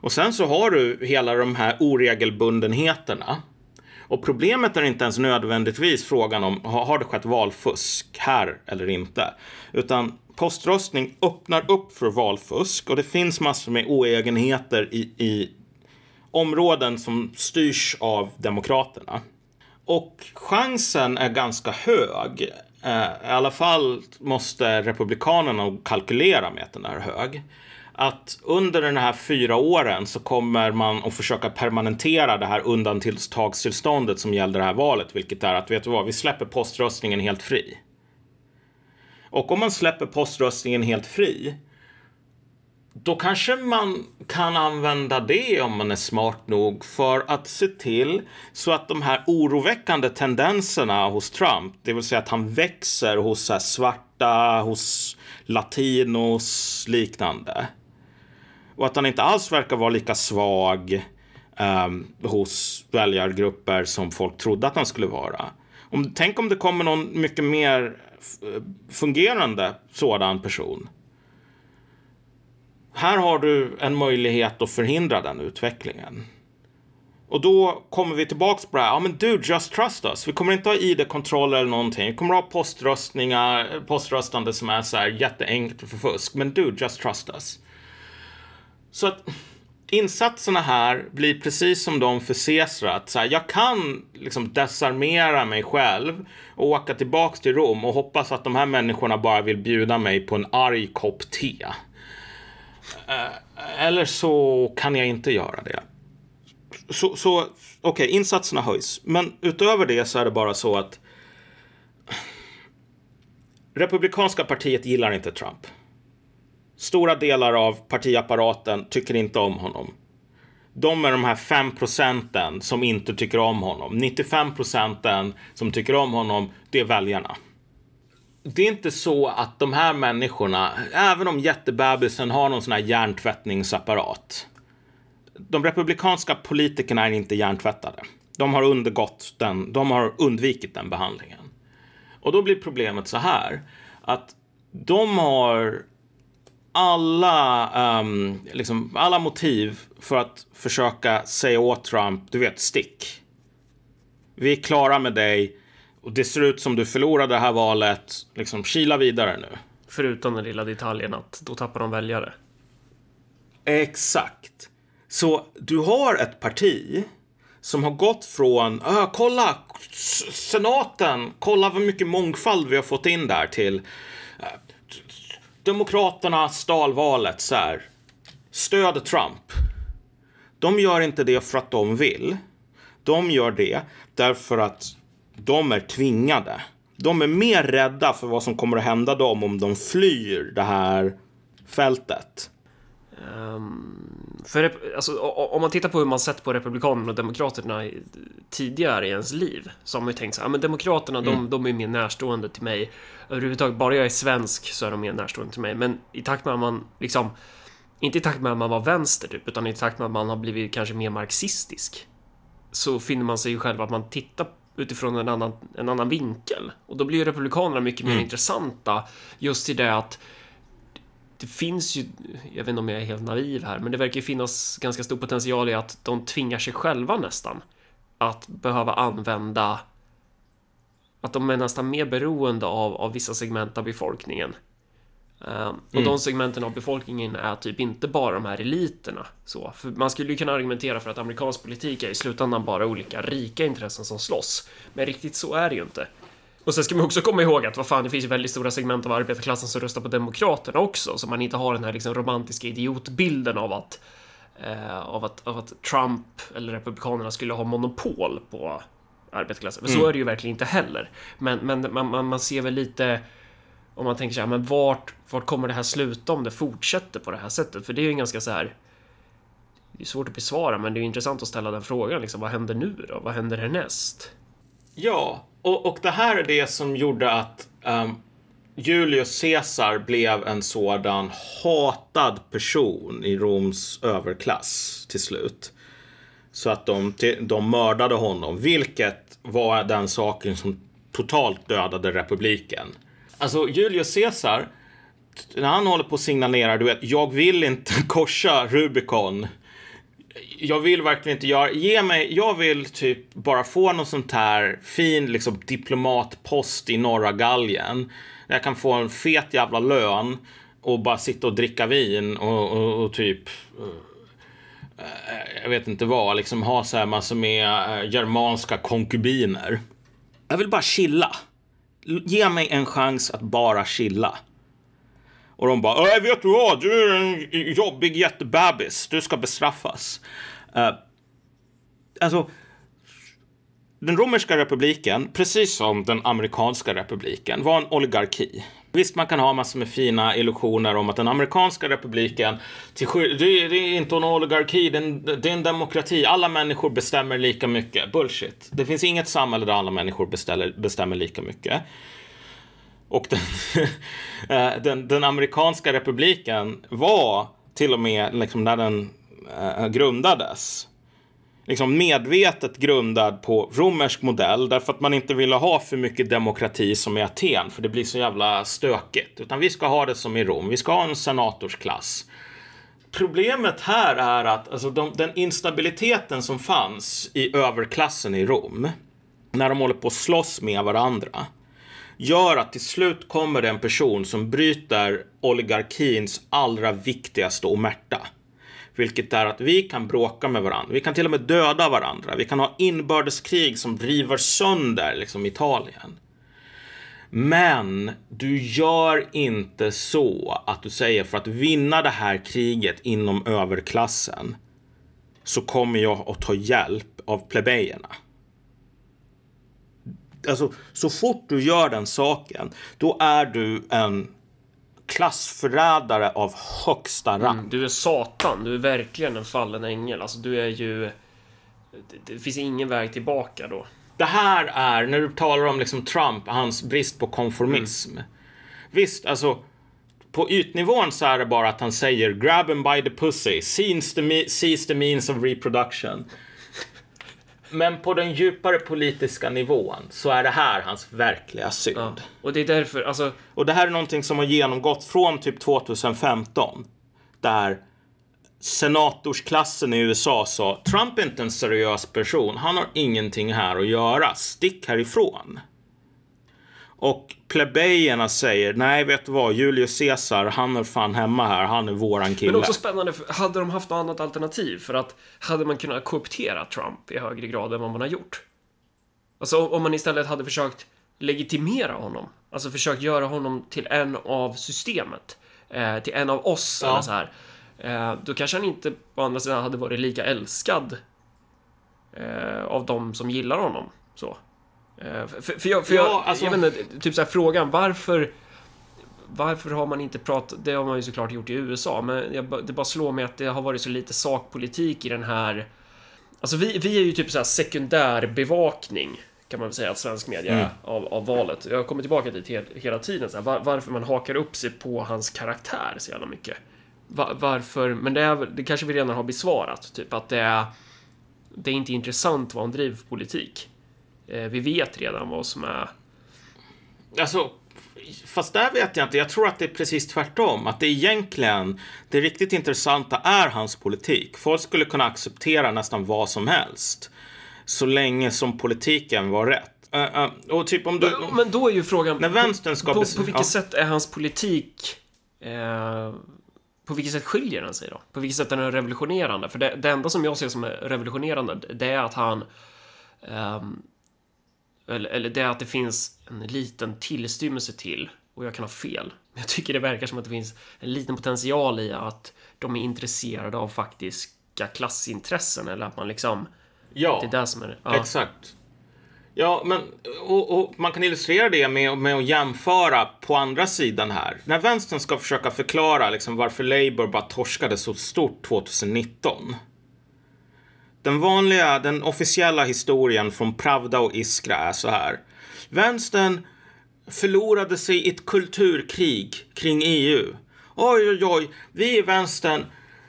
Och sen så har du hela de här oregelbundenheterna och problemet är inte ens nödvändigtvis frågan om har det skett valfusk här eller inte. Utan poströstning öppnar upp för valfusk och det finns massor med oegenheter i, i områden som styrs av Demokraterna. Och chansen är ganska hög. Eh, I alla fall måste Republikanerna kalkylera med att den är hög att under de här fyra åren så kommer man att försöka permanentera det här undantagstillståndet som gällde det här valet, vilket är att vet du vad, vi släpper poströstningen helt fri. Och om man släpper poströstningen helt fri, då kanske man kan använda det om man är smart nog för att se till så att de här oroväckande tendenserna hos Trump, det vill säga att han växer hos svarta, hos latinos, liknande och att han inte alls verkar vara lika svag eh, hos väljargrupper som folk trodde att han skulle vara. Om, tänk om det kommer någon mycket mer fungerande sådan person. Här har du en möjlighet att förhindra den utvecklingen. Och då kommer vi tillbaks på det här. Ja, men du, just trust us. Vi kommer inte ha id-kontroller eller någonting. Vi kommer ha poströstningar, poströstande som är så här jätteenkelt för fusk. Men du, just trust us. Så att insatserna här blir precis som de för Caesar. Att så här, jag kan liksom desarmera mig själv och åka tillbaks till Rom och hoppas att de här människorna bara vill bjuda mig på en arg kopp te. Eh, eller så kan jag inte göra det. Så, så okej, okay, insatserna höjs. Men utöver det så är det bara så att Republikanska partiet gillar inte Trump. Stora delar av partiapparaten tycker inte om honom. De är de här 5 procenten som inte tycker om honom. 95 procenten som tycker om honom, det är väljarna. Det är inte så att de här människorna, även om jättebebisen har någon sån här hjärntvättningsapparat. De republikanska politikerna är inte hjärntvättade. De har undergått den, de har undvikit den behandlingen. Och då blir problemet så här att de har alla, um, liksom, alla motiv för att försöka säga åt Trump, du vet, stick. Vi är klara med dig och det ser ut som du förlorade det här valet. Liksom, kila vidare nu. Förutom den lilla detaljen att då tappar de väljare. Exakt. Så du har ett parti som har gått från, äh, kolla, senaten, kolla vad mycket mångfald vi har fått in där till Demokraterna stal valet så här. Stöd Trump. De gör inte det för att de vill. De gör det därför att de är tvingade. De är mer rädda för vad som kommer att hända dem om de flyr det här fältet. Um, för alltså, om man tittar på hur man sett på Republikanerna och Demokraterna tidigare i ens liv så har man ju tänkt så här, men Demokraterna mm. de, de är mer närstående till mig. Överhuvudtaget, bara jag är svensk så är de mer närstående till mig. Men i takt med att man liksom, inte i takt med att man var vänster typ, utan i takt med att man har blivit kanske mer marxistisk. Så finner man sig ju själv att man tittar utifrån en annan, en annan vinkel. Och då blir ju Republikanerna mycket mer mm. intressanta just i det att det finns ju, jag vet inte om jag är helt naiv här, men det verkar finnas ganska stor potential i att de tvingar sig själva nästan att behöva använda att de är nästan mer beroende av, av vissa segment av befolkningen. Uh, och mm. de segmenten av befolkningen är typ inte bara de här eliterna. Så, för man skulle ju kunna argumentera för att amerikansk politik är i slutändan bara olika rika intressen som slåss. Men riktigt så är det ju inte. Och sen ska man också komma ihåg att vad fan, det finns ju väldigt stora segment av arbetarklassen som röstar på Demokraterna också, så man inte har den här liksom romantiska idiotbilden av att eh, av att, av att Trump eller Republikanerna skulle ha monopol på arbetarklassen. För mm. så är det ju verkligen inte heller. Men, men man, man, man ser väl lite om man tänker så här, men vart, vart kommer det här sluta om det fortsätter på det här sättet? För det är ju en ganska så här det är svårt att besvara, men det är intressant att ställa den frågan. Liksom, vad händer nu då? Vad händer härnäst? Ja, och, och det här är det som gjorde att um, Julius Caesar blev en sådan hatad person i Roms överklass till slut. Så att de, de mördade honom, vilket var den saken som totalt dödade republiken. Alltså Julius Caesar, när han håller på att signalera, du vet, jag vill inte korsa Rubicon jag vill verkligen inte göra, ge mig, jag vill typ bara få någon sånt här fin liksom diplomatpost i norra galgen. Jag kan få en fet jävla lön och bara sitta och dricka vin och, och, och typ eh, jag vet inte vad, liksom ha så här massor med eh, germanska konkubiner. Jag vill bara chilla. Ge mig en chans att bara chilla. Och de bara, äh, vet du vad, du är en jobbig jättebebis, du ska bestraffas. Uh, alltså, den romerska republiken, precis som den amerikanska republiken, var en oligarki. Visst, man kan ha massor med fina illusioner om att den amerikanska republiken, till, det, det är inte en oligarki, det är en, det är en, demokrati. Alla människor bestämmer lika mycket. Bullshit. Det finns inget samhälle där alla människor beställer, bestämmer lika mycket. Och den, eh, den, den, amerikanska republiken var till och med liksom när den eh, grundades liksom medvetet grundad på romersk modell därför att man inte ville ha för mycket demokrati som i Aten för det blir så jävla stökigt. Utan vi ska ha det som i Rom. Vi ska ha en senatorsklass. Problemet här är att alltså, de, den instabiliteten som fanns i överklassen i Rom när de håller på att slåss med varandra gör att till slut kommer det en person som bryter oligarkins allra viktigaste omerta. Vilket är att vi kan bråka med varandra. Vi kan till och med döda varandra. Vi kan ha inbördeskrig som driver sönder liksom Italien. Men du gör inte så att du säger för att vinna det här kriget inom överklassen så kommer jag att ta hjälp av plebejerna alltså, så fort du gör den saken, då är du en klassförrädare av högsta mm, rang. Mm, du är Satan, du är verkligen en fallen ängel. Alltså, du är ju... Det, det finns ingen väg tillbaka då. Det här är, när du talar om liksom Trump, hans brist på konformism. Mm. Visst, alltså på ytnivån så är det bara att han säger grab him by the pussy, seize the, seize the means of reproduction. Men på den djupare politiska nivån så är det här hans verkliga synd. Ja, och det är därför, alltså... Och det här är någonting som har genomgått från typ 2015. Där senatorsklassen i USA sa Trump är inte en seriös person. Han har ingenting här att göra. Stick härifrån. Och plebejerna säger, nej vet du vad, Julius Caesar, han är fan hemma här, han är våran kille. Men också spännande, hade de haft något annat alternativ? För att hade man kunnat kooptera Trump i högre grad än vad man har gjort? Alltså om man istället hade försökt legitimera honom, alltså försökt göra honom till en av systemet, eh, till en av oss, ja. eller så här. Eh, då kanske han inte på andra sidan hade varit lika älskad eh, av de som gillar honom. Så. Eh, för, för, jag, för Ja, jag, alltså- jag vet inte, typ så här frågan varför varför har man inte pratat, det har man ju såklart gjort i USA, men jag, det bara slår mig att det har varit så lite sakpolitik i den här Alltså vi, vi är ju typ så här sekundärbevakning kan man väl säga att svensk media är av, av valet. Jag kommer tillbaka dit hel, hela tiden, så här, var, varför man hakar upp sig på hans karaktär så jävla mycket. Va, varför, men det, är, det kanske vi redan har besvarat, typ att det är det är inte intressant vad han driver för politik. Eh, vi vet redan vad som är... Alltså, fast där vet jag inte. Jag tror att det är precis tvärtom. Att det egentligen, det riktigt intressanta är hans politik. Folk skulle kunna acceptera nästan vad som helst. Så länge som politiken var rätt. Eh, eh, och typ om du... Men då är ju frågan... När vänstern ska på, på, på vilket ja. sätt är hans politik... Eh, på vilket sätt skiljer den sig då? På vilket sätt är den revolutionerande? För det, det enda som jag ser som är revolutionerande, det är att han... ehm, eller, eller det är att det finns en liten tillstymmelse till, och jag kan ha fel, men jag tycker det verkar som att det finns en liten potential i att de är intresserade av faktiska klassintressen, eller att man liksom... Ja. Det är det som är... Ja. Exakt. Ja, men och, och man kan illustrera det med, med att jämföra på andra sidan här. När vänstern ska försöka förklara liksom, varför Labour bara torskade så stort 2019. Den vanliga, den officiella historien från Pravda och Iskra är så här. Vänstern förlorade sig i ett kulturkrig kring EU. Oj, oj, oj, vi i vänstern,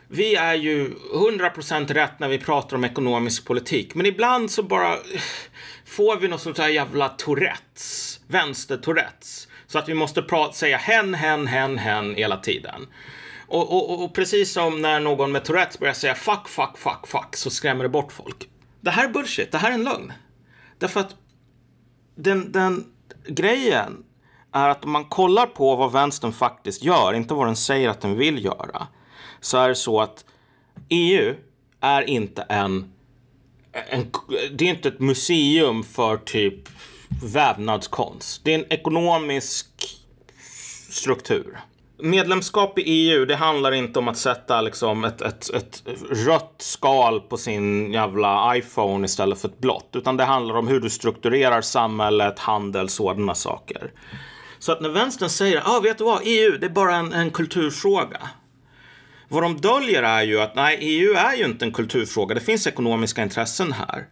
vi är ju 100% rätt när vi pratar om ekonomisk politik. Men ibland så bara får vi något sånt här jävla Tourettes, vänster-Tourettes. Så att vi måste säga hen, hen, hen, hen hela tiden. Och, och, och- precis som när någon med Tourettes börjar säga fuck, fuck, fuck, fuck så skrämmer det bort folk. Det här är bullshit, det här är en lögn. Därför att den, den grejen är att om man kollar på vad vänstern faktiskt gör, inte vad den säger att den vill göra, så är det så att EU är inte en, en det är inte ett museum för typ vävnadskonst. Det är en ekonomisk struktur. Medlemskap i EU, det handlar inte om att sätta liksom ett, ett, ett rött skal på sin jävla iPhone istället för ett blått. Utan det handlar om hur du strukturerar samhället, handel, sådana saker. Så att när vänstern säger, ah, vet du vad, EU, det är bara en, en kulturfråga. Vad de döljer är ju att nej, EU är ju inte en kulturfråga. Det finns ekonomiska intressen här.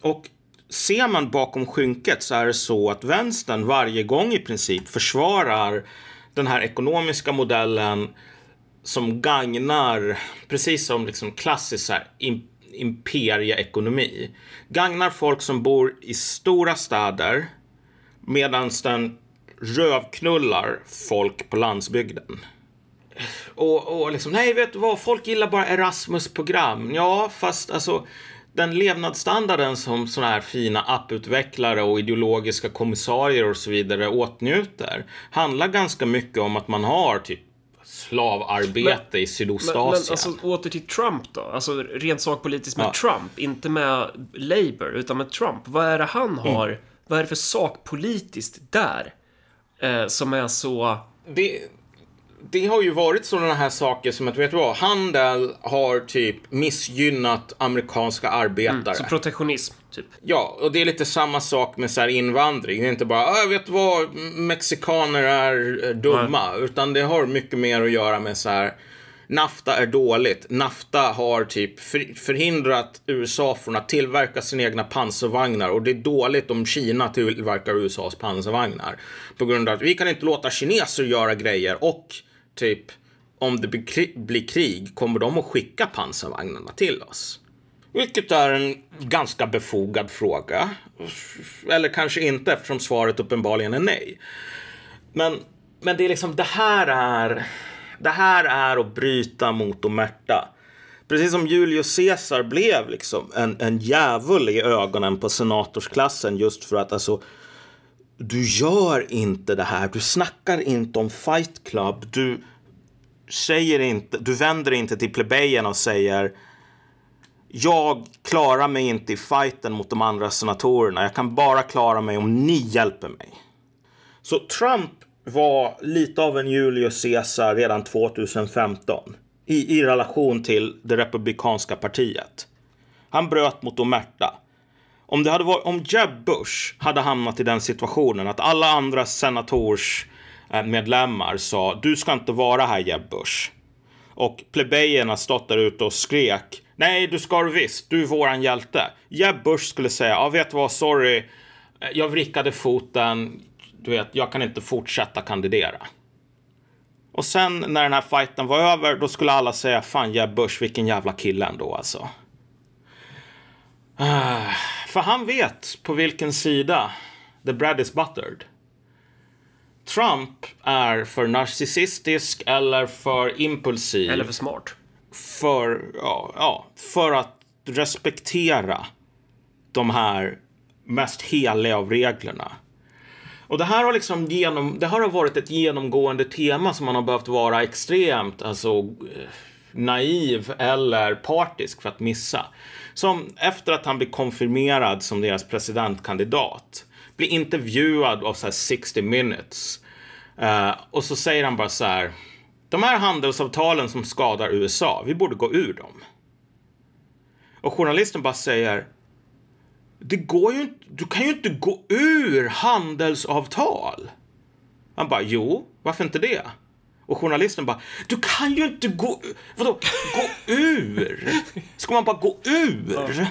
Och ser man bakom skynket så är det så att vänstern varje gång i princip försvarar den här ekonomiska modellen som gagnar, precis som liksom klassisk så här, imperieekonomi, gagnar folk som bor i stora städer medan den rövknullar folk på landsbygden. Och, och liksom, nej vet du vad, folk gillar bara Erasmus-program. Ja, fast alltså den levnadsstandarden som sådana här fina apputvecklare och ideologiska kommissarier och så vidare åtnjuter handlar ganska mycket om att man har typ slavarbete i Men, Sydostasien. men alltså åter till Trump då? Alltså rent sakpolitiskt med Ja. Trump, inte med Labour, utan med Trump. Vad är det han har? Vad är det för sakpolitiskt där? Eh, som är så... det, det har ju varit sådana här saker som att, vet du vad, handel har typ missgynnat amerikanska arbetare. Så protektionism, typ. Ja, och det är lite samma sak med så invandring. Det är inte bara, ah, vet du vad, mexikaner är eh, dumma. Utan det har mycket mer att göra med så här, NAFTA är dåligt. NAFTA har typ för, förhindrat USA från att tillverka sina egna pansarvagnar. Och det är dåligt om Kina tillverkar USAs pansarvagnar. På grund av att vi kan inte låta kineser göra grejer. Och typ, om det blir blir krig kommer de att skicka pansarvagnarna till oss. Vilket är en ganska befogad fråga. Eller kanske inte eftersom svaret uppenbarligen är nej. Men, men det är liksom, det här är, det här är att bryta mot omerta. Precis som Julius Caesar blev liksom en, en djävul i ögonen på senatorsklassen just för att alltså du gör inte det här. Du snackar inte om fight club. Du säger inte, du vänder inte till plebejerna och säger jag klarar mig inte i fighten mot de andra senatorerna. Jag kan bara klara mig om ni hjälper mig. Så Trump var lite av en Julius Caesar redan 2015 i, i relation till det republikanska partiet. Han bröt mot omerta. Om, det hade varit, om Jeb Bush hade hamnat i den situationen att alla andra senatorsmedlemmar eh, sa du ska inte vara här Jeb Bush. Och plebejerna stått där ute och skrek nej du ska du visst, du är våran hjälte. Jeb Bush skulle säga ja vet du vad, sorry, eh, jag vrickade foten, du vet, jag kan inte fortsätta kandidera. Och sen när den här fighten var över, då skulle alla säga fan Jeb Bush, vilken jävla kille ändå alltså. Ah, för han vet på vilken sida the bread is buttered. Trump är för narcissistisk eller för impulsiv. Eller för smart. För, ja, ja, för att respektera de här mest heliga av reglerna. Och det här har liksom genom, det har varit ett genomgående tema som man har behövt vara extremt alltså, eh, naiv eller partisk för att missa. Som efter att han blir konfirmerad som deras presidentkandidat blir intervjuad av så här 60 minutes. Uh, och så säger han bara så här. De här handelsavtalen som skadar USA, vi borde gå ur dem. Och journalisten bara säger. Det går ju inte, du kan ju inte gå ur handelsavtal. Han bara, jo, varför inte det? Och journalisten bara, du kan ju inte gå, vadå, gå ur? Ska man bara gå ur?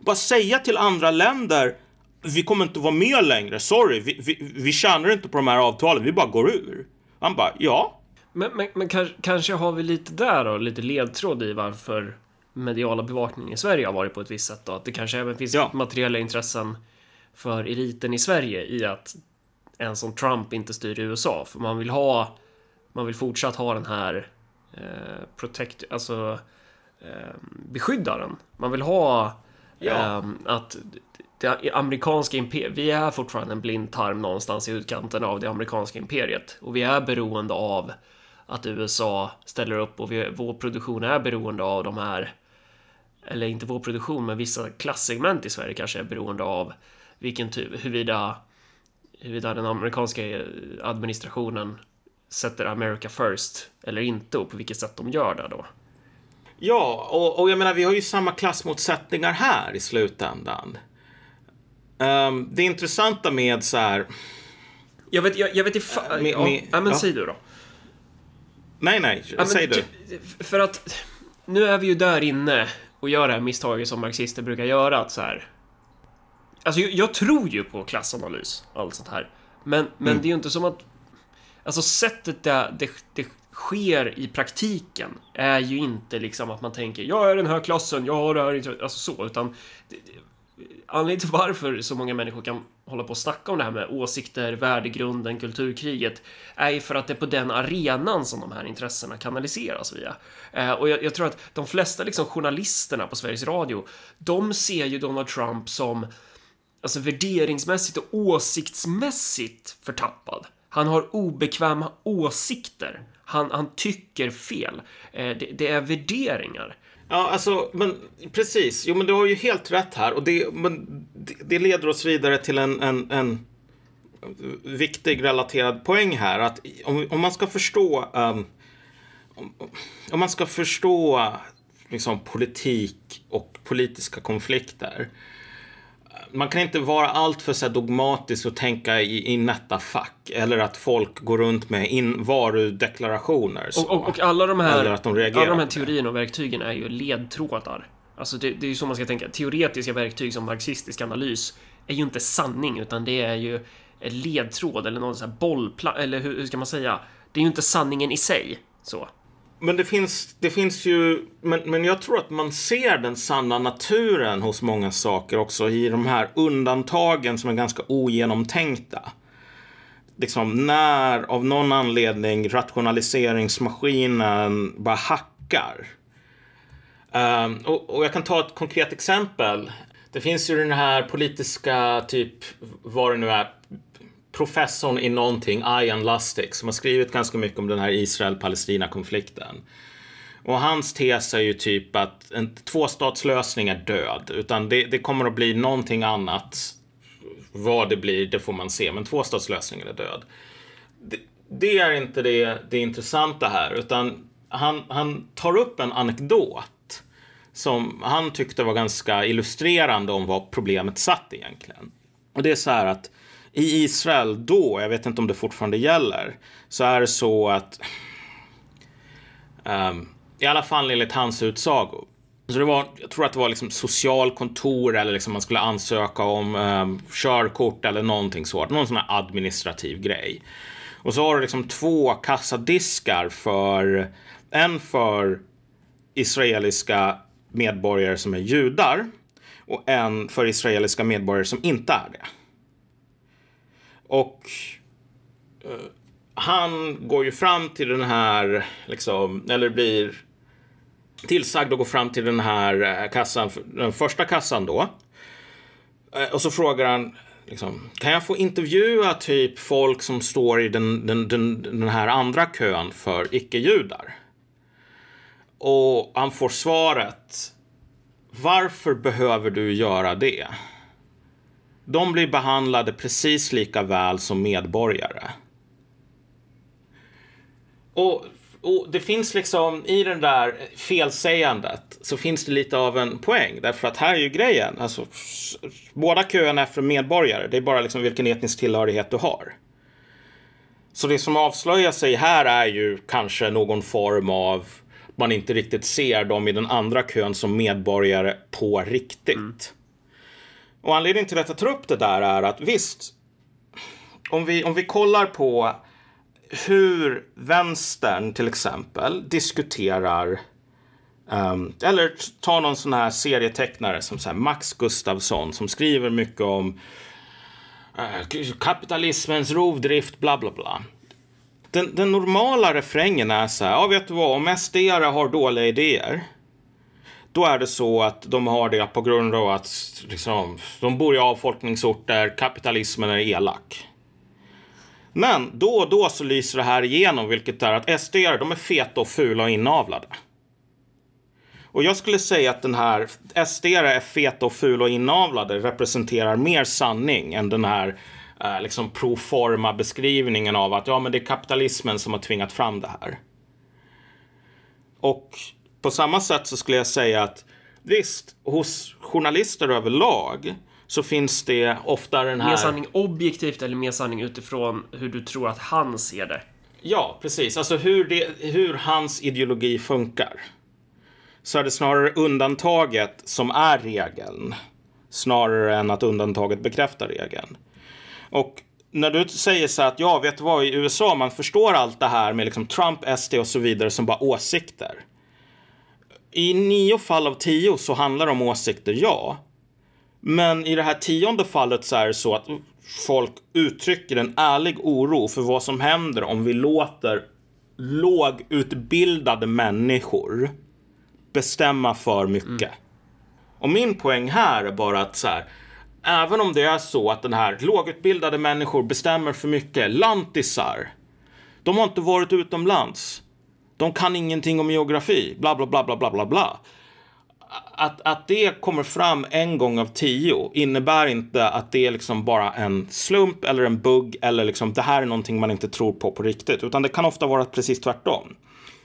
Bara säga till andra länder, vi kommer inte vara med längre, sorry, vi, vi, vi tjänar inte på de här avtalen, vi bara går ur. Han bara, ja. Men, men, men kanske, kanske har vi lite där då, lite ledtråd i varför mediala bevakningen i Sverige har varit på ett visst sätt då. Att det kanske även finns Ja. materiella intressen för eliten i Sverige i att en som Trump inte styr i USA. För man vill ha, man vill fortsatt ha den här eh, protect, alltså eh, beskyddaren. Man vill ha Ja. eh, att det amerikanska imperiet, vi är fortfarande en blind tarm någonstans i utkanten av det amerikanska imperiet och vi är beroende av att USA ställer upp och vi, vår produktion är beroende av de här eller inte vår produktion, men vissa klassegment i Sverige kanske är beroende av vilken typ, huruvida, huruvida den amerikanska administrationen sätter America first eller inte och på vilket sätt de gör det då. Ja, och, och jag menar, vi har ju samma klassmotsättningar här i slutändan. Ehm, det intressanta med så här, Jag vet, jag, jag vet inte Äh, med- ja, med- ja, men ja. säg du då. nej, nej, Ja, men säg du. ty- För att nu är vi ju där inne och gör det här misstaget som marxister brukar göra att så här. Alltså jag, jag tror ju på klassanalys och allt sånt här. Men, men Mm. det är ju inte som att Alltså sättet det, det, det sker i praktiken är ju inte liksom att man tänker jag är den här klassen, jag har det här intresset", alltså så, utan det, det, anledningen till varför så många människor kan hålla på och snacka om det här med åsikter, värdegrunden, kulturkriget är ju för att det är på den arenan som de här intressena kanaliseras via. Eh, och jag, jag tror att de flesta liksom journalisterna på Sveriges Radio, de ser ju Donald Trump som alltså värderingsmässigt och åsiktsmässigt förtappad. Han har obekväma åsikter. Han, han tycker fel. Eh, det, det är värderingar. Ja, alltså, men precis. Jo, men du har ju helt rätt här. Och det, men, det, det leder oss vidare till en, en, en viktig relaterad poäng här. Att om, om man ska förstå um, om, om man ska förstå liksom, politik och politiska konflikter. Man kan inte vara alltför så dogmatisk och tänka i, i nätta fack. Eller att folk går runt med in, varudeklarationer. så. Och, och, och alla de här, de reagerar alla de här teorierna och verktygen är ju ledtrådar. Alltså det, det är ju så man ska tänka. Teoretiska verktyg som marxistisk analys är ju inte sanning, utan det är ju ledtråd eller någon sån här bollplan, eller hur, hur ska man säga? Det är ju inte sanningen i sig. Så. Men det finns, det finns ju, men, men jag tror att man ser den sanna naturen hos många saker också i de här undantagen som är ganska ogenomtänkta. Liksom när av någon anledning rationaliseringsmaskinen bara hackar. Um, och, och jag kan ta ett konkret exempel. Det finns ju den här politiska, typ, vad det nu är, professorn i någonting, Ian Lustig, som har skrivit ganska mycket om den här Israel-Palestina-konflikten. Och hans tes är ju typ att en tvåstatslösning är död, utan det, det kommer att bli någonting annat. Vad det blir, det får man se, men tvåstatslösningen är död. Det, det är inte det, det intressanta här, utan han, han tar upp en anekdot som han tyckte var ganska illustrerande om vad problemet satt egentligen. Och det är så här att i Israel då, jag vet inte om det fortfarande gäller, så är det så att um, i alla fall enligt hans utsago. Så det var, jag tror att det var liksom socialkontor eller liksom man skulle ansöka om um, körkort eller någonting sådant. Någon sån här administrativ grej. Och så har du liksom två kassadiskar för en för israeliska medborgare som är judar och en för israeliska medborgare som inte är det. Och uh, han går ju fram till den här, liksom, eller blir tillsagd att gå fram till den här eh, kassan, den första kassan då. Uh, och så frågar han, liksom, kan jag få intervjua typ folk som står i den, den, den, den här andra kön för icke-judar? Och han får svaret. Varför behöver du göra det? De blir behandlade precis lika väl som medborgare. Och, och, det finns liksom i den där felsägandet så finns det lite av en poäng. Därför att här är ju grejen. Alltså, båda köerna är för medborgare. Det är bara liksom vilken etnisk tillhörighet du har. Så det som avslöjar sig här är ju kanske någon form av man inte riktigt ser dem i den andra kön som medborgare på riktigt. Mm. Och anledningen till att jag tar upp det där är att visst, om vi, om vi kollar på hur vänstern till exempel diskuterar um, eller ta någon sån här serietecknare som så Max Gustafsson som skriver mycket om uh, kapitalismens rovdrift, bla bla bla. Den, den, normala refrängen är så här, ja vet du vad, om SD har dåliga idéer då är det så att de har det på grund av att liksom, de bor i avfolkningsorter, kapitalismen är elak. Men då och då så lyser det här igenom, vilket är att SD de är feta och fula och inavlade. Och jag skulle säga att den här SD är feta och fula och inavlade representerar mer sanning än den här eh, liksom proforma beskrivningen av att ja, men det är kapitalismen som har tvingat fram det här. Och på samma sätt så skulle jag säga att visst, hos journalister överlag så finns det ofta den här... Mer sanning objektivt eller mer sanning utifrån hur du tror att han ser det? Ja, precis. Alltså hur, det, hur hans ideologi funkar. Så är det snarare undantaget som är regeln. Snarare än att undantaget bekräftar regeln. Och när du säger så att ja, vet du vad, i USA man förstår allt det här med liksom Trump, SD och så vidare som bara åsikter. I nio fall av tio så handlar det om åsikter, ja. Men i det här tionde fallet så är det så att folk uttrycker en ärlig oro för vad som händer om vi låter lågutbildade människor bestämma för mycket. Mm. Och min poäng här är bara att så här, även om det är så att den här lågutbildade människor bestämmer för mycket, lantisar, de har inte varit utomlands. De kan ingenting om geografi, bla bla bla bla bla bla bla. Att, att det kommer fram en gång av tio innebär inte att det är liksom bara en slump eller en bugg eller liksom det här är någonting man inte tror på på riktigt, utan det kan ofta vara precis tvärtom.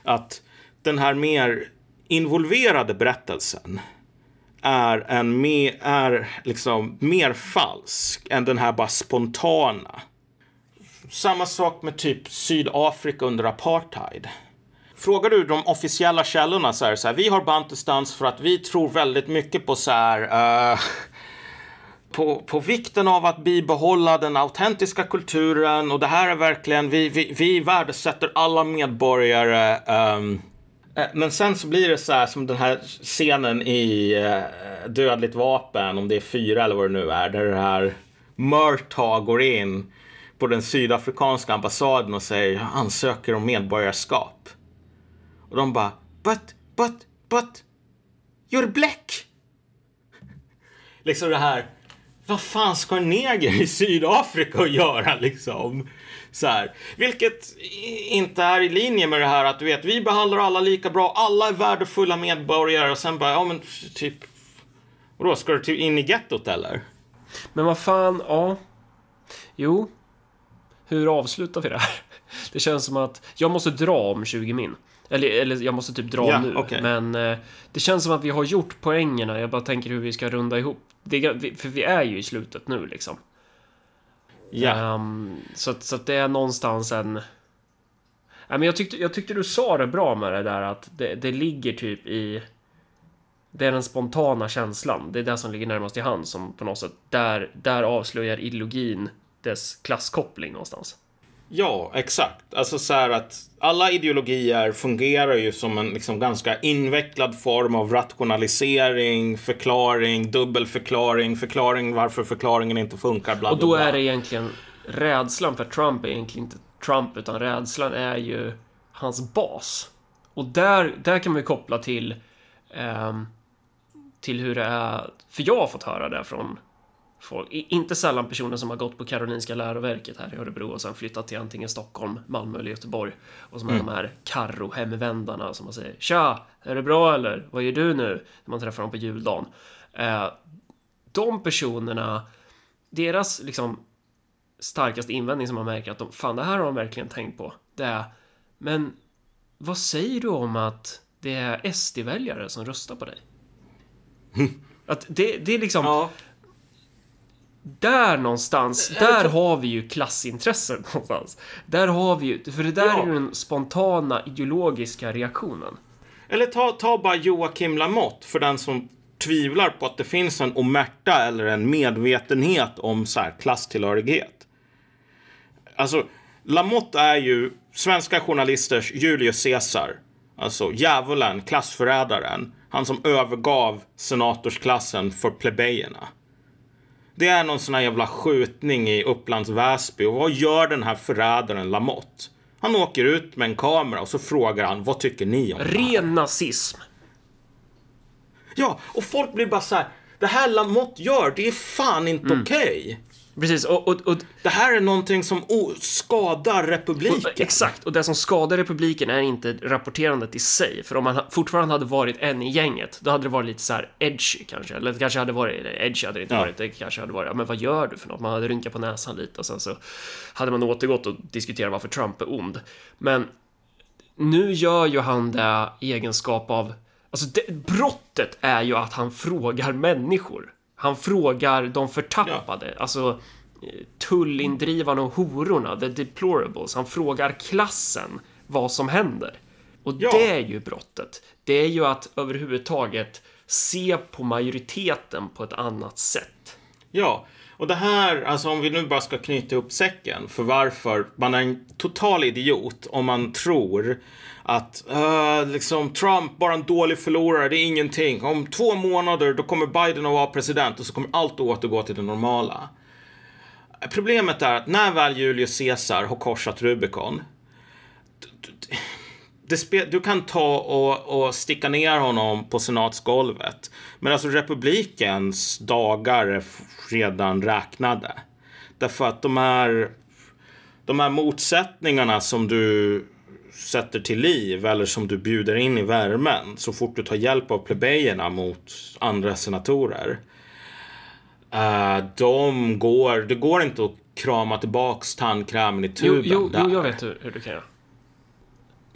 Att den här mer involverade berättelsen är, en mer, är liksom mer falsk än den här bara spontana. Samma sak med typ Sydafrika under apartheid. Frågar du de officiella källorna så är så här, vi har bantustans för att vi tror väldigt mycket på så här, uh, på, på vikten av att bibehålla den autentiska kulturen och det här är verkligen, vi, vi, vi värdesätter alla medborgare. Um, men sen så blir det så här som den här scenen i uh, Dödligt vapen, om det är fyra eller vad det nu är, där det här Murtaugh går in på den sydafrikanska ambassaden och säger jag ansöker om medborgarskap. Och de bara But, but, but You're black! liksom det här Vad fan ska en neger i Sydafrika göra liksom? Så här. Vilket inte är i linje med det här att du vet, vi behandlar alla lika bra, alla är värdefulla medborgare och sen bara, ja men typ, vadå, ska du typ in i gettot eller? Men vad fan, ja. Jo. Hur avslutar vi det här? Det känns som att jag måste dra om 20 min. Eller, eller jag måste typ dra Ja, nu. okej. Men eh, det känns som att vi har gjort poängerna. Jag bara tänker hur vi ska runda ihop. Det, för vi är ju i slutet nu liksom. Ja. Ehm, så, så att det är någonstans en... Nej, men jag, tyckte, jag tyckte du sa det bra med det där att det, det ligger typ i... Det är den spontana känslan. Det är det som ligger närmast till hand som på något sätt där, där avslöjar ideologin dess klasskoppling någonstans. Ja, exakt. Alltså så här att alla ideologier fungerar ju som en liksom ganska invecklad form av rationalisering, förklaring, dubbelförklaring, förklaring varför förklaringen inte funkar, bla Och då är det egentligen rädslan för Trump är egentligen inte Trump utan rädslan är ju hans bas. Och där, där kan man ju koppla till ehm, till hur det är, för jag har fått höra det från folk, inte sällan personer som har gått på Karolinska läroverket här i Örebro och sen flyttat till antingen Stockholm, Malmö eller Göteborg och som är de här karro-hemvändarna som man säger Tja, är det bra eller? Vad gör du nu? När man träffar dem på juldagen. Eh, de personerna, deras liksom starkaste invändning som man märker att de, fan det här har de verkligen tänkt på. Det är, men vad säger du om att det är SD-väljare som röstar på dig? Att det, det är liksom, Ja, där någonstans, där har vi ju klassintresset någonstans. Där har vi ju, för det där Ja. är ju den spontana ideologiska reaktionen. Eller ta, ta bara Joakim Lamotte för den som tvivlar på att det finns en omerta eller en medvetenhet om så här klasstillhörighet. Alltså, Lamotte är ju svenska journalisters Julius Caesar. Alltså djävulen, klassförrädaren. Han som övergav senatorsklassen för plebejerna. Det är någon sån här jävla skjutning i Upplands Väsby. Och vad gör den här förrädaren Lamotte? Han åker ut med en kamera och så frågar han vad tycker ni om det här? Ren nazism. Ja, och folk blir bara så här. Det här Lamotte gör, det är fan inte Mm. okej. Precis, och, och, och Det här är någonting som skadar republiken. Exakt, och det som skadar republiken är inte rapporterandet i sig. För om man fortfarande hade varit en i gänget, då hade det varit lite så här edgy kanske. Eller det kanske hade varit, edgy hade det inte Ja. varit, det kanske hade varit, men vad gör du för något? Man hade rynkat på näsan lite och sen så hade man återgått och diskuterat varför Trump är ond. Men nu gör ju han det i egenskap av, alltså det, brottet är ju att han frågar människor. Han frågar de förtappade, alltså eh, tullindrivarna och hororna, the deplorables. Han frågar klassen vad som händer. Och Ja. det är ju brottet. Det är ju att överhuvudtaget se på majoriteten på ett annat sätt. Ja, och det här, alltså om vi nu bara ska knyta upp säcken för varför man är en total idiot om man tror att uh, liksom Trump bara en dålig förlorare, det är ingenting. Om två månader då kommer Biden att vara president och så kommer allt att återgå till det normala. Problemet är att när väl Julius Caesar har korsat Rubicon du kan ta och, och sticka ner honom på senatsgolvet. Men alltså republikens dagar är redan räknade. Därför att de här, de här motsättningarna som du sätter till liv eller som du bjuder in i värmen så fort du tar hjälp av plebejerna mot andra senatorer. eh, de går, det går inte att krama tillbaks tandkrämen i Jo, tuben jo, där. jo jag vet hur, hur du kan göra.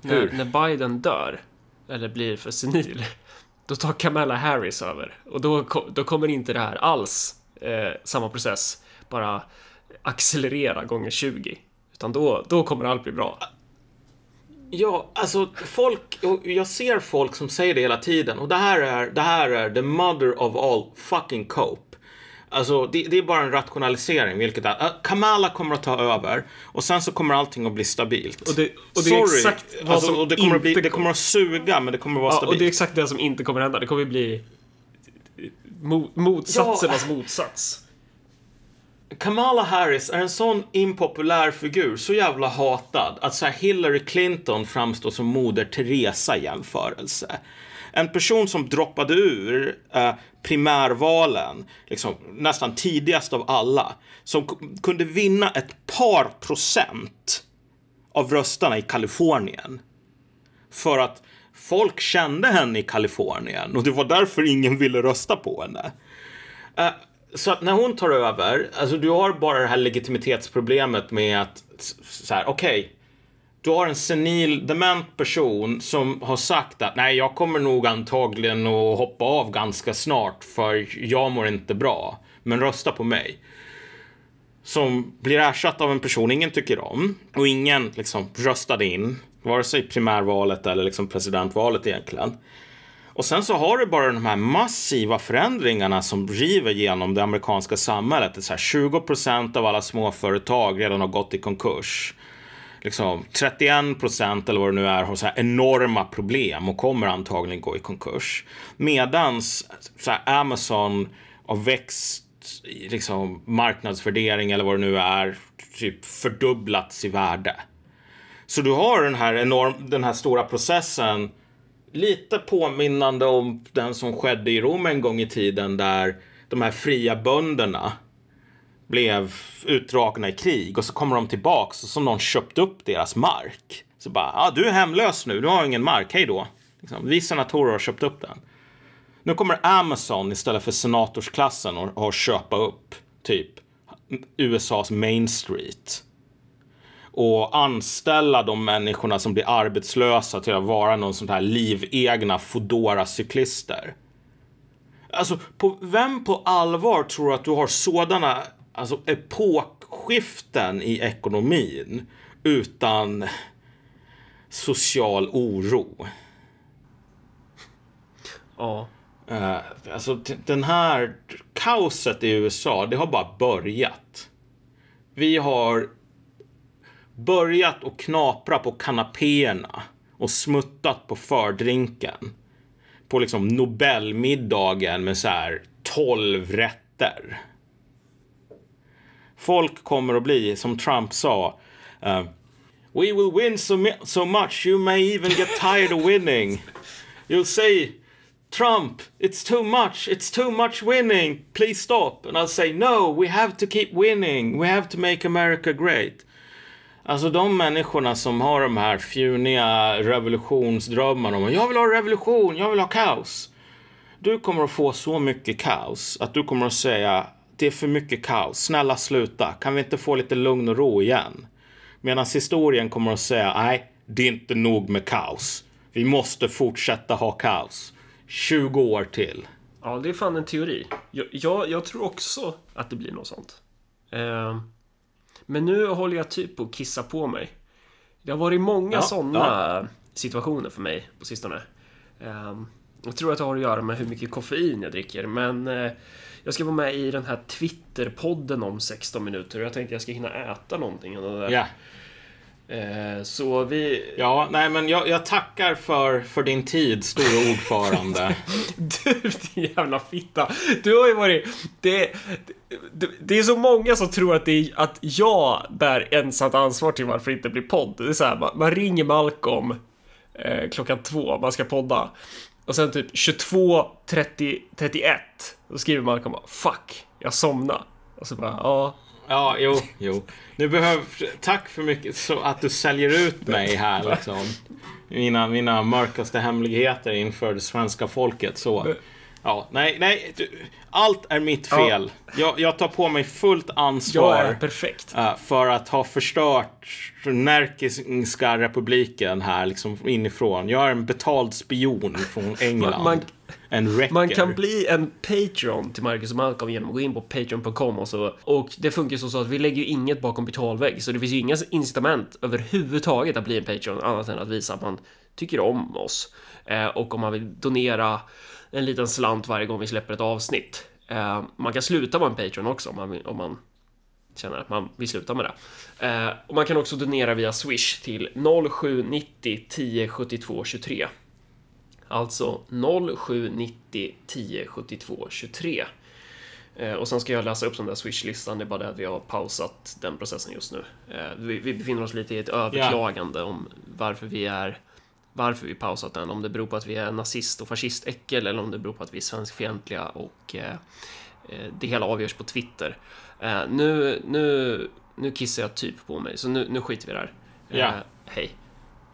När, Hur? när Biden dör, eller blir för senil, då tar Kamala Harris över. Och då, då kommer inte det här alls, eh, samma process, bara accelerera gånger 20. Utan då, då kommer allt bli bra. Ja, alltså folk, jag ser folk som säger det hela tiden och det här är, det här är the mother of all fucking cope. Alltså det, det är bara en rationalisering, vilket är att Kamala kommer att ta över och sen så kommer allting att bli stabilt. Och det, och det är Sorry, exakt vad alltså, som och det kommer, att bli, det kommer att suga men det kommer att vara Ja, stabilt. och det är exakt det som inte kommer hända. Det kommer bli mo- motsatsernas motsats. Kamala Harris är en sån impopulär figur, så jävla hatad, att så här Hillary Clinton framstår som Moder Teresa i jämförelse. En person som droppade ur eh, primärvalen, liksom, nästan tidigast av alla, som kunde vinna ett par procent av rösterna i Kalifornien. För att folk kände henne i Kalifornien och det var därför ingen ville rösta på henne. Eh, så att när hon tar över, alltså du har bara det här legitimitetsproblemet med att så här, okej, du har en senil, dement person som har sagt att nej, jag kommer nog antagligen att hoppa av ganska snart för jag mår inte bra. Men rösta på mig. Som blir ersatt av en person ingen tycker om och ingen liksom röstade in, vare sig primärvalet eller liksom presidentvalet egentligen. Och sen så har du bara de här massiva förändringarna som river genom det amerikanska samhället. Det är så här 20 procent av alla småföretag redan har gått i konkurs liksom 31 procent eller vad det nu är har så här enorma problem och kommer antagligen gå i konkurs. Medans så här, Amazon har växt liksom marknadsvärdering eller vad det nu är typ fördubblats i värde. Så du har den här enorm, den här stora processen lite påminnande om den som skedde i Rom en gång i tiden där de här fria bönderna blev utdragna i krig och så kommer de tillbaks och så någon köpt upp deras mark. Så bara, ah, du är hemlös nu, du har ingen mark, hej då. Liksom, vi senatorer har köpt upp den. Nu kommer Amazon istället för senatorsklassen och, och köpa upp typ USAs Main Street. Och anställa de människorna som blir arbetslösa till att vara någon sån här livegna fodora cyklister Alltså, på, vem på allvar tror att du har sådana alltså epokskiften i ekonomin utan social oro. Ja. Uh, alltså den här kaoset i USA, det har bara börjat. Vi har börjat att knapra på kanapéerna och smuttat på fördrinken. På liksom Nobelmiddagen med så här 12 rätter folk kommer att bli, som Trump sa, uh, We will win so, so much you may even get tired of winning. You'll say, Trump, it's too much, it's too much winning, please stop. And I'll say, no, we have to keep winning, we have to make America great. Alltså de människorna som har de här fjuniga revolutionsdrömmarna om jag vill ha revolution, jag vill ha kaos. Du kommer att få så mycket kaos att du kommer att säga det är för mycket kaos. Snälla sluta. Kan vi inte få lite lugn och ro igen? Medan historien kommer att säga nej, det är inte nog med kaos. Vi måste fortsätta ha kaos. 20 år till. Ja, det är fan en teori. Jag, jag, jag tror också att det blir något sånt. Eh, men nu håller jag typ på att kissa på mig. Det har varit många ja, sådana ja. situationer för mig på sistone. Eh, jag tror att det har att göra med hur mycket koffein jag dricker, men eh, jag ska vara med i den här Twitter-podden om 16 minuter och jag tänkte jag ska hinna äta någonting. Ja. Eh, så vi... Ja, nej men jag, jag, tackar för, för din tid, store ordförande. du, din jävla fitta. Du har ju varit... Det, det, det, är så många som tror att, är, att jag bär ensamt ansvar till varför det inte blir podd. Det är så här, man, man ringer Malcolm eh, klockan två, man ska podda. Och sen typ 22, 30, 31 Då skriver Malcolm bara Fuck, jag somnade. Och så bara ja. Ja, jo, jo. Nu behöver, tack för mycket så att du säljer ut mig här liksom. Mina, mina mörkaste hemligheter inför det svenska folket. Så. Ja, nej, nej. Allt är mitt fel. Ja. Jag, jag, tar på mig fullt ansvar. perfekt. Uh, för att ha förstört Närkiska republiken här liksom inifrån. Jag är en betald spion från England. Man, en man kan bli en Patreon till Marcus och Malcolm genom att gå in på Patreon.com och så. Och det funkar ju så att vi lägger ju inget bakom betalvägg. Så det finns ju inga incitament överhuvudtaget att bli en Patreon annat än att visa att man tycker om oss. Eh, och om man vill donera en liten slant varje gång vi släpper ett avsnitt. Eh, man kan sluta vara en Patreon också om man, om man känner att man vill sluta med det. Eh, och man kan också donera via Swish till 0790 10 72 23. Alltså 0790 10 72 23. och sen ska jag läsa upp den där Swish-listan, det är bara det att vi har pausat den processen just nu. Eh, vi, vi befinner oss lite i ett överklagande yeah. om varför vi är varför vi pausat den. Om det beror på att vi är nazist och fascistäckel eller om det beror på att vi är svenskfientliga och eh, eh, det hela avgörs på Twitter. Eh, nu, nu, nu kissar jag typ på mig, så nu, nu skiter vi där. Ja. hej.